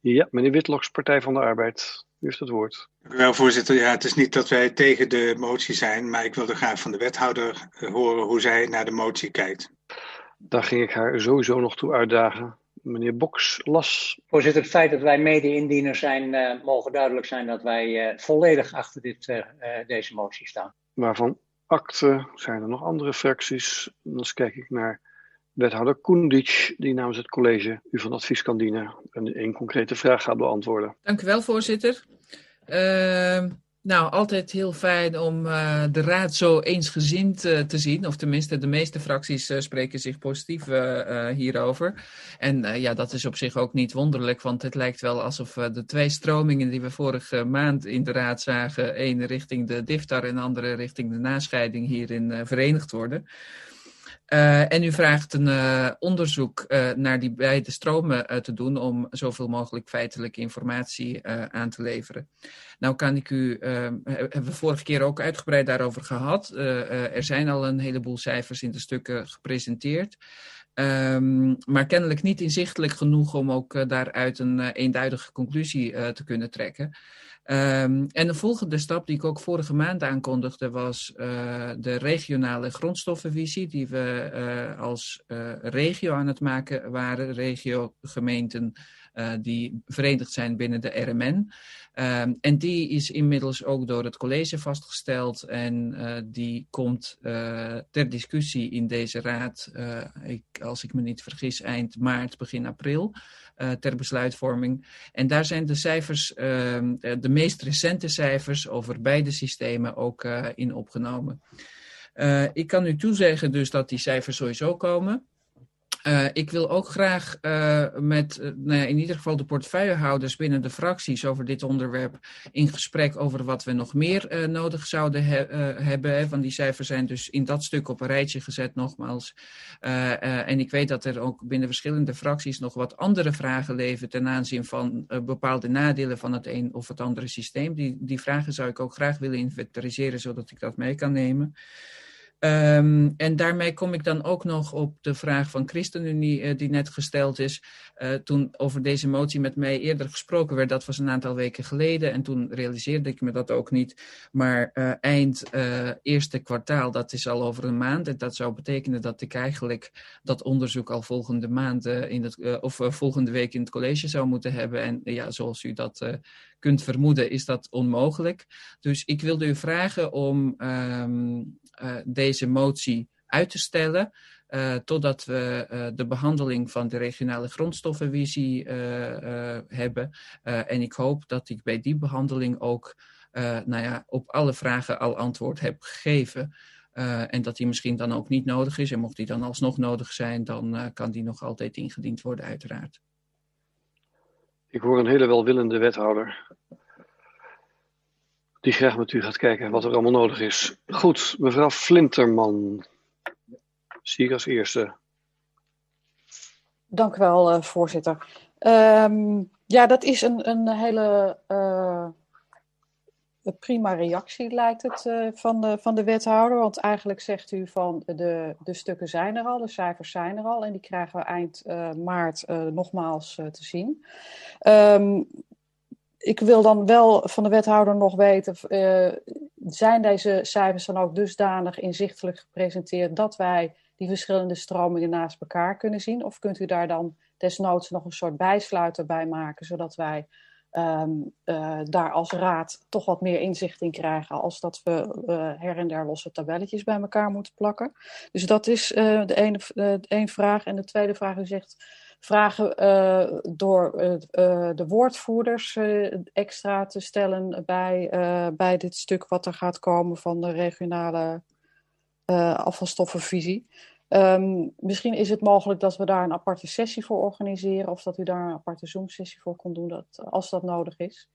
ja, meneer Witloks, Partij van de Arbeid. U heeft het woord. Dank u wel, voorzitter. Ja, het is niet dat wij tegen de motie zijn, maar ik wilde graag van de wethouder horen hoe zij naar de motie kijkt. Daar ging ik haar sowieso nog toe uitdagen. Meneer Boks, las. Voorzitter, het feit dat wij mede-indiener zijn, uh, mogen duidelijk zijn dat wij uh, volledig achter dit, uh, deze motie staan. Waarvan akte? Zijn er nog andere fracties? Dan kijk ik naar wethouder Koendic, die namens het college u van advies kan dienen en een concrete vraag gaat beantwoorden. Dank u wel, voorzitter. Uh, nou, altijd heel fijn om uh, de raad zo eensgezind uh, te zien. Of tenminste, de meeste fracties uh, spreken zich positief hierover. En ja, dat is op zich ook niet wonderlijk, want het lijkt wel alsof de twee stromingen die we vorige maand in de raad zagen, één richting de DIFTAR en de andere richting de nascheiding, hierin verenigd worden. Uh, en u vraagt een uh, onderzoek uh, naar die beide stromen te doen om zoveel mogelijk feitelijke informatie aan te leveren. Nou kan ik u, hebben we vorige keer ook uitgebreid daarover gehad. er zijn al een heleboel cijfers in de stukken gepresenteerd. Um, maar kennelijk niet inzichtelijk genoeg om ook daaruit een eenduidige conclusie te kunnen trekken. Um, en de volgende stap die ik ook vorige maand aankondigde was uh, de regionale grondstoffenvisie die we uh, als uh, regio aan het maken waren, regiogemeenten die verenigd zijn binnen de RMN. Um, en die is inmiddels ook door het college vastgesteld en die komt ter discussie in deze raad, ik, als ik me niet vergis, eind maart, begin april. Uh, ter besluitvorming. En daar zijn de cijfers, uh, de meest recente cijfers over beide systemen ook uh, in opgenomen. ik kan u toezeggen dus dat die cijfers sowieso komen. Uh, ik wil ook graag uh, met uh, nou in ieder geval de portefeuillehouders binnen de fracties over dit onderwerp in gesprek over wat we nog meer nodig zouden he hebben. Hè, want die cijfers zijn dus in dat stuk op een rijtje gezet nogmaals. en ik weet dat er ook binnen verschillende fracties nog wat andere vragen leven ten aanzien van bepaalde nadelen van het een of het andere systeem. Die, die vragen zou ik ook graag willen inventariseren zodat ik dat mee kan nemen. Um, en daarmee kom ik dan ook nog op de vraag van ChristenUnie uh, die net gesteld is. Uh, toen over deze motie met mij eerder gesproken werd, dat was een aantal weken geleden. En toen realiseerde ik me dat ook niet. Maar uh, eind eerste kwartaal, dat is al over een maand. En dat zou betekenen dat ik eigenlijk dat onderzoek al volgende maand in het, of volgende week in het college zou moeten hebben. En ja, zoals u dat kunt vermoeden, is dat onmogelijk. Dus ik wilde u vragen om um, uh, deze motie uit te stellen. Uh, totdat we uh, de behandeling van de regionale grondstoffenvisie hebben. en ik hoop dat ik bij die behandeling ook nou ja, op alle vragen al antwoord heb gegeven. en dat die misschien dan ook niet nodig is. En mocht die dan alsnog nodig zijn, dan kan die nog altijd ingediend worden, uiteraard. Ik hoor een hele welwillende wethouder. Die graag met u gaat kijken wat er allemaal nodig is. Goed, mevrouw Flinterman. Zie ik als eerste. Dank u wel, uh, voorzitter. Um, ja, dat is een, een hele een prima reactie, lijkt het, uh, van, de, van de wethouder. Want eigenlijk zegt u van de, de stukken zijn er al, de cijfers zijn er al. En die krijgen we eind maart nogmaals te zien. Um, ik wil dan wel van de wethouder nog weten, zijn deze cijfers dan ook dusdanig inzichtelijk gepresenteerd dat wij die verschillende stromingen naast elkaar kunnen zien? Of kunt u daar dan desnoods nog een soort bijsluiter bij maken, zodat wij um, uh, daar als raad toch wat meer inzicht in krijgen als dat we uh, her en der losse tabelletjes bij elkaar moeten plakken. Dus dat is de ene de één vraag. En de tweede vraag, u zegt vragen door de woordvoerders extra te stellen bij, bij dit stuk wat er gaat komen van de regionale afvalstoffenvisie. Um, misschien is het mogelijk dat we daar een aparte sessie voor organiseren, of dat u daar een aparte Zoom-sessie voor kon doen, dat, als dat nodig is.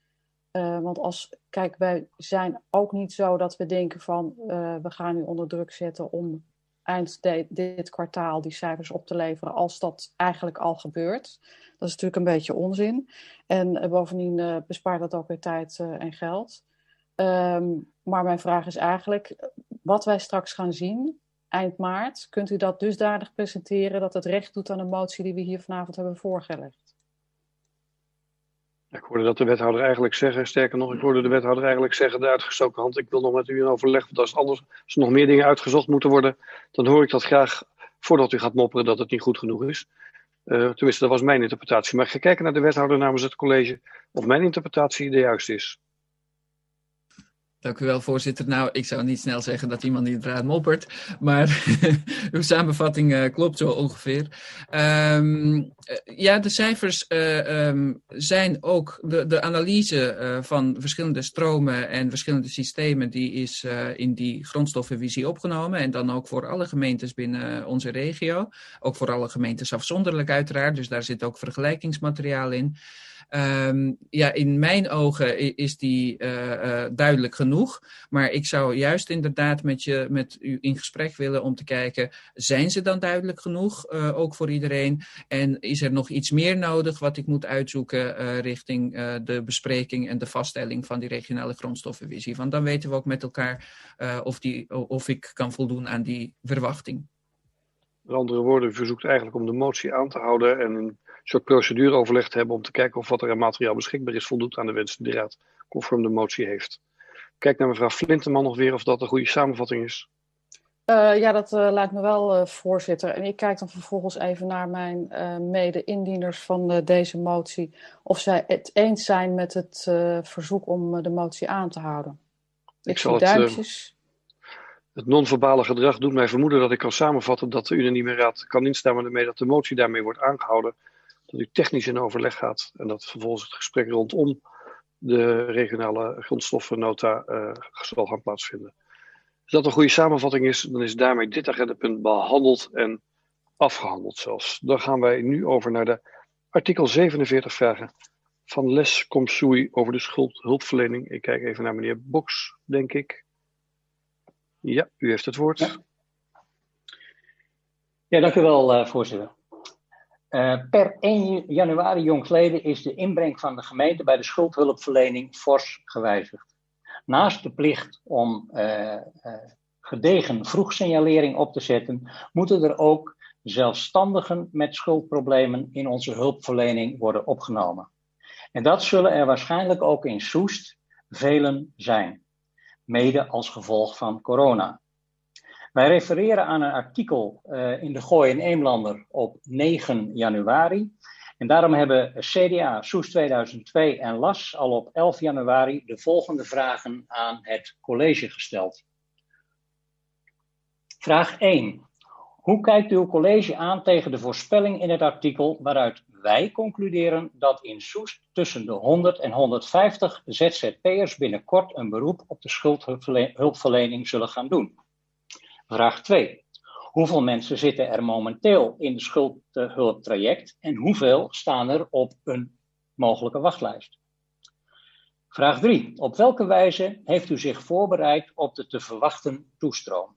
Want als, kijk, wij zijn ook niet zo dat we denken van we gaan nu onder druk zetten om eind dit kwartaal die cijfers op te leveren, als dat eigenlijk al gebeurt. Dat is natuurlijk een beetje onzin. En uh, bovendien bespaart dat ook weer tijd en geld. Um, maar mijn vraag is eigenlijk, wat wij straks gaan zien, eind maart. Kunt u dat dusdanig presenteren dat het recht doet aan de motie die we hier vanavond hebben voorgelegd? Ik hoorde dat de wethouder eigenlijk zeggen, sterker nog, ik hoorde de wethouder eigenlijk zeggen, de uitgestoken hand, ik wil nog met u in overleg, want als, anders, er nog meer dingen uitgezocht moeten worden, dan hoor ik dat graag voordat u gaat mopperen dat het niet goed genoeg is. Uh, tenminste, dat was mijn interpretatie. Maar ik ga kijken naar de wethouder namens het college of mijn interpretatie de juiste is. Dank u wel, voorzitter. Nou, ik zou niet snel zeggen dat iemand inderdaad moppert, maar uw samenvatting uh, klopt zo ongeveer. Um, uh, ja, de cijfers uh, um, zijn ook, de, de analyse van verschillende stromen en verschillende systemen, die is in die grondstoffenvisie opgenomen en dan ook voor alle gemeentes binnen onze regio. Ook voor alle gemeentes afzonderlijk uiteraard, dus daar zit ook vergelijkingsmateriaal in. Um, ja, in mijn ogen is die uh, uh, duidelijk genoeg. Maar ik zou juist inderdaad met, je, met u in gesprek willen om te kijken, zijn ze dan duidelijk genoeg, uh, ook voor iedereen? En is er nog iets meer nodig wat ik moet uitzoeken richting de bespreking en de vaststelling van die regionale grondstoffenvisie? Want dan weten we ook met elkaar of, die, of ik kan voldoen aan die verwachting. Met andere woorden, u verzoekt eigenlijk om de motie aan te houden en soort procedureoverleg te hebben om te kijken of wat er aan materiaal beschikbaar is voldoet aan de wensen die de Raad conform de motie heeft. Kijk naar mevrouw Flinteman nog weer of dat een goede samenvatting is. Uh, ja, dat uh, lijkt me wel, uh, voorzitter. En ik kijk dan vervolgens even naar mijn mede-indieners van deze motie. Of zij het eens zijn met het verzoek om de motie aan te houden. Ik, ik zal het, duimpjes. het non-verbale gedrag doet mij vermoeden dat ik kan samenvatten dat de unanieme raad kan instemmen ermee dat de motie daarmee wordt aangehouden dat u technisch in overleg gaat en dat vervolgens het gesprek rondom de regionale grondstoffennota uh, zal gaan plaatsvinden. Als dat een goede samenvatting is, dan is daarmee dit agendapunt behandeld en afgehandeld zelfs. Dan gaan wij nu over naar de artikel 47 vragen van Les Komsui over de schuldhulpverlening. Ik kijk even naar meneer Boks, denk ik. Ja, u heeft het woord. Ja, dank u wel, uh, voorzitter. Uh, per 1 januari jongstleden is de inbreng van de gemeente bij de schuldhulpverlening fors gewijzigd. Naast de plicht om uh, gedegen vroegsignalering op te zetten, moeten er ook zelfstandigen met schuldproblemen in onze hulpverlening worden opgenomen. En dat zullen er waarschijnlijk ook in Soest velen zijn, mede als gevolg van corona. Wij refereren aan een artikel uh, in de Gooi en Eemlander op 9 januari. En daarom hebben CDA, Soes 2002 en LAS al op 11 januari de volgende vragen aan het college gesteld. Vraag 1. Hoe kijkt uw college aan tegen de voorspelling in het artikel waaruit wij concluderen dat in Soest tussen de 100 en 150 ZZP'ers binnenkort een beroep op de schuldhulpverlening zullen gaan doen? Vraag 2. Hoeveel mensen zitten er momenteel in de schuldhulptraject en hoeveel staan er op een mogelijke wachtlijst? Vraag 3. Op welke wijze heeft u zich voorbereid op de te verwachten toestroom?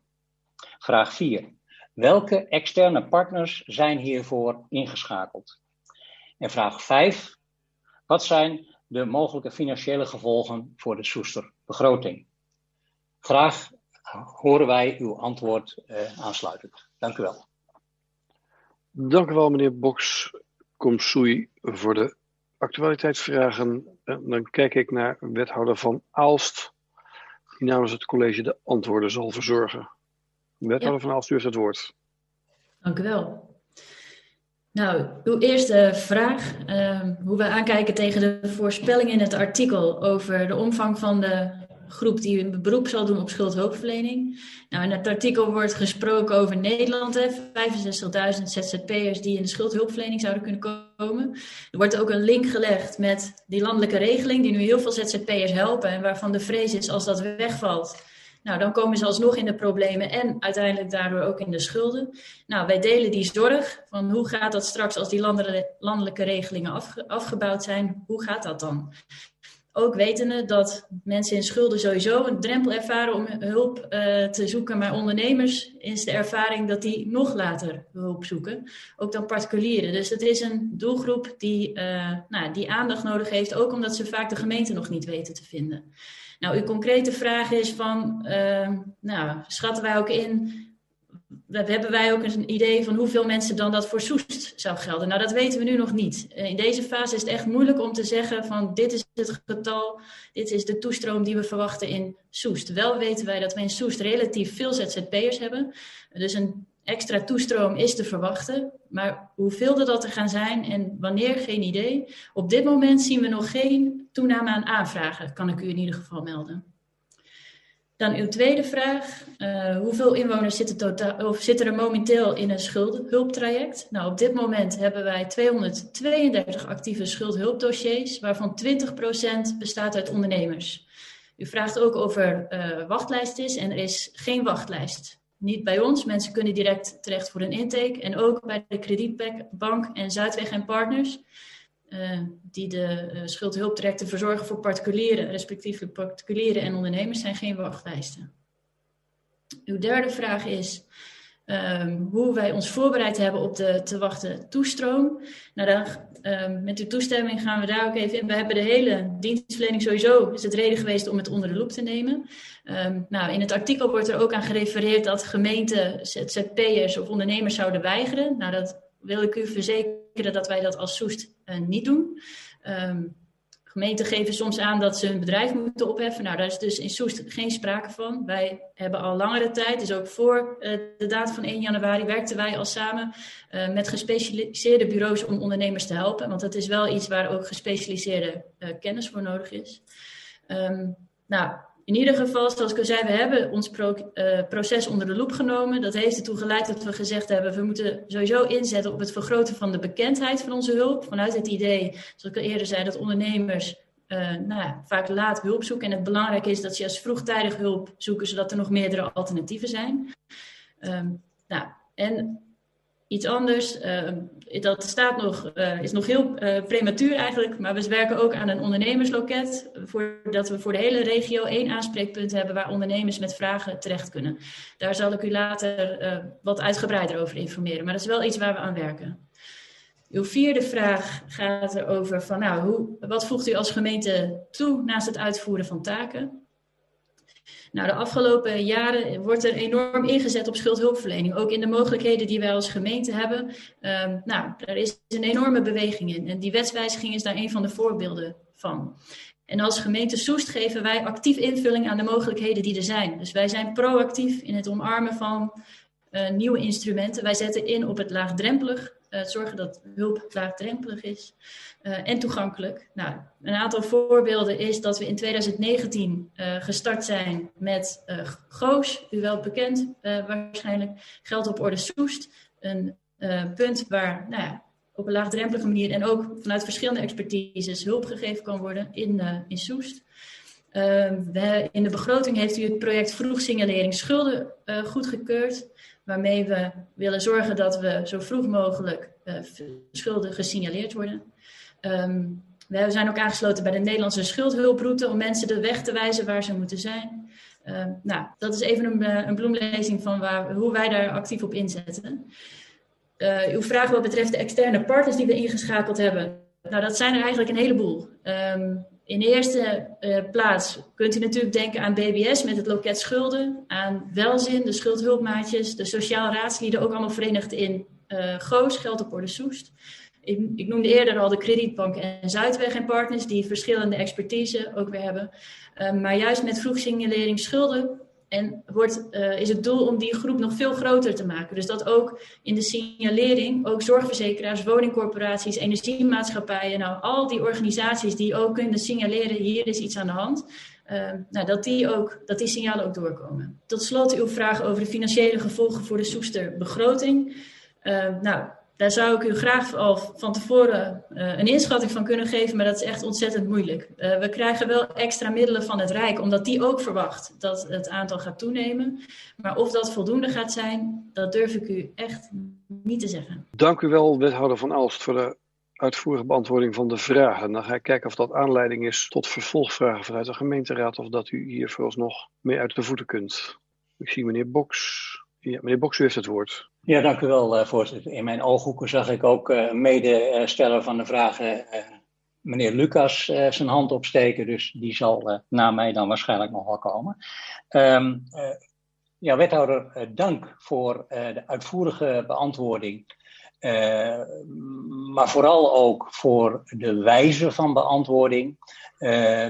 Vraag 4. Welke externe partners zijn hiervoor ingeschakeld? En vraag 5. Wat zijn de mogelijke financiële gevolgen voor de Soester begroting. Graag horen wij uw antwoord aansluitend. Dank u wel. Dank u wel, meneer Boks Komsoei, voor de actualiteitsvragen. En dan kijk ik naar wethouder Van Aalst, die namens het college de antwoorden zal verzorgen. Wethouder Ja. Van Aalst, u heeft het woord. Dank u wel. Nou, uw eerste vraag, ehm, hoe wij aankijken tegen de voorspelling in het artikel over de omvang van de groep die een beroep zal doen op schuldhulpverlening. Nou, in het artikel wordt gesproken over Nederland, hè, 65.000 ZZP'ers die in de schuldhulpverlening zouden kunnen komen. Er wordt ook een link gelegd met die landelijke regeling die nu heel veel ZZP'ers helpen en waarvan de vrees is als dat wegvalt, nou, dan komen ze alsnog in de problemen en uiteindelijk daardoor ook in de schulden. Nou, wij delen die zorg van hoe gaat dat straks als die landelijke, regelingen afge- afgebouwd zijn, hoe gaat dat dan? Ook wetende dat mensen in schulden sowieso een drempel ervaren om hulp eh, te zoeken, maar ondernemers is de ervaring dat die nog later hulp zoeken, ook dan particulieren. Dus het is een doelgroep die, eh, nou, die aandacht nodig heeft, ook omdat ze vaak de gemeente nog niet weten te vinden. Nou, uw concrete vraag is van, eh, nou, schatten wij ook in, hebben wij ook een idee van hoeveel mensen dan dat voor Soest zou gelden? Nou, dat weten we nu nog niet. Eh, In deze fase is het echt moeilijk om te zeggen van dit is het getal, dit is de toestroom die we verwachten in Soest. Wel weten wij dat we in Soest relatief veel ZZP'ers hebben. Dus een extra toestroom is te verwachten. Maar hoeveel er dat er gaan zijn en wanneer, geen idee. Op dit moment zien we nog geen toename aan aanvragen, kan ik u in ieder geval melden. Dan uw tweede vraag. eh, hoeveel inwoners zitten, totaal, of zitten er momenteel in een schuldhulptraject? Nou, op dit moment hebben wij 232 actieve schuldhulpdossiers, waarvan 20% bestaat uit ondernemers. U vraagt ook of er eh, wachtlijst is en er is geen wachtlijst. Niet bij ons, mensen kunnen direct terecht voor een intake. En ook bij de kredietbank en Zuidweg en Partners eh, die de schuldhulptrajecten verzorgen voor particulieren, respectievelijk particulieren en ondernemers, zijn geen wachtlijsten. Uw derde vraag is ehm, hoe wij ons voorbereid hebben op de te wachten toestroom. Nou, dan, ehm, met uw toestemming gaan we daar ook even in. We hebben de hele dienstverlening sowieso, is het reden geweest om het onder de loep te nemen. Ehm, nou, in het artikel wordt er ook aan gerefereerd dat gemeenten, ZZP'ers of ondernemers zouden weigeren. Nou, dat wil ik u verzekeren dat wij dat als Soest eh, niet doen. Ehm, gemeenten geven soms aan dat ze hun bedrijf moeten opheffen. Nou, daar is dus in Soest geen sprake van. Wij hebben al langere tijd, dus ook voor eh, de datum van 1 januari, werkten wij al samen eh, met gespecialiseerde bureaus om ondernemers te helpen. Want dat is wel iets waar ook gespecialiseerde kennis voor nodig is. Ehm, nou, in ieder geval, zoals ik al zei, we hebben ons eh, proces onder de loep genomen. Dat heeft ertoe geleid dat we gezegd hebben, we moeten sowieso inzetten op het vergroten van de bekendheid van onze hulp. Vanuit het idee, zoals ik al eerder zei, dat ondernemers eh, nou ja, vaak laat hulp zoeken. En het belangrijk is dat ze als vroegtijdig hulp zoeken, zodat er nog meerdere alternatieven zijn. Ehm, nou, en iets anders, ehm, dat staat nog, eh, is nog heel eh, prematuur eigenlijk, maar we werken ook aan een ondernemersloket, voordat we voor de hele regio één aanspreekpunt hebben waar ondernemers met vragen terecht kunnen. Daar zal ik u later eh, wat uitgebreider over informeren, maar dat is wel iets waar we aan werken. Uw vierde vraag gaat erover van, nou, hoe, wat voegt u als gemeente toe naast het uitvoeren van taken? Nou, de afgelopen jaren wordt er enorm ingezet op schuldhulpverlening. Ook in de mogelijkheden die wij als gemeente hebben. Um, nou, er is een enorme beweging in. En die wetswijziging is daar een van de voorbeelden van. En als gemeente Soest geven wij actief invulling aan de mogelijkheden die er zijn. Dus wij zijn proactief in het omarmen van uh, nieuwe instrumenten. Wij zetten in op het laagdrempelig, het zorgen dat hulp laagdrempelig is uh, en toegankelijk. Nou, een aantal voorbeelden is dat we in 2019 gestart zijn met GOOS, u wel bekend waarschijnlijk, geld op orde Soest. Een punt waar nou ja, op een laagdrempelige manier en ook vanuit verschillende expertises hulp gegeven kan worden in, in Soest. We, in de begroting heeft u het project vroeg signalering schulden goedgekeurd, waarmee we willen zorgen dat we zo vroeg mogelijk schulden gesignaleerd worden. Um, we zijn ook aangesloten bij de Nederlandse schuldhulproute om mensen de weg te wijzen waar ze moeten zijn. nou, dat is even een, een bloemlezing van waar, hoe wij daar actief op inzetten. Uh, uw vraag wat betreft de externe partners die we ingeschakeld hebben. Nou, dat zijn er eigenlijk een heleboel. Um, in de eerste uh, plaats kunt u natuurlijk denken aan BBS met het loket schulden, aan Welzin, de schuldhulpmaatjes, de sociaal raadslieden, ook allemaal verenigd in Goos, Geld op Orde Soest. Ik, ik, noemde eerder al de Kredietbank en Zuidweg en Partners, die verschillende expertise ook weer hebben. Uh, maar juist met vroegsignalering schulden en wordt, uh, is het doel om die groep nog veel groter te maken. Dus dat ook in de signalering, ook zorgverzekeraars, woningcorporaties, energiemaatschappijen, nou al die organisaties die ook kunnen signaleren, hier is iets aan de hand. Uh, nou, dat, die ook, dat die signalen ook doorkomen. Tot slot uw vraag over de financiële gevolgen voor de Soester begroting. Uh, nou, daar zou ik u graag al van tevoren uh, een inschatting van kunnen geven, maar dat is echt ontzettend moeilijk. Uh, we krijgen wel extra middelen van het Rijk, omdat die ook verwacht dat het aantal gaat toenemen. Maar of dat voldoende gaat zijn, dat durf ik u echt niet te zeggen. Dank u wel, wethouder Van Alst, voor de uitvoerige beantwoording van de vragen. Dan ga ik kijken of dat aanleiding is tot vervolgvragen vanuit de gemeenteraad, of dat u hier vooralsnog mee uit de voeten kunt. Ik zie meneer Boks. Ja, meneer Boks, u heeft het woord. Ja, dank u wel, uh, voorzitter. In mijn ooghoeken zag ik ook uh, medesteller van de vragen, uh, meneer Lucas, zijn hand opsteken. Dus die zal na mij dan waarschijnlijk nog wel komen. Um, ja, wethouder, dank voor de uitvoerige beantwoording. maar vooral ook voor de wijze van beantwoording.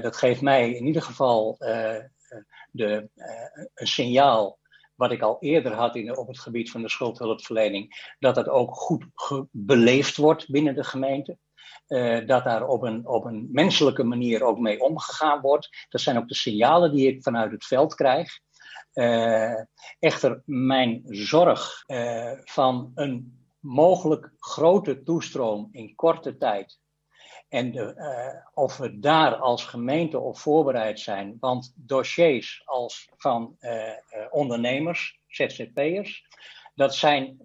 dat geeft mij in ieder geval de, een signaal wat ik al eerder had in, op het gebied van de schuldhulpverlening, dat het ook goed beleefd wordt binnen de gemeente. Uh, dat daar op een, op een menselijke manier ook mee omgegaan wordt. Dat zijn ook de signalen die ik vanuit het veld krijg. Uh, echter, mijn zorg uh, van een mogelijk grote toestroom in korte tijd en de, uh, of we daar als gemeente op voorbereid zijn. Want dossiers als van uh, uh, ondernemers, ZZP'ers, dat zijn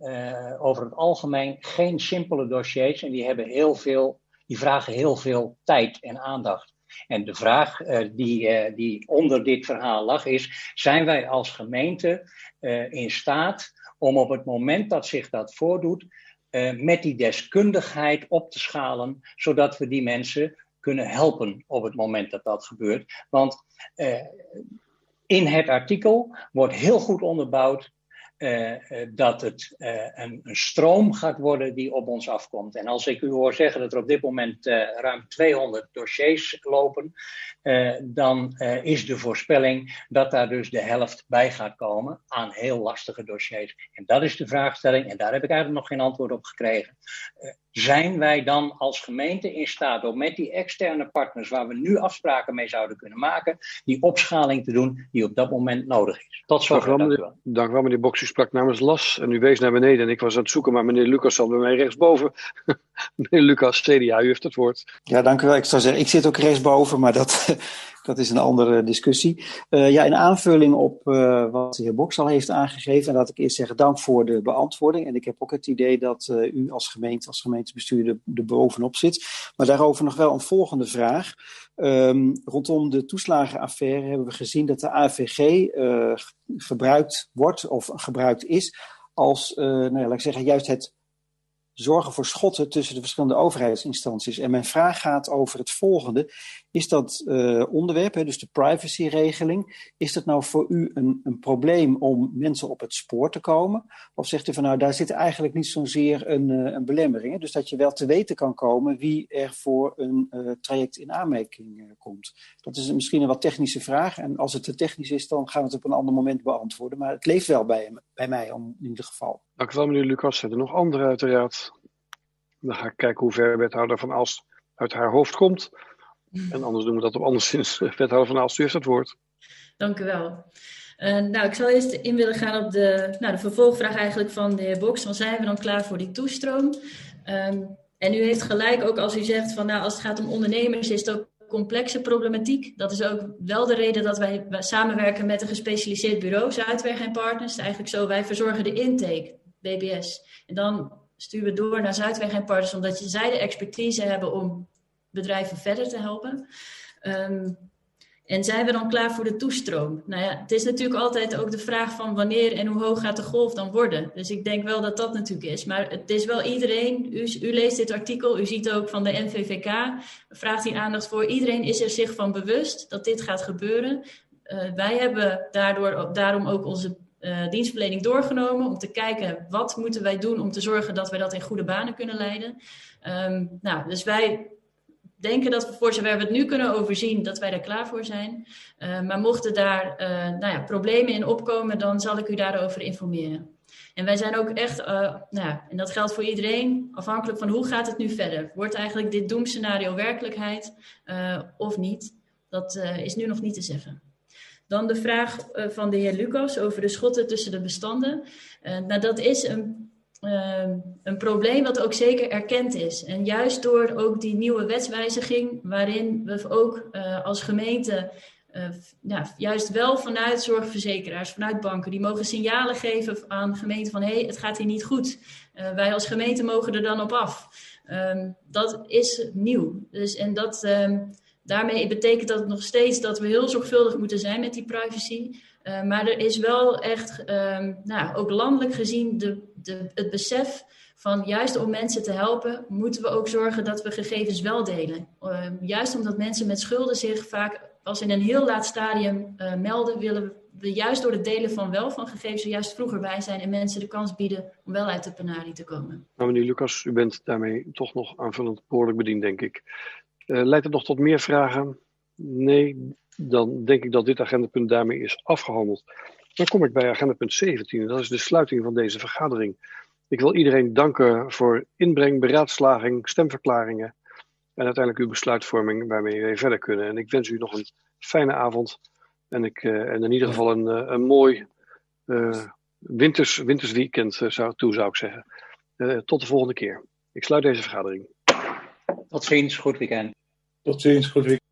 over het algemeen geen simpele dossiers. En die, hebben heel veel, die vragen heel veel tijd en aandacht. En de vraag die, die onder dit verhaal lag is: zijn wij als gemeente in staat om op het moment dat zich dat voordoet, uh, met die deskundigheid op te schalen, zodat we die mensen kunnen helpen op het moment dat dat gebeurt. Want uh, in het artikel wordt heel goed onderbouwd uh, dat het uh, een, stroom gaat worden die op ons afkomt. En als ik u hoor zeggen dat er op dit moment uh, ruim 200 dossiers lopen, dan is de voorspelling dat daar dus de helft bij gaat komen aan heel lastige dossiers. En dat is de vraagstelling, en daar heb ik eigenlijk nog geen antwoord op gekregen. Zijn wij dan als gemeente in staat om met die externe partners waar we nu afspraken mee zouden kunnen maken, die opschaling te doen die op dat moment nodig is? Tot zover. Dank u wel, dank u wel meneer Boks sprak namens Las en u wees naar beneden en ik was aan het zoeken, maar meneer Lucas zat bij mij rechtsboven. meneer Lucas, CDA, u heeft het woord. Ja, dank u wel. Ik zou zeggen, ik zit ook rechtsboven, maar dat, dat is een andere discussie. Uh, ja, in aanvulling op uh, wat de heer Boks al heeft aangegeven, laat ik eerst zeggen dank voor de beantwoording. En ik heb ook het idee dat uh, u als gemeente, als gemeentebestuur er, bovenop zit. Maar daarover nog wel een volgende vraag. Um, rondom de toeslagenaffaire hebben we gezien dat de AVG gebruikt wordt of gebruikt is als, nou ja, ik zeggen, juist het zorgen voor schotten tussen de verschillende overheidsinstanties. En mijn vraag gaat over het volgende. Is dat uh, onderwerp, hè, dus de privacyregeling, is dat nou voor u een, een probleem om mensen op het spoor te komen? Of zegt u van nou, daar zit eigenlijk niet zozeer een, uh, een belemmering? Hè? Dus dat je wel te weten kan komen wie er voor een uh, traject in aanmerking komt. Dat is misschien een wat technische vraag. En als het te technisch is, dan gaan we het op een ander moment beantwoorden. Maar het leeft wel bij, bij mij om, in ieder geval. Dank u wel, meneer Lucas. Er nog andere uiteraard? Dan ga ik kijken hoe ver wethouder van Aalst uit haar hoofd komt. En anders doen we dat op anderszins. Wethouder van Aalst, het woord. Dank u wel. Uh, nou, ik zal eerst in willen gaan op de, nou, de vervolgvraag eigenlijk van de heer Boks. Dan zijn we dan klaar voor die toestroom? Um, en u heeft gelijk ook als u zegt van nou, als het gaat om ondernemers is het ook complexe problematiek. Dat is ook wel de reden dat wij samenwerken met een gespecialiseerd bureau, Zuidweg en Partners. Eigenlijk zo, wij verzorgen de intake, BBS. En dan sturen we door naar Zuidweg en Partners, omdat zij de expertise hebben om bedrijven verder te helpen. Um, En zijn we dan klaar voor de toestroom? Nou ja, het is natuurlijk altijd ook de vraag van wanneer en hoe hoog gaat de golf dan worden. Dus ik denk wel dat dat natuurlijk is. Maar het is wel iedereen, u, u leest dit artikel, u ziet ook van de NVVK, vraagt hier aandacht voor. Iedereen is er zich van bewust dat dit gaat gebeuren. Uh, wij hebben daardoor, daarom ook onze uh, dienstverlening doorgenomen om te kijken wat moeten wij doen om te zorgen dat wij dat in goede banen kunnen leiden. Um, nou, dus wij denken dat we voor zover we het nu kunnen overzien, dat wij daar klaar voor zijn. Uh, maar mochten daar uh, nou ja, problemen in opkomen, dan zal ik u daarover informeren. En wij zijn ook echt, uh, nou ja, en dat geldt voor iedereen, afhankelijk van hoe gaat het nu verder. Wordt eigenlijk dit doemscenario werkelijkheid of niet? Dat is nu nog niet te zeggen. Dan de vraag van de heer Lucas over de schotten tussen de bestanden. nou, dat is een een probleem wat ook zeker erkend is. En juist door ook die nieuwe wetswijziging, waarin we ook uh, als gemeente ja, juist wel vanuit zorgverzekeraars, vanuit banken, die mogen signalen geven aan gemeenten van hé, hey, het gaat hier niet goed. Uh, wij als gemeente mogen er dan op af. Um, dat is nieuw. Dus, en dat, um, daarmee betekent dat nog steeds dat we heel zorgvuldig moeten zijn met die privacy. Uh, maar er is wel echt, um, nou, ook landelijk gezien, de, de, het besef van juist om mensen te helpen, moeten we ook zorgen dat we gegevens wel delen. Uh, juist omdat mensen met schulden zich vaak als in een heel laat stadium uh, melden, willen we juist door het delen van wel van gegevens juist vroeger bij zijn en mensen de kans bieden om wel uit de penarie te komen. Nou, meneer Lucas, u bent daarmee toch nog aanvullend behoorlijk bediend, denk ik. Uh, leidt het nog tot meer vragen? Nee, dan denk ik dat dit agendapunt daarmee is afgehandeld. Dan kom ik bij agendapunt 17, dat is de sluiting van deze vergadering. Ik wil iedereen danken voor inbreng, beraadslaging, stemverklaringen en uiteindelijk uw besluitvorming waarmee we verder kunnen. En ik wens u nog een fijne avond en, ik, uh, en in ieder geval een, uh, een mooi uh, winters, winters weekend zou, toe, zou ik zeggen. tot de volgende keer. Ik sluit deze vergadering. Tot ziens, goed weekend. Tot ziens, goed weekend.